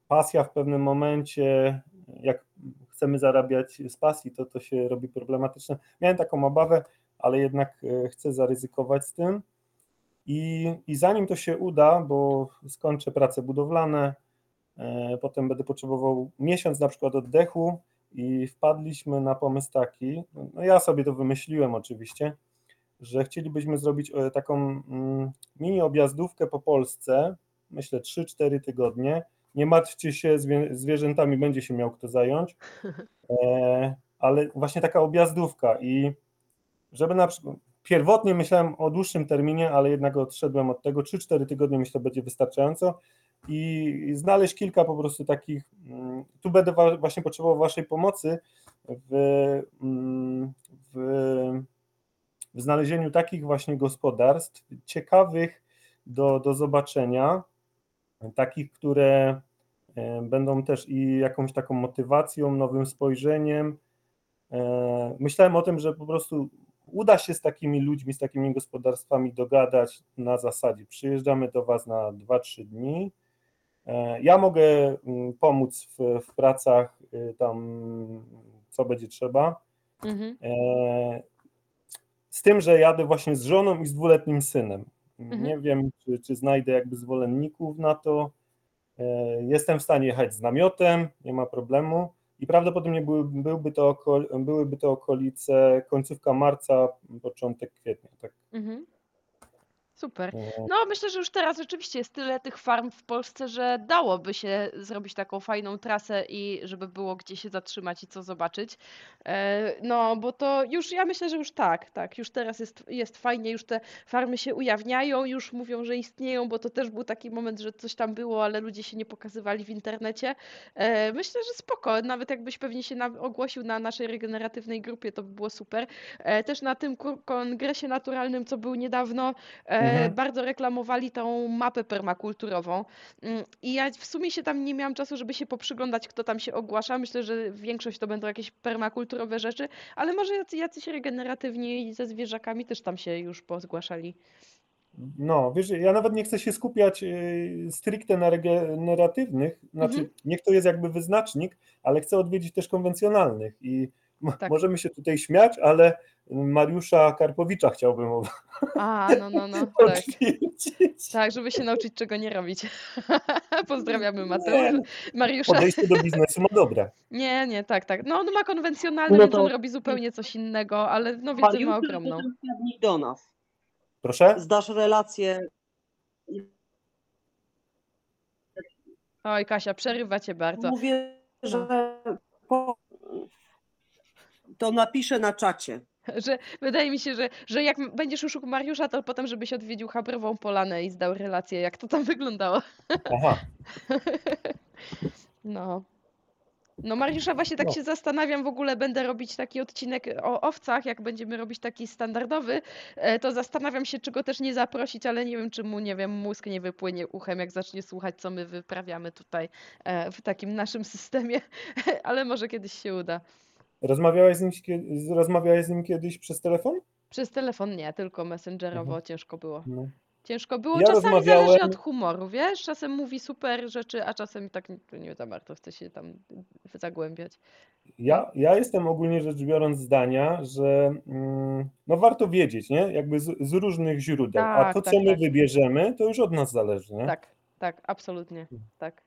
pasja w pewnym momencie, jak chcemy zarabiać z pasji, to to się robi problematyczne. Miałem taką obawę, ale jednak e, chcę zaryzykować z tym. I, I zanim to się uda, bo skończę prace budowlane, e, potem będę potrzebował miesiąc na przykład oddechu i wpadliśmy na pomysł taki, no ja sobie to wymyśliłem oczywiście, że chcielibyśmy zrobić e, taką mm, mini objazdówkę po Polsce, myślę 3-4 tygodnie. Nie martwcie się, zwierzętami będzie się miał kto zająć, <laughs> e, ale właśnie taka objazdówka i żeby na przykład, pierwotnie myślałem o dłuższym terminie, ale jednak odszedłem od tego, 3-4 tygodnie myślę będzie wystarczająco i znaleźć kilka po prostu takich, mm, tu będę właśnie potrzebował waszej pomocy w, mm, w, w znalezieniu takich właśnie gospodarstw ciekawych do, do zobaczenia, takich, które e, będą też i jakąś taką motywacją, nowym spojrzeniem. E, Myślałem o tym, że po prostu uda się z takimi ludźmi, z takimi gospodarstwami dogadać na zasadzie przyjeżdżamy do Was na 2-3 dni. E, Ja mogę mm, pomóc w, w pracach y, tam, co będzie trzeba. Mhm. E, Z tym, że jadę właśnie z żoną i z dwuletnim synem. Mhm. Nie wiem, czy, czy znajdę jakby zwolenników na to. E, Jestem w stanie jechać z namiotem, nie ma problemu. I prawdopodobnie były, byłby to oko, byłyby to okolice końcówka marca, początek kwietnia. Tak. Mhm. Super. No, myślę, że już teraz rzeczywiście jest tyle tych farm w Polsce, że dałoby się zrobić taką fajną trasę i żeby było gdzie się zatrzymać i co zobaczyć. E, No, bo to już, ja myślę, że już tak, tak, już teraz jest, jest fajnie, już te farmy się ujawniają, już mówią, że istnieją, bo to też był taki moment, że coś tam było, ale ludzie się nie pokazywali w internecie. E, Myślę, że spoko, nawet jakbyś pewnie się ogłosił na naszej regeneratywnej grupie, to by było super. E, Też na tym kongresie naturalnym, co był niedawno, Mhm. bardzo reklamowali tą mapę permakulturową. Mm, I ja w sumie się tam nie miałam czasu, żeby się poprzyglądać, kto tam się ogłasza. Myślę, że większość to będą jakieś permakulturowe rzeczy, ale może jacy, jacyś regeneratywni ze zwierzakami też tam się już pozgłaszali. No, wiesz, ja nawet nie chcę się skupiać y, stricte na regeneratywnych, znaczy Mhm. niech to jest jakby wyznacznik, ale chcę odwiedzić też konwencjonalnych i Tak. możemy się tutaj śmiać, ale Mariusza Karpowicza chciałbym A, no, no, no, <laughs> tak. Tak, żeby się nauczyć czego nie robić. <laughs> Pozdrawiamy Nie, Mateusz. Mariusza. Podejście do biznesu ma dobre. Nie, nie, tak, tak. No, on ma konwencjonalny, No więc on to- robi zupełnie coś innego, ale no wiedzę ma Mariusz, ogromną. do nas. Proszę? Zdasz relację. Oj, Kasia, przerywa cię bardzo. Mówię, że po... to napiszę na czacie. Że wydaje mi się, że, że jak będziesz już u Mariusza, to potem, żebyś odwiedził Chabrową Polanę i zdał relację, jak to tam wyglądało. Aha, <laughs> No. No Mariusza, właśnie tak No. się zastanawiam, w ogóle będę robić taki odcinek o owcach, jak będziemy robić taki standardowy, e, to zastanawiam się, czy go też nie zaprosić, ale nie wiem, czy mu, nie wiem, mózg nie wypłynie uchem, jak zacznie słuchać, co my wyprawiamy tutaj e, w takim naszym systemie, <laughs> ale może kiedyś się uda. Rozmawiałeś z nim, rozmawiałeś z nim kiedyś przez telefon? Przez telefon nie, tylko messengerowo ciężko było. No. Ciężko było. Ja Czasami zależy rozmawiałem- od humoru, wiesz? Czasem mówi super rzeczy, a czasem tak nie, za bardzo chce się tam zagłębiać. Ja, ja jestem ogólnie rzecz biorąc zdania, że mm, no warto wiedzieć, nie? Jakby z, z różnych źródeł, a Tak, to, tak, co my tak. wybierzemy, to już od nas zależy, nie? Tak, tak, absolutnie. Tak.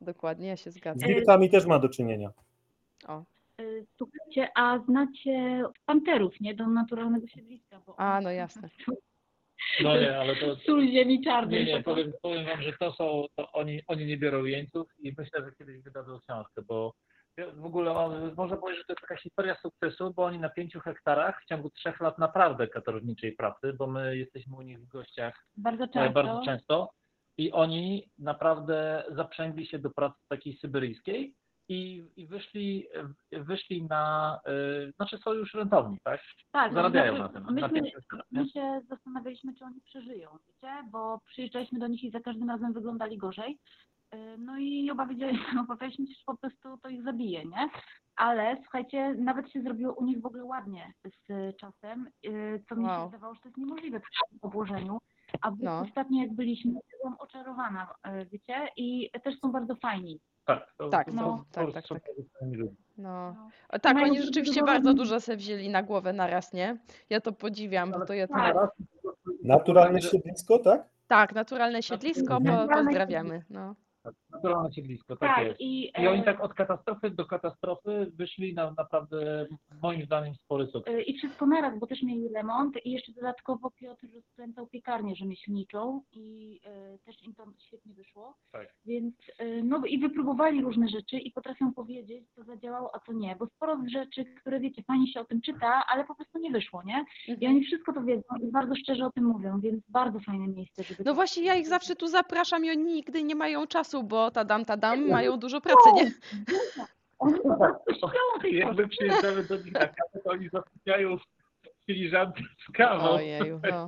Dokładnie, ja się Z zgadzam. wilkami też ma do czynienia. O. Y, Słuchajcie, a znacie panterów, nie? Do naturalnego siedliska. Bo A, no jasne. No nie, ale to... <laughs> Sól ziemi czarnej. Nie, nie, to- powiem, powiem wam, że to są, to oni, oni nie biorą jeńców i myślę, że kiedyś wydadzą książkę, bo w ogóle on, można powiedzieć, że to jest taka historia sukcesu, bo oni na pięciu hektarach w ciągu trzech lat naprawdę katorowniczej pracy, bo my jesteśmy u nich w gościach Bardzo e, często. bardzo często i oni naprawdę zaprzęgli się do pracy takiej syberyjskiej i, i wyszli, wyszli na, y, znaczy są już rentowni, tak? Tak, Zarabiają no, na tym. Myśmy, na my się zastanawialiśmy, czy oni przeżyją, wiecie, bo przyjeżdżaliśmy do nich i za każdym razem wyglądali gorzej. Y, No i obawiali, <laughs> obawialiśmy się, że po prostu to ich zabije, nie? Ale słuchajcie, nawet się zrobiło u nich w ogóle ładnie z czasem, co mi się wydawało, że to jest niemożliwe przy tym obłożeniu. A No. ostatnio jak byliśmy, byłam oczarowana, wiecie, i też są bardzo fajni. Tak, to, Tak, to, są- to, tak, to tak, tak. No. No. O, tak, Mają oni rzeczywiście bardzo dużo se wzięli na głowę naraz, nie? Ja to podziwiam, bo to ja Tak. to... Naturalne siedlisko, tak? Tak, naturalne siedlisko, po, Naturalne pozdrawiamy. No. Naturalne siedlisko, tak, Tak, jest. i, I oni e, tak od katastrofy do katastrofy wyszli na naprawdę, moim zdaniem, spory sukces. Y, I wszystko naraz, bo też mieli remont i jeszcze dodatkowo Piotr rozkręcał piekarnię rzemieślniczą i y, też im to świetnie wyszło. Tak. Więc y, no i wypróbowali różne rzeczy i potrafią powiedzieć, co zadziałało, a co nie. Bo sporo z rzeczy, które wiecie, fajnie się o tym czyta, ale po prostu nie wyszło, nie? I Mhm. oni wszystko to wiedzą i bardzo szczerze o tym mówią, więc bardzo fajne miejsce, żeby No właśnie, ja ich zawsze tu zapraszam i oni nigdy nie mają czasu, bo tadam, tadam, mają dużo pracy, nie? <laughs> Jak my przyjeżdżamy do nich na kawę, to oni zasypiają w filiżance z kawą. Ojeju, no.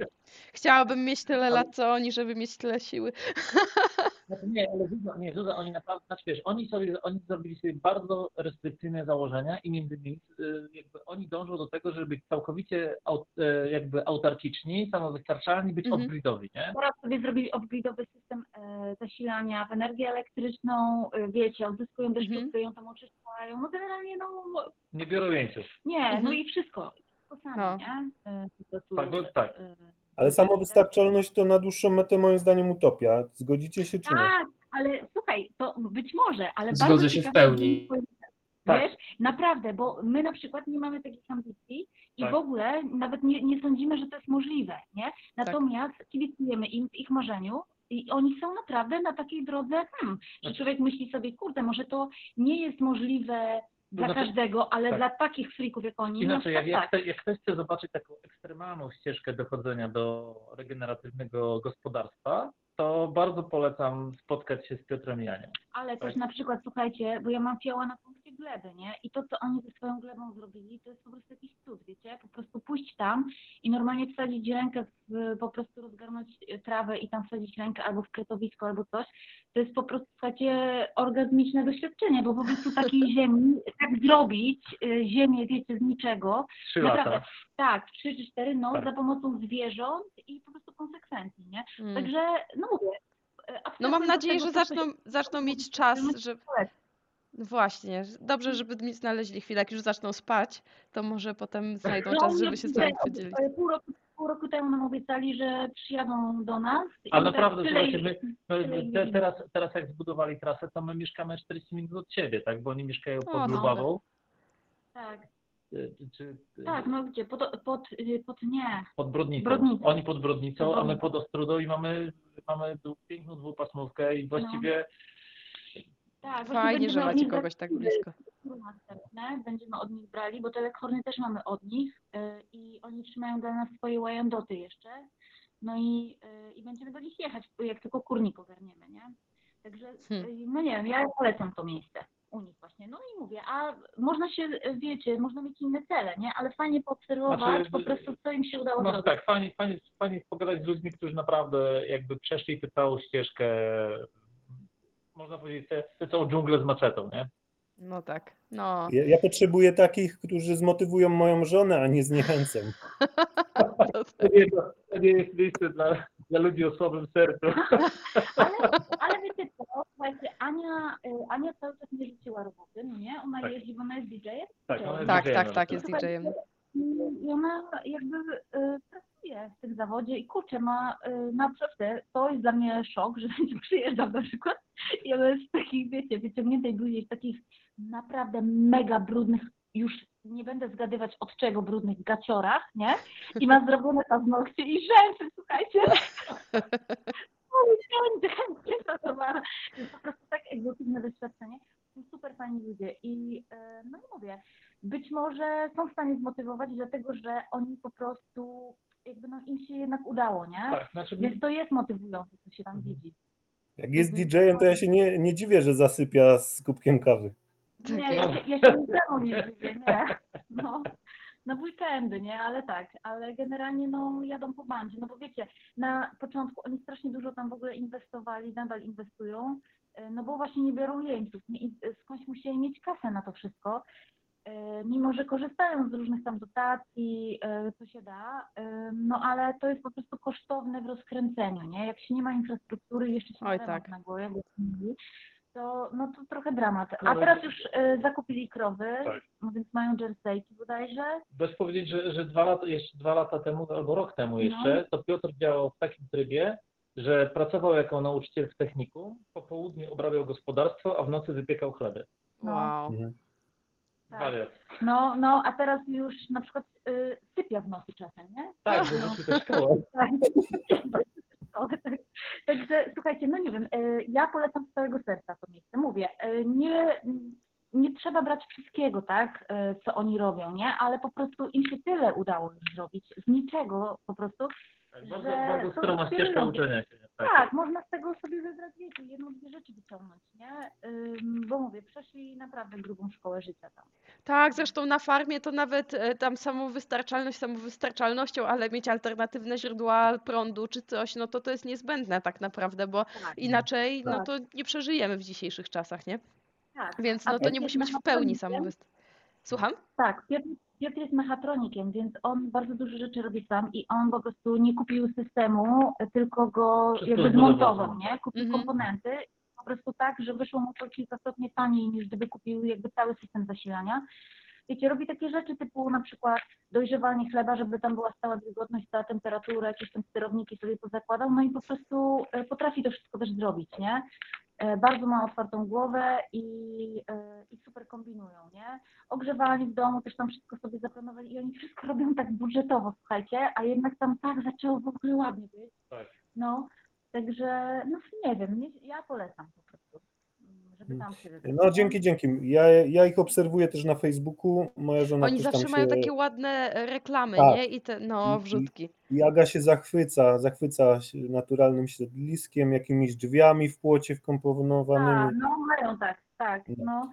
Chciałabym mieć tyle lat, co oni, żeby mieć tyle siły. <laughs> Znaczy nie, ale Zuza, nie, Zuza, oni naprawdę, znaczy wiesz, oni sobie, oni zrobili sobie bardzo restrykcyjne założenia i między innymi y, jakby oni dążą do tego, żeby być całkowicie aut, e, jakby autarkiczni, samowystarczalni, być Mhm. odgridowi, nie? Teraz sobie zrobili off-gridowy system e, zasilania w energię elektryczną, e, wiecie, odzyskują deszczówkę, ją tam oczyszczają, no generalnie no Nie biorą jeńców. nie, no Mhm. i wszystko, wszystko sami, No. nie? Po Tak, tak. Ale samowystarczalność to na dłuższą metę moim zdaniem utopia. Zgodzicie się czy nie? Tak, ale słuchaj, to być może, ale Zgodzę bardzo się w ciekawe pełni. Tak. Wiesz, naprawdę, bo my na przykład nie mamy takich ambicji i Tak. w ogóle nawet nie, nie sądzimy, że to jest możliwe, nie? Natomiast kibicujemy im w ich marzeniu i oni są naprawdę na takiej drodze, hmm, że człowiek myśli sobie, kurde, może to nie jest możliwe dla znaczy- każdego, ale tak. dla takich frików jak oni, na Inaczej, jak, jak, tak. jak ktoś chce zobaczyć taką ekstremalną ścieżkę dochodzenia do regeneratywnego gospodarstwa, to bardzo polecam spotkać się z Piotrem Janiem. Ale też Tak. na przykład, słuchajcie, bo ja mam fioła na punkcie gleby, nie? I to, co oni ze swoją glebą zrobili, to jest po prostu jakiś cud, wiecie? Po prostu pójść tam i normalnie wsadzić rękę, w, po prostu rozgarnąć trawę i tam wsadzić rękę albo w kretowisko, albo coś. To jest po prostu, słuchajcie, orgazmiczne doświadczenie, bo po prostu takiej <laughs> ziemi, tak zrobić e, ziemię, wiecie, z niczego. Trzy Naprawdę, lata. tak, trzy czy cztery, no, Tak. za pomocą zwierząt i po prostu konsekwencji, nie? Mm. Także, no mówię, e, No mam nadzieję, tego, że zaczną, zaczną mieć czas, że... No Właśnie, dobrze, żeby mi znaleźli chwilę, jak już zaczną spać, to może potem znajdą No, czas, żeby się z nami podzielić. od- Pół roku, pół roku temu nam obiecali, że przyjadą do nas. i A naprawdę, tyle słuchajcie, my, my te, teraz, teraz jak zbudowali trasę, to my mieszkamy 40 minut od siebie, tak? Bo oni mieszkają O, pod no. Lubawą, Tak, y, czy, tak, no gdzie, pod, pod, y, pod nie. pod Brodnicą. Brodnicą. Oni pod Brodnicą, a my pod Ostrudą i mamy, mamy piękną dwupasmówkę i właściwie Tak, Fajnie, będziemy że od macie nich kogoś tak brali blisko. następne, będziemy od nich brali, bo te lekhorny też mamy od nich y, i oni trzymają dla nas swoje łajandoty jeszcze. No i, y, i będziemy do nich jechać, jak tylko kurnik ogarniemy, nie? Także, Hmm. y, no nie wiem, ja polecam to miejsce u nich właśnie. No i mówię, a można się, wiecie, można mieć inne cele, nie? Ale fajnie poobserwować Znaczy, po prostu, co im się udało No zrobić. tak, fajnie, fajnie, fajnie pogadać z ludźmi, którzy naprawdę jakby przeszli tę całą ścieżkę, można powiedzieć, tę całą dżunglę z maczetą, nie? No tak, no. Ja, ja potrzebuję takich, którzy zmotywują moją żonę, a nie zniechęcą. <laughs> To To nie, to, to nie jest miejsce dla, dla ludzi o słabym sercu. <laughs> Ale, <laughs> ale wiecie co, słuchajcie, Ania, y, Ania cały czas nie rzuciła roboty, no nie? Ona Tak. jeździ, bo ona jest DJ-em. Tak, ona jest Tak, DJ-em tak, tak, jest DJ-em. I ona jakby y, pracuje w tym zawodzie i kurczę, ma y, naprawdę, to jest dla mnie szok, że <laughs> przyjeżdżam na przykład i ona jest w takich, wiecie, wyciągniętej bluzie, w takich naprawdę mega brudnych, już nie będę zgadywać od czego brudnych gaciorach, nie? I ma zrobione paznokcie i rzęsy, słuchajcie. <laughs> Więc po prostu tak egzotyczne doświadczenie. Są super fajni ludzie i e, no i mówię, być może są w stanie zmotywować, dlatego że oni po prostu jakby no im się jednak udało, nie? Tak, znaczy Więc to jest motywujące, co się tam Mhm. widzi. Jak jest DJ-em, to ja się nie, nie dziwię, że zasypia z kubkiem kawy. Nie, Takie- ja się, ja się niczemu nie dziwię, nie. No, no w weekendy, nie, ale tak, ale generalnie no jadą po bandzie, no bo wiecie, na początku oni strasznie dużo tam w ogóle inwestowali, nadal inwestują, e, no bo właśnie nie biorą jeńców, nie, i skądś musieli mieć kasę na to wszystko, mimo że korzystają z różnych tam dotacji, e, co się da, e, no ale to jest po prostu kosztowne w rozkręceniu, nie, jak się nie ma infrastruktury i jeszcze się Oj, tak. na głowie, to, no to trochę dramat. No A teraz już zakupili krowy, Tak. no więc mają jerseyki bodajże. Dość powiedzieć, że, że dwa, lata, jeszcze dwa lata temu, albo rok temu jeszcze, to Piotr działał w takim trybie, że pracował jako nauczyciel w technikum, po południu obrabiał gospodarstwo, a w nocy wypiekał chleby. Wow. Tak. No, no, a teraz już na przykład y, sypia w nocy czasem, nie? Tak, bo wrócił do szkoły. Tak. Tak. Także słuchajcie, no nie wiem, y, ja polecam z całego serca to miejsce. Mówię, y, nie, nie trzeba brać wszystkiego, tak, y, co oni robią, nie? Ale po prostu im się tyle udało już zrobić, z niczego po prostu, Tak, że bardzo, bardzo to stroma ścieżka uczenia się. Tak. Tak, można z tego sobie wybrać, wiecie, jedną, dwie rzeczy wyciągnąć, nie? Ym, bo mówię, przeszli naprawdę grubą szkołę życia tam. Tak, zresztą na farmie to nawet e, tam samowystarczalność samowystarczalnością, ale mieć alternatywne źródła prądu czy coś, no to to jest niezbędne tak naprawdę, bo Tak. inaczej no Tak. to nie przeżyjemy w dzisiejszych czasach, nie? Tak. Więc A no to nie musi być w pełni mechatronikiem. samowyst... Słucham? Tak, Piotr, jest mechatronikiem, więc on bardzo dużo rzeczy robi sam i on po prostu nie kupił systemu, tylko go Wszystko jakby zmontował, nie? Kupił Mhm. komponenty po prostu tak, że wyszło mu to kilkakrotnie taniej niż gdyby kupił jakby cały system zasilania. Wiecie, robi takie rzeczy typu na przykład dojrzewanie chleba, żeby tam była stała wilgotność, stała temperatura, jakieś tam sterowniki sobie pozakładał, no i po prostu e, potrafi to wszystko też zrobić, nie? E, Bardzo ma otwartą głowę i, e, i super kombinują, nie? Ogrzewanie w domu, też tam wszystko sobie zaplanowali i oni wszystko robią tak budżetowo, słuchajcie, a jednak tam tak zaczęło w ogóle ładnie być. Tak. No, także, no nie wiem, nie, ja polecam po prostu, się. No dzięki, dzięki. Ja, ja ich obserwuję też na Facebooku. Moja żona Oni też tam zawsze się... mają takie ładne e, reklamy, Tak. nie? I te, no, wrzutki. I Aga się zachwyca, zachwyca się naturalnym środowiskiem, jakimiś drzwiami w płocie A, wkomponowanymi, no mają tak, tak, no.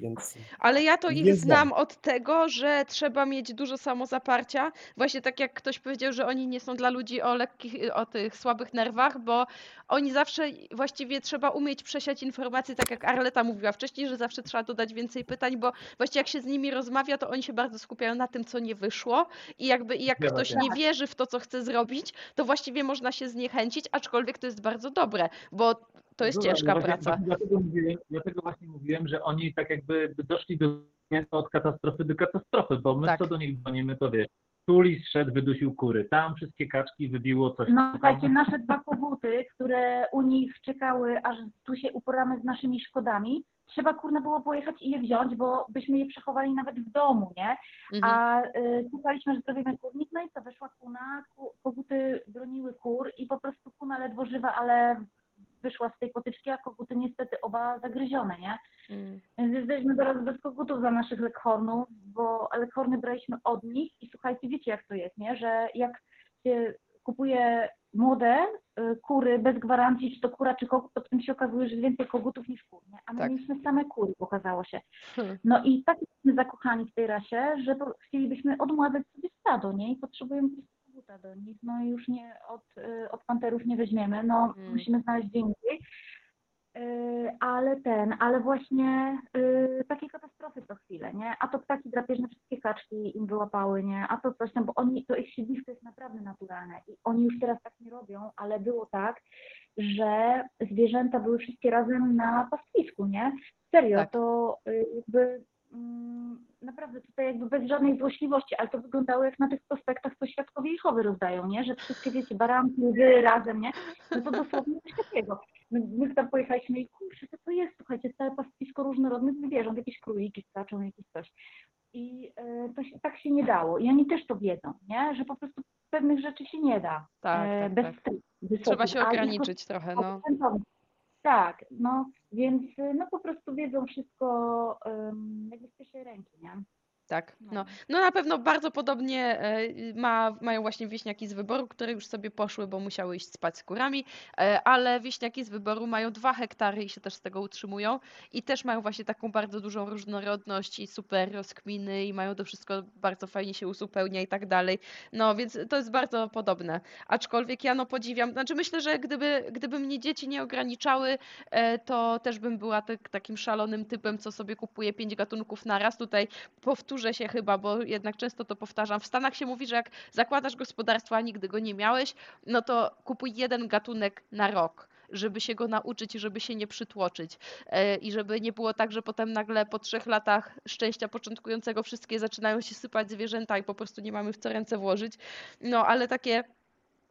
Więc Ale ja to ich Jest znam od tego, że trzeba mieć dużo samozaparcia. Właśnie tak jak ktoś powiedział, że oni nie są dla ludzi o lekkich, o tych słabych nerwach, bo oni zawsze właściwie trzeba umieć przesiać informacje, tak jak Arleta mówiła wcześniej, że zawsze trzeba dodać więcej pytań, bo właściwie jak się z nimi rozmawia, to oni się bardzo skupiają na tym, co nie wyszło. I jakby i jak Zgadza ktoś nie wierzy w to, co chce zrobić, to właściwie można się zniechęcić, aczkolwiek to jest bardzo dobre, bo to jest Dobra, ciężka właśnie- praca. Dlatego, mówiłem, dlatego właśnie mówiłem, że oni tak jakby doszli do miasta od katastrofy do katastrofy, bo my Tak. co do nich dzwonimy, to wiesz, tu lis szedł, wydusił kury, tam wszystkie kaczki wybiło coś. No tam- słuchajcie, nasze dwa koguty, które u nich czekały, aż tu się uporamy z naszymi szkodami, trzeba kurna było pojechać i je wziąć, bo byśmy je przechowali nawet w domu, nie? Mhm. A y, słuchaliśmy, że zrobimy kurnik, no i co, weszła kuna, ku, koguty broniły kur i po prostu kuna ledwo żywa, ale wyszła z tej potyczki, a koguty niestety oba zagryzione, nie? Mm. Więc jesteśmy teraz bez kogutów za naszych lekhornów, bo lekhorny braliśmy od nich i słuchajcie, wiecie jak to jest, nie? Że jak się kupuje młode y, kury bez gwarancji, czy to kura, czy kogut, to potem się okazuje, że więcej kogutów niż kur, nie? A my Tak. mieliśmy same kury, okazało się. Hmm. No i tak jesteśmy zakochani w tej rasie, że chcielibyśmy odmładzać sobie stado, nie? I potrzebujemy koguta do nich, no i już nie od, y, od panterów nie weźmiemy, no Mm. musimy znaleźć gdzie indziej. Yy, ale ten, ale właśnie yy, takie katastrofy co chwilę, nie? A to ptaki drapieżne wszystkie kaczki im wyłapały, nie? A to coś tam, bo oni, to ich siedlisko jest naprawdę naturalne i oni już teraz tak nie robią, ale było tak, że zwierzęta były wszystkie razem na pastwisku, nie? Serio, Tak. to yy, jakby mm, naprawdę tutaj jakby bez żadnej złośliwości, ale to wyglądało jak na tych prospektach, co świadkowie Jehowy rozdają, nie? Że wszystkie, wiecie, baranki, łzy razem, nie? No to dosłownie coś takiego. My, my tam pojechaliśmy i kurczę, co to jest? Słuchajcie, całe pastwisko różnorodnych zwierząt, jakieś króliki skaczą, jakieś coś. I e, to się, tak się nie dało. I oni też to wiedzą, nie? Że po prostu pewnych rzeczy się nie da. Tak, e, tak, bez tak. wysokich, Trzeba się ograniczyć trochę, no. Tak, no więc y, no po prostu wiedzą wszystko jakby z pierwszej ręki, nie? Tak, no. No na pewno bardzo podobnie e, ma, mają właśnie wieśniaki z wyboru, które już sobie poszły, bo musiały iść spać z kurami, e, ale wieśniaki z wyboru mają dwa hektary i się też z tego utrzymują i też mają właśnie taką bardzo dużą różnorodność i super rozkminy i mają to wszystko bardzo fajnie się uzupełnia i tak dalej. No więc to jest bardzo podobne. Aczkolwiek ja no podziwiam, znaczy myślę, że gdyby, gdyby mnie dzieci nie ograniczały, e, to też bym była tak, takim szalonym typem, co sobie kupuje pięć gatunków na raz. Tutaj powtórzę się chyba, bo jednak często to powtarzam. W Stanach się mówi, że jak zakładasz gospodarstwo, a nigdy go nie miałeś, no to kupuj jeden gatunek na rok żeby się go nauczyć i żeby się nie przytłoczyć. E, I żeby nie było tak, że potem nagle po trzech latach szczęścia początkującego wszystkie zaczynają się sypać zwierzęta i po prostu nie mamy w co ręce włożyć. No ale takie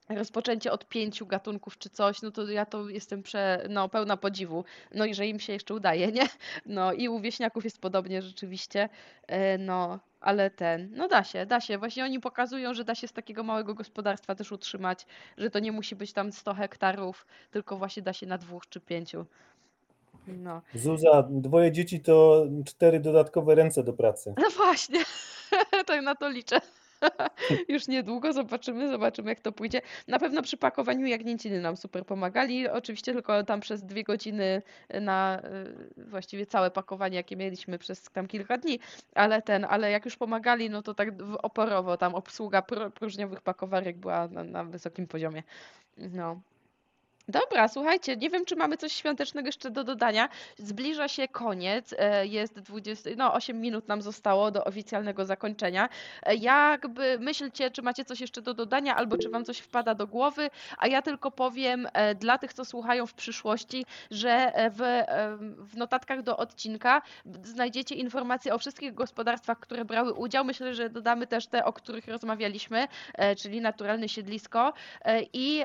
rozpoczęcie od pięciu gatunków czy coś, no to ja to jestem prze, no, pełna podziwu. No i że im się jeszcze udaje, nie? No i u wieśniaków jest podobnie rzeczywiście. E, No, ale ten, no da się, da się. Właśnie oni pokazują, że da się z takiego małego gospodarstwa też utrzymać, że to nie musi być tam 100 hektarów, tylko właśnie da się na dwóch czy pięciu. No. Zuza, dwoje dzieci to cztery dodatkowe ręce do pracy. No właśnie, <laughs> tak na to liczę. <laughs> Już niedługo zobaczymy, zobaczymy jak to pójdzie. Na pewno przy pakowaniu jagnięciny nam super pomagali. Oczywiście tylko tam przez dwie godziny na y, właściwie całe pakowanie, jakie mieliśmy przez tam kilka dni, ale ten, ale jak już pomagali, no to tak oporowo tam obsługa pró- próżniowych pakowarek była na, na wysokim poziomie. No. Dobra, słuchajcie, nie wiem, czy mamy coś świątecznego jeszcze do dodania. Zbliża się koniec, e, jest 20, no 8 minut nam zostało do oficjalnego zakończenia. E, Jakby myślcie, czy macie coś jeszcze do dodania, albo czy wam coś wpada do głowy, a ja tylko powiem e, dla tych, co słuchają w przyszłości, że w, w notatkach do odcinka znajdziecie informacje o wszystkich gospodarstwach, które brały udział. Myślę, że dodamy też te, o których rozmawialiśmy, czyli naturalne siedlisko i,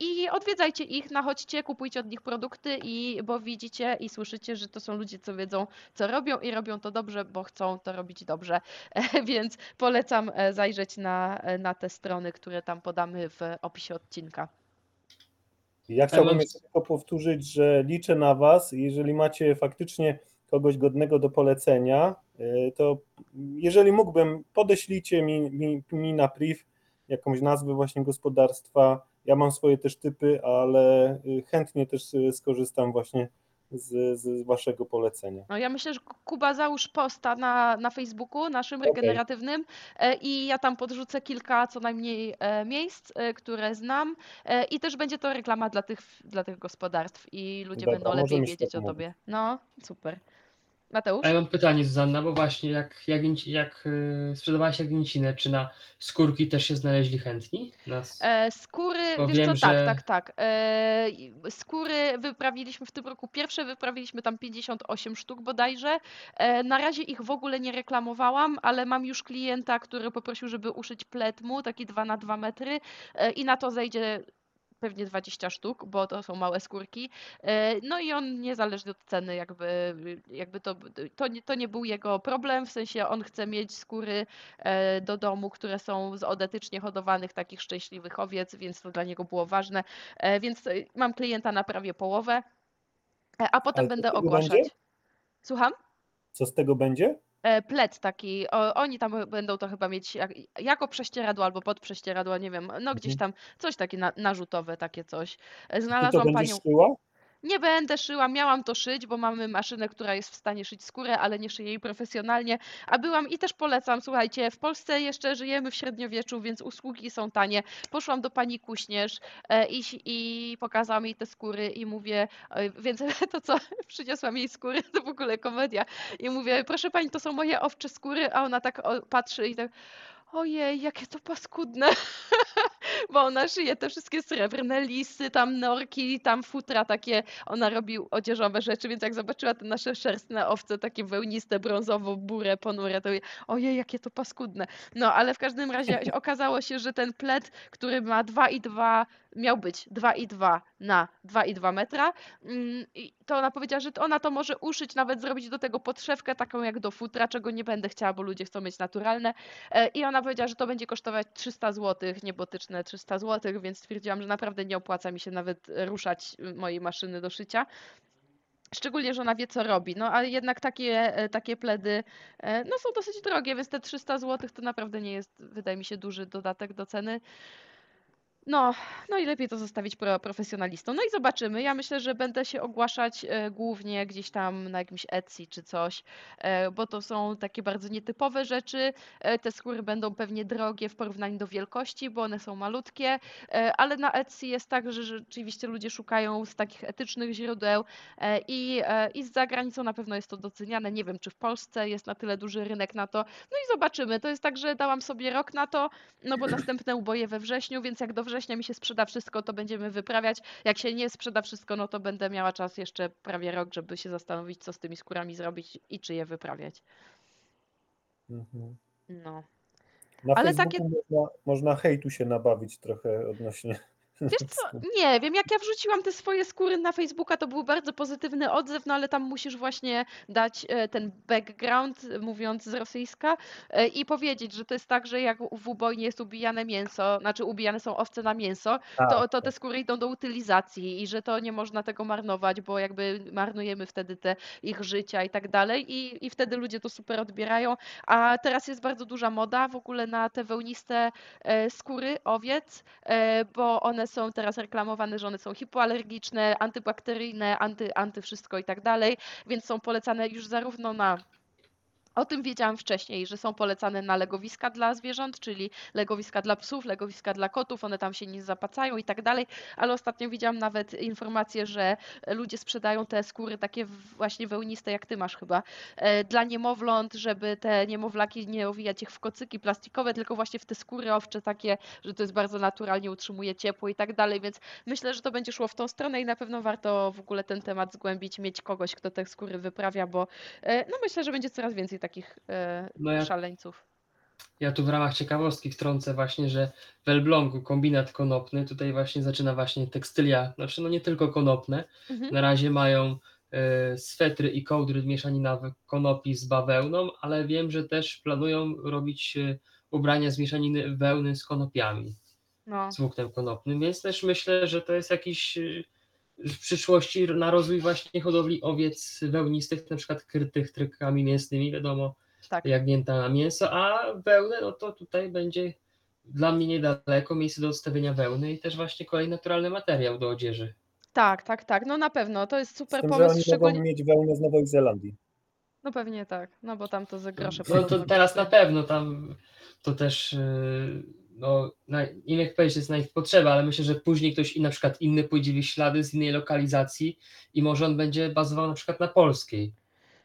i odwiedzajcie ich, nachodźcie, kupujcie od nich produkty i bo widzicie i słyszycie, że to są ludzie, co wiedzą, co robią i robią to dobrze, bo chcą to robić dobrze. <laughs> Więc polecam e, zajrzeć na, e, na te strony, które tam podamy w opisie odcinka. Ja chciałbym jeszcze tylko powtórzyć, że liczę na Was. Jeżeli macie faktycznie kogoś godnego do polecenia, y, to jeżeli mógłbym, podeślijcie mi, mi, mi na priv jakąś nazwę właśnie gospodarstwa. Ja mam swoje też typy, ale y, chętnie też y, skorzystam właśnie z, z Waszego polecenia. No ja myślę, że Ku- Kuba załóż posta na, na Facebooku naszym Okej. regeneratywnym e, i ja tam podrzucę kilka co najmniej e, miejsc, e, które znam i też będzie to reklama dla tych, dla tych gospodarstw i ludzie Dobra, będą lepiej wiedzieć tak o tobie. No, super. Mateusz? A ja mam pytanie, Zuzanna, bo właśnie jak, jak, jak y, sprzedawałaś jagnięcinę, czy na skórki też się znaleźli chętni? Na, E, skóry, Bo wiesz wiem, co, tak, że- tak, tak. E, i- skóry wyprawiliśmy w tym roku pierwsze, wyprawiliśmy tam 58 sztuk bodajże. E, na razie ich w ogóle nie reklamowałam, ale mam już klienta, który poprosił, żeby uszyć plet mu, taki 2 na 2 metry e, i na to zejdzie pewnie 20 sztuk, bo to są małe skórki. E, No i on niezależnie od ceny, jakby, jakby to, to, nie, to nie był jego problem, w sensie on chce mieć skóry e, do domu, które są z odetycznie hodowanych takich szczęśliwych owiec, więc to dla niego było ważne. E, Więc mam klienta na prawie połowę, a potem Ale będę ogłaszać. będzie? Słucham? Co z tego będzie? E, Plet taki, o, oni tam będą to chyba mieć jak, jako prześcieradło albo pod prześcieradło, nie wiem, no gdzieś Mhm. tam coś takie na, narzutowe, takie coś. E, Ty to Znalazłam będziesz panią. szyła? Nie będę szyła, miałam to szyć, bo mamy maszynę, która jest w stanie szyć skórę, ale nie szyję jej profesjonalnie. A byłam i też polecam, słuchajcie, w Polsce jeszcze żyjemy w średniowieczu, więc usługi są tanie. Poszłam do pani Kuśnierz e, i, i pokazałam jej te skóry i mówię, więc <laughs> to co, przyniosłam jej skóry, to w ogóle komedia. I mówię, proszę pani, to są moje owcze skóry, a ona tak patrzy i tak, ojej, jakie to paskudne. <laughs> Bo ona szyje te wszystkie srebrne lisy, tam norki, tam futra takie, ona robi odzieżowe rzeczy, więc jak zobaczyła te nasze szerstne owce, takie wełniste, brązowo-burę, ponure, to jej, ojej, jakie to paskudne. No, ale w każdym razie <laughs> okazało się, że ten plet, który ma 2,2 miał być 2,2 na 2,2 metra. Mm, I to ona powiedziała, że ona to może uszyć, nawet zrobić do tego podszewkę taką jak do futra, czego nie będę chciała, bo ludzie chcą mieć naturalne. E, I ona powiedziała, że to będzie kosztować 300 zł, niebotyczne 300 zł, więc stwierdziłam, że naprawdę nie opłaca mi się nawet ruszać y, mojej maszyny do szycia. Szczególnie, że ona wie, co robi. No, ale jednak takie, e, takie pledy e, no, są dosyć drogie, więc te 300 zł to naprawdę nie jest, wydaje mi się, duży dodatek do ceny. No, no i lepiej to zostawić pro, profesjonalistom. No i zobaczymy. Ja myślę, że będę się ogłaszać e, głównie gdzieś tam na jakimś Etsy czy coś, e, bo to są takie bardzo nietypowe rzeczy. E, te skóry będą pewnie drogie w porównaniu do wielkości, bo one są malutkie, ale na Etsy jest tak, że rzeczywiście ludzie szukają z takich etycznych źródeł i, i z zagranicą na pewno jest to doceniane. Nie wiem, czy w Polsce jest na tyle duży rynek na to. No i zobaczymy. To jest tak, że dałam sobie rok na to, no bo następne uboje we wrześniu, więc jak do września mi się sprzeda wszystko, to będziemy wyprawiać. Jak się nie sprzeda wszystko, no to będę miała czas jeszcze prawie rok, żeby się zastanowić, co z tymi skórami zrobić i czy je wyprawiać. Mhm. No. Na Ale Facebooku takie- można, można hejtu się nabawić trochę odnośnie. Wiesz co, <laughs> nie wiem, jak ja wrzuciłam te swoje skóry na Facebooka, to był bardzo pozytywny odzew, no ale tam musisz właśnie dać e, ten background, e, mówiąc z rosyjska, e, i powiedzieć, że to jest tak, że jak w ubojnie jest ubijane mięso, znaczy ubijane są owce na mięso, to, to te skóry idą do utylizacji i że to nie można tego marnować, bo jakby marnujemy wtedy te ich życia i tak dalej i, i wtedy ludzie to super odbierają, a teraz jest bardzo duża moda w ogóle na te wełniste skóry owiec, bo one są teraz reklamowane, że one są hipoalergiczne, antybakteryjne, anty, anty wszystko i tak dalej, więc są polecane już zarówno na o tym wiedziałam wcześniej, że są polecane na legowiska dla zwierząt, czyli legowiska dla psów, legowiska dla kotów, one tam się nie zapacają i tak dalej, ale ostatnio widziałam nawet informację, że ludzie sprzedają te skóry takie właśnie wełniste, jak ty masz chyba, e, dla niemowląt, żeby te niemowlaki nie owijać ich w kocyki plastikowe, tylko właśnie w te skóry owcze takie, że to jest bardzo naturalnie, utrzymuje ciepło i tak dalej, więc myślę, że to będzie szło w tą stronę i na pewno warto w ogóle ten temat zgłębić, mieć kogoś, kto te skóry wyprawia, bo e, no myślę, że będzie coraz więcej takich e, No ja- szaleńców. Ja tu w ramach ciekawostki wtrącę właśnie, że w Elblągu kombinat konopny, tutaj właśnie zaczyna właśnie tekstylia, znaczy no nie tylko konopne, Mhm. na razie mają e, swetry i kołdry mieszanina konopi z bawełną, ale wiem, że też planują robić e, ubrania z mieszaniny wełny z konopiami, No. z włóknem konopnym, więc też myślę, że to jest jakiś w przyszłości na rozwój właśnie hodowli owiec wełnistych, na przykład krytych trykami mięsnymi, wiadomo, Tak. jagnięta na mięso, a wełnę, no to tutaj będzie dla mnie niedaleko miejsce do odstawienia wełny i też właśnie kolejny naturalny materiał do odzieży. Tak, tak, tak, no na pewno, to jest super tym, że pomysł, oni szczególnie, mogą mieć wełnę z Nowej Zelandii. no pewnie tak, no bo tam to za grosze No to teraz na pewno tam to też yy, no, na, jak powiedzieć, jest na ich potrzeba, ale myślę, że później ktoś i na przykład inny pójdzie w ślady z innej lokalizacji i może on będzie bazował na przykład na polskiej.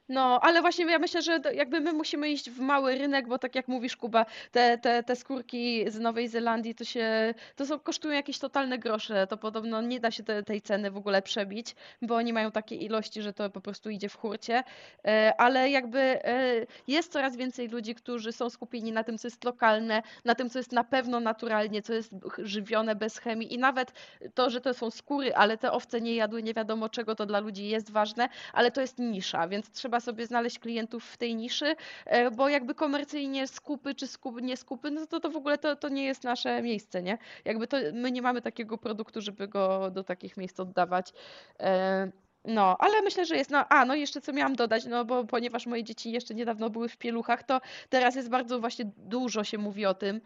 No, ale właśnie ja myślę, że jakby my musimy iść w mały rynek, bo tak jak mówisz, Kuba, te, te, te skórki z Nowej Zelandii to się, to są, kosztują jakieś totalne grosze, to podobno nie da się te, tej ceny w ogóle przebić, bo oni mają takie ilości, że to po prostu idzie w hurcie, E, ale jakby e, jest coraz więcej ludzi, którzy są skupieni na tym, co jest lokalne, na tym, co jest na pewno naturalnie, co jest żywione bez chemii. I nawet to, że to są skóry, ale te owce nie jadły nie wiadomo czego, to dla ludzi jest ważne, ale to jest nisza, więc trzeba sobie znaleźć klientów w tej niszy, e, bo jakby komercyjnie skupy czy skup, nie skupy, no to, to w ogóle to, to nie jest nasze miejsce, nie? Jakby to my nie mamy takiego produktu, żeby go do takich miejsc oddawać. E, No, ale myślę, że jest. No, a, no jeszcze co miałam dodać, no bo ponieważ moje dzieci jeszcze niedawno były w pieluchach, to teraz jest bardzo właśnie dużo się mówi o tym,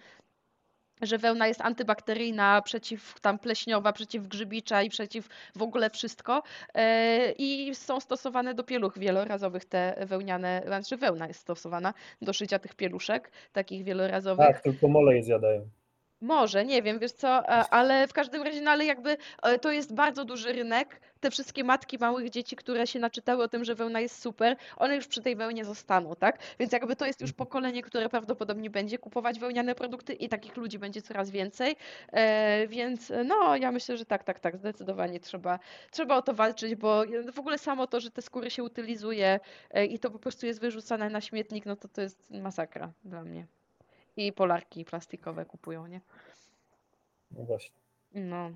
że wełna jest antybakteryjna, przeciw tam pleśniowa, przeciw grzybicza i przeciw w ogóle wszystko. E, I są stosowane do pieluch wielorazowych te wełniane, znaczy wełna jest stosowana do szycia tych pieluszek, takich wielorazowych. Tak, tylko mole je zjadają. Może, nie wiem, wiesz co, a- ale w każdym razie, no ale jakby e, to jest bardzo duży rynek. Te wszystkie matki małych dzieci, które się naczytały o tym, że wełna jest super, one już przy tej wełnie zostaną, tak? Więc jakby to jest już pokolenie, które prawdopodobnie będzie kupować wełniane produkty i takich ludzi będzie coraz więcej. E, Więc e, no, ja myślę, że tak, tak, tak, zdecydowanie trzeba, trzeba o to walczyć, bo e, w ogóle samo to, że te skóry się utylizuje e, i to po prostu jest wyrzucane na śmietnik, no to to jest masakra dla mnie. I polarki plastikowe kupują, nie? No właśnie. No.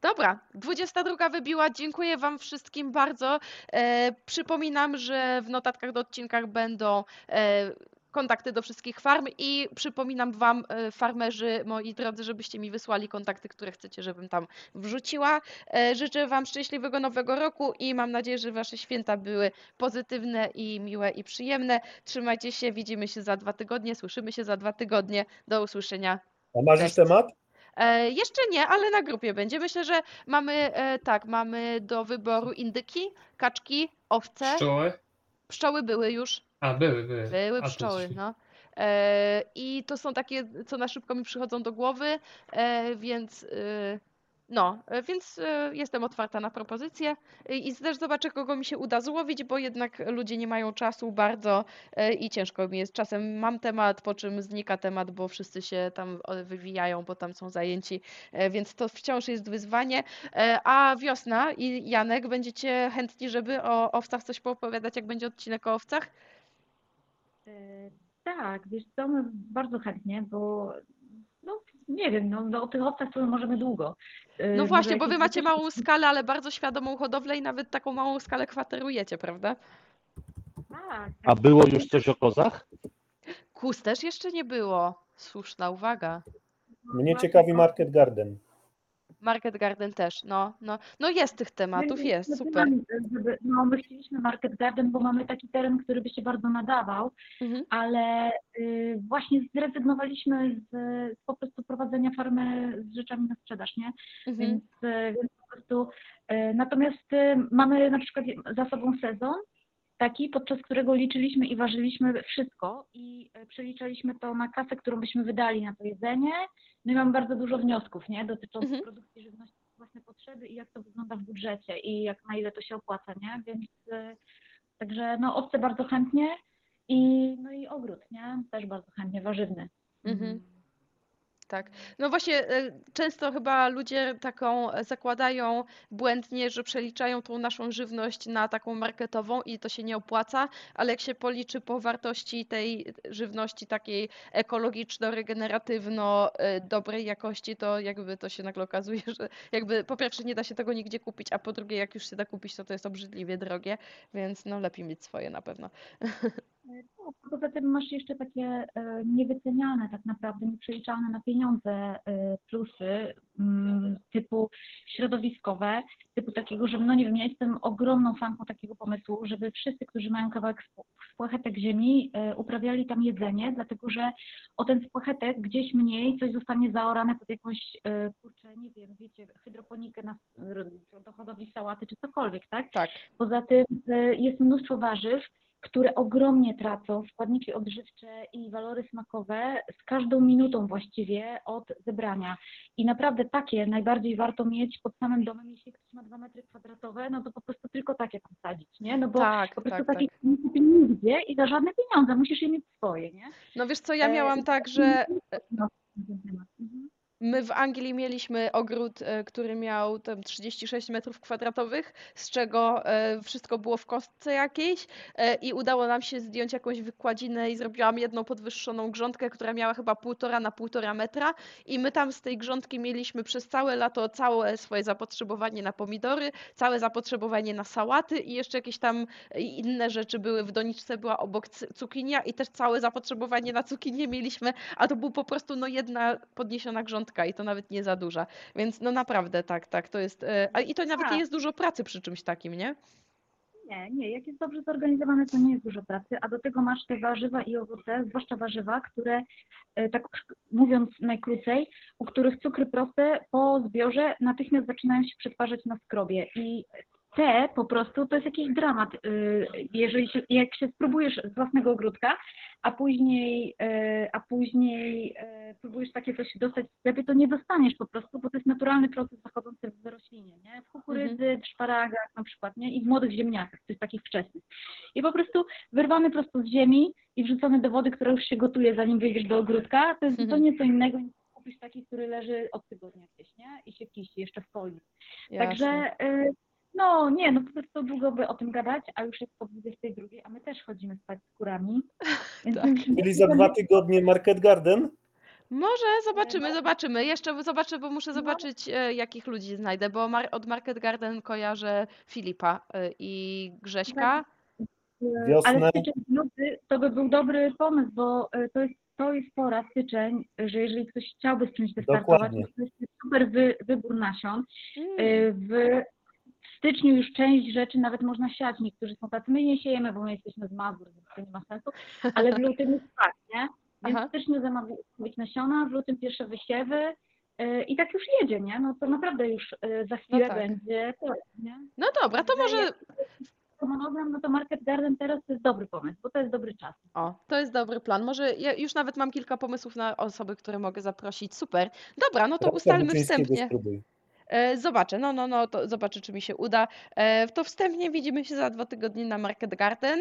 Dobra, 22 wybiła. Dziękuję Wam wszystkim bardzo. E, przypominam, że w notatkach do odcinkach będą e, kontakty do wszystkich farm i przypominam Wam, e, farmerzy moi drodzy, żebyście mi wysłali kontakty, które chcecie, żebym tam wrzuciła. E, życzę Wam szczęśliwego nowego roku i mam nadzieję, że Wasze święta były pozytywne i miłe i przyjemne. Trzymajcie się, widzimy się za dwa tygodnie, słyszymy się za dwa tygodnie. Do usłyszenia. A masz już temat? E, jeszcze nie, ale na grupie będzie. Myślę, że mamy e, tak, mamy do wyboru indyki, kaczki, owce. Pszczoły? Pszczoły były już. A, były, były. Były A, to pszczoły, no. E, I to są takie, co na szybko mi przychodzą do głowy, e, więc e, no, e, więc e, jestem otwarta na propozycje i i też zobaczę, kogo mi się uda złowić, bo jednak ludzie nie mają czasu bardzo e, i ciężko mi jest. Czasem mam temat, po czym znika temat, bo wszyscy się tam o, wywijają, bo tam są zajęci, e, więc to wciąż jest wyzwanie. E, A wiosna i Janek, będziecie chętni, żeby o owcach coś poopowiadać, jak będzie odcinek o owcach? E, Tak, wiesz co, my bardzo chętnie, bo no nie wiem, no, no o tych owcach to możemy długo. E, No właśnie, bo wy macie małą skalę, ale bardzo świadomą hodowlę i nawet taką małą skalę kwaterujecie, prawda? Tak, A było już coś o kozach? Kus też jeszcze nie było. Słuszna uwaga. Mnie ciekawi Market Garden. Market Garden też, no, no, no jest tych tematów, My- jest, my super. Żeby, no, my chcieliśmy Market Garden, bo mamy taki teren, który by się bardzo nadawał, Mhm. ale y, właśnie zrezygnowaliśmy z, z po prostu prowadzenia farmy z rzeczami na sprzedaż, nie? Mhm. Więc, y, więc po prostu y, natomiast y, mamy na przykład za sobą sezon taki, podczas którego liczyliśmy i ważyliśmy wszystko i y, przeliczaliśmy to na kasę, którą byśmy wydali na to jedzenie. No i mamy bardzo dużo wniosków, nie? Dotyczących Mhm. produkcji żywności własne potrzeby i jak to wygląda w budżecie i jak na ile to się opłaca, nie? Więc y, także no owce bardzo chętnie i no i ogród, nie? Też bardzo chętnie, warzywny. Mhm. Tak. No właśnie, e, często chyba ludzie taką e, zakładają błędnie, że przeliczają tą naszą żywność na taką marketową i to się nie opłaca, ale jak się policzy po wartości tej żywności takiej ekologiczno-regeneratywno e, dobrej jakości, to jakby to się nagle okazuje, że jakby po pierwsze nie da się tego nigdzie kupić, a po drugie jak już się da kupić, to to jest obrzydliwie drogie, więc no lepiej mieć swoje na pewno. <laughs> A poza tym masz jeszcze takie e, niewyceniane tak naprawdę, nieprzeliczalne na pieniądze e, plusy mm, typu środowiskowe, typu takiego, że no nie wiem, ja jestem ogromną fanką takiego pomysłu, żeby wszyscy, którzy mają kawałek spł- spłachetek ziemi, e, uprawiali tam jedzenie, dlatego że o ten spłachetek gdzieś mniej coś zostanie zaorane pod jakąś, kurczę, nie wiem, wiecie, hydroponikę na, do hodowli sałaty czy cokolwiek, tak? Tak. Poza tym jest mnóstwo warzyw, które ogromnie tracą składniki odżywcze i walory smakowe z każdą minutą właściwie od zebrania. I naprawdę takie najbardziej warto mieć pod samym domem, jeśli ktoś ma dwa metry kwadratowe, no to po prostu tylko takie tam sadzić, nie? No bo Tak, po prostu tak, takich nie kupi nigdzie i za żadne pieniądze, musisz je mieć swoje, nie? No wiesz co, ja E, miałam i tak, że no, temat. Mhm. My w Anglii mieliśmy ogród, e, który miał tam 36 metrów kwadratowych, z czego e, wszystko było w kostce jakiejś e, i udało nam się zdjąć jakąś wykładzinę i zrobiłam jedną podwyższoną grządkę, która miała chyba półtora na półtora metra i my tam z tej grządki mieliśmy przez całe lato całe swoje zapotrzebowanie na pomidory, całe zapotrzebowanie na sałaty i jeszcze jakieś tam inne rzeczy były. W doniczce była obok cukinia i też całe zapotrzebowanie na cukinię mieliśmy, a to był po prostu no jedna podniesiona grządka i to nawet nie za duża. Więc no naprawdę tak, tak, to jest. e, A i to nawet nie Tak. jest dużo pracy przy czymś takim, nie? Nie, nie, jak jest dobrze zorganizowane, to nie jest dużo pracy, a do tego masz te warzywa i owoce, zwłaszcza warzywa, które, e, tak mówiąc najkrócej, u których cukry proste po zbiorze natychmiast zaczynają się przetwarzać na skrobie i te po prostu to jest jakiś dramat, y, jeżeli się, jak się spróbujesz z własnego ogródka, a później, e, a później e, próbujesz takie coś dostać w sklepie, to nie dostaniesz po prostu, bo to jest naturalny proces zachodzący w roślinie, nie? W kukurydzy, w szparagach na przykład, nie? I w młodych ziemniakach, tych takich wczesnych. I po prostu wyrwany prosto z ziemi i wrzucony do wody, która już się gotuje, zanim wyjdziesz do ogródka, to jest Mhm. zupełnie co innego niż kupisz taki, który leży od tygodnia gdzieś, nie? I się kiści jeszcze w folii. Także Jasne. y, no nie, no po prostu długo by o tym gadać, a już jest po 22, a my też chodzimy spać z kurami. <laughs> Więc Tak. Czyli za dwa tygodnie Market Garden? Może zobaczymy, zobaczymy. Jeszcze zobaczę, bo No. muszę zobaczyć, e, jakich ludzi znajdę, bo mar- od Market Garden kojarzę Filipa e, i Grześka. E, Wiosnę. Ale styczeń, luty to by był dobry pomysł, bo e, to jest, to jest pora, styczeń, że jeżeli ktoś chciałby z czymś wystartować, Dokładnie. to jest super wy, wybór nasion. Mm. W styczniu już część rzeczy nawet można siać. Niektórzy są tacy, my nie siejemy, bo my jesteśmy z Mazur, więc to nie ma sensu, ale w lutym jest tak, nie? Więc Aha. w styczniu zamawiać nasiona, w lutym pierwsze wysiewy e, i tak już jedzie, nie? No to naprawdę już e, za chwilę tak. będzie to, nie? No dobra, to może no to Market Garden teraz to jest dobry pomysł, bo to jest dobry czas. O, to jest dobry plan. Może ja już nawet mam kilka pomysłów na osoby, które mogę zaprosić. Super. Dobra, no to ustalmy wstępnie. spróbuj. E, Zobaczę, no, no, no, to zobaczę, czy mi się uda. E, To wstępnie widzimy się za dwa tygodnie na Market Garden.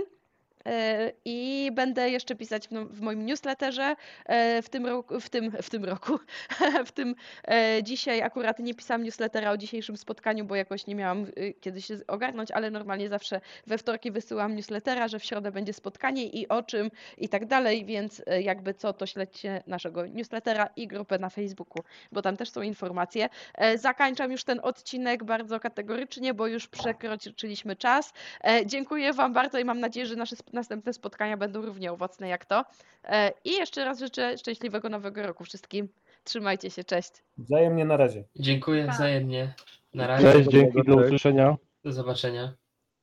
E, I będę jeszcze pisać w, moim newsletterze e, w tym roku, w tym, w tym roku, <laughs> w tym e, dzisiaj akurat nie pisałam newslettera o dzisiejszym spotkaniu, bo jakoś nie miałam y, kiedy się ogarnąć, ale normalnie zawsze we wtorki wysyłam newslettera, że w środę będzie spotkanie i o czym i tak dalej, więc jakby co, to śledźcie naszego newslettera i grupę na Facebooku, bo tam też są informacje. Zakańczam już ten odcinek bardzo kategorycznie, bo już przekroczyliśmy czas. Dziękuję Wam bardzo i mam nadzieję, że nasze sp- następne spotkania będą równie owocne jak to. E, I jeszcze raz życzę szczęśliwego nowego roku wszystkim. Trzymajcie się, cześć. Wzajemnie na razie. Dziękuję wzajemnie. Na razie. Cześć, dzięki, do usłyszenia. Do zobaczenia.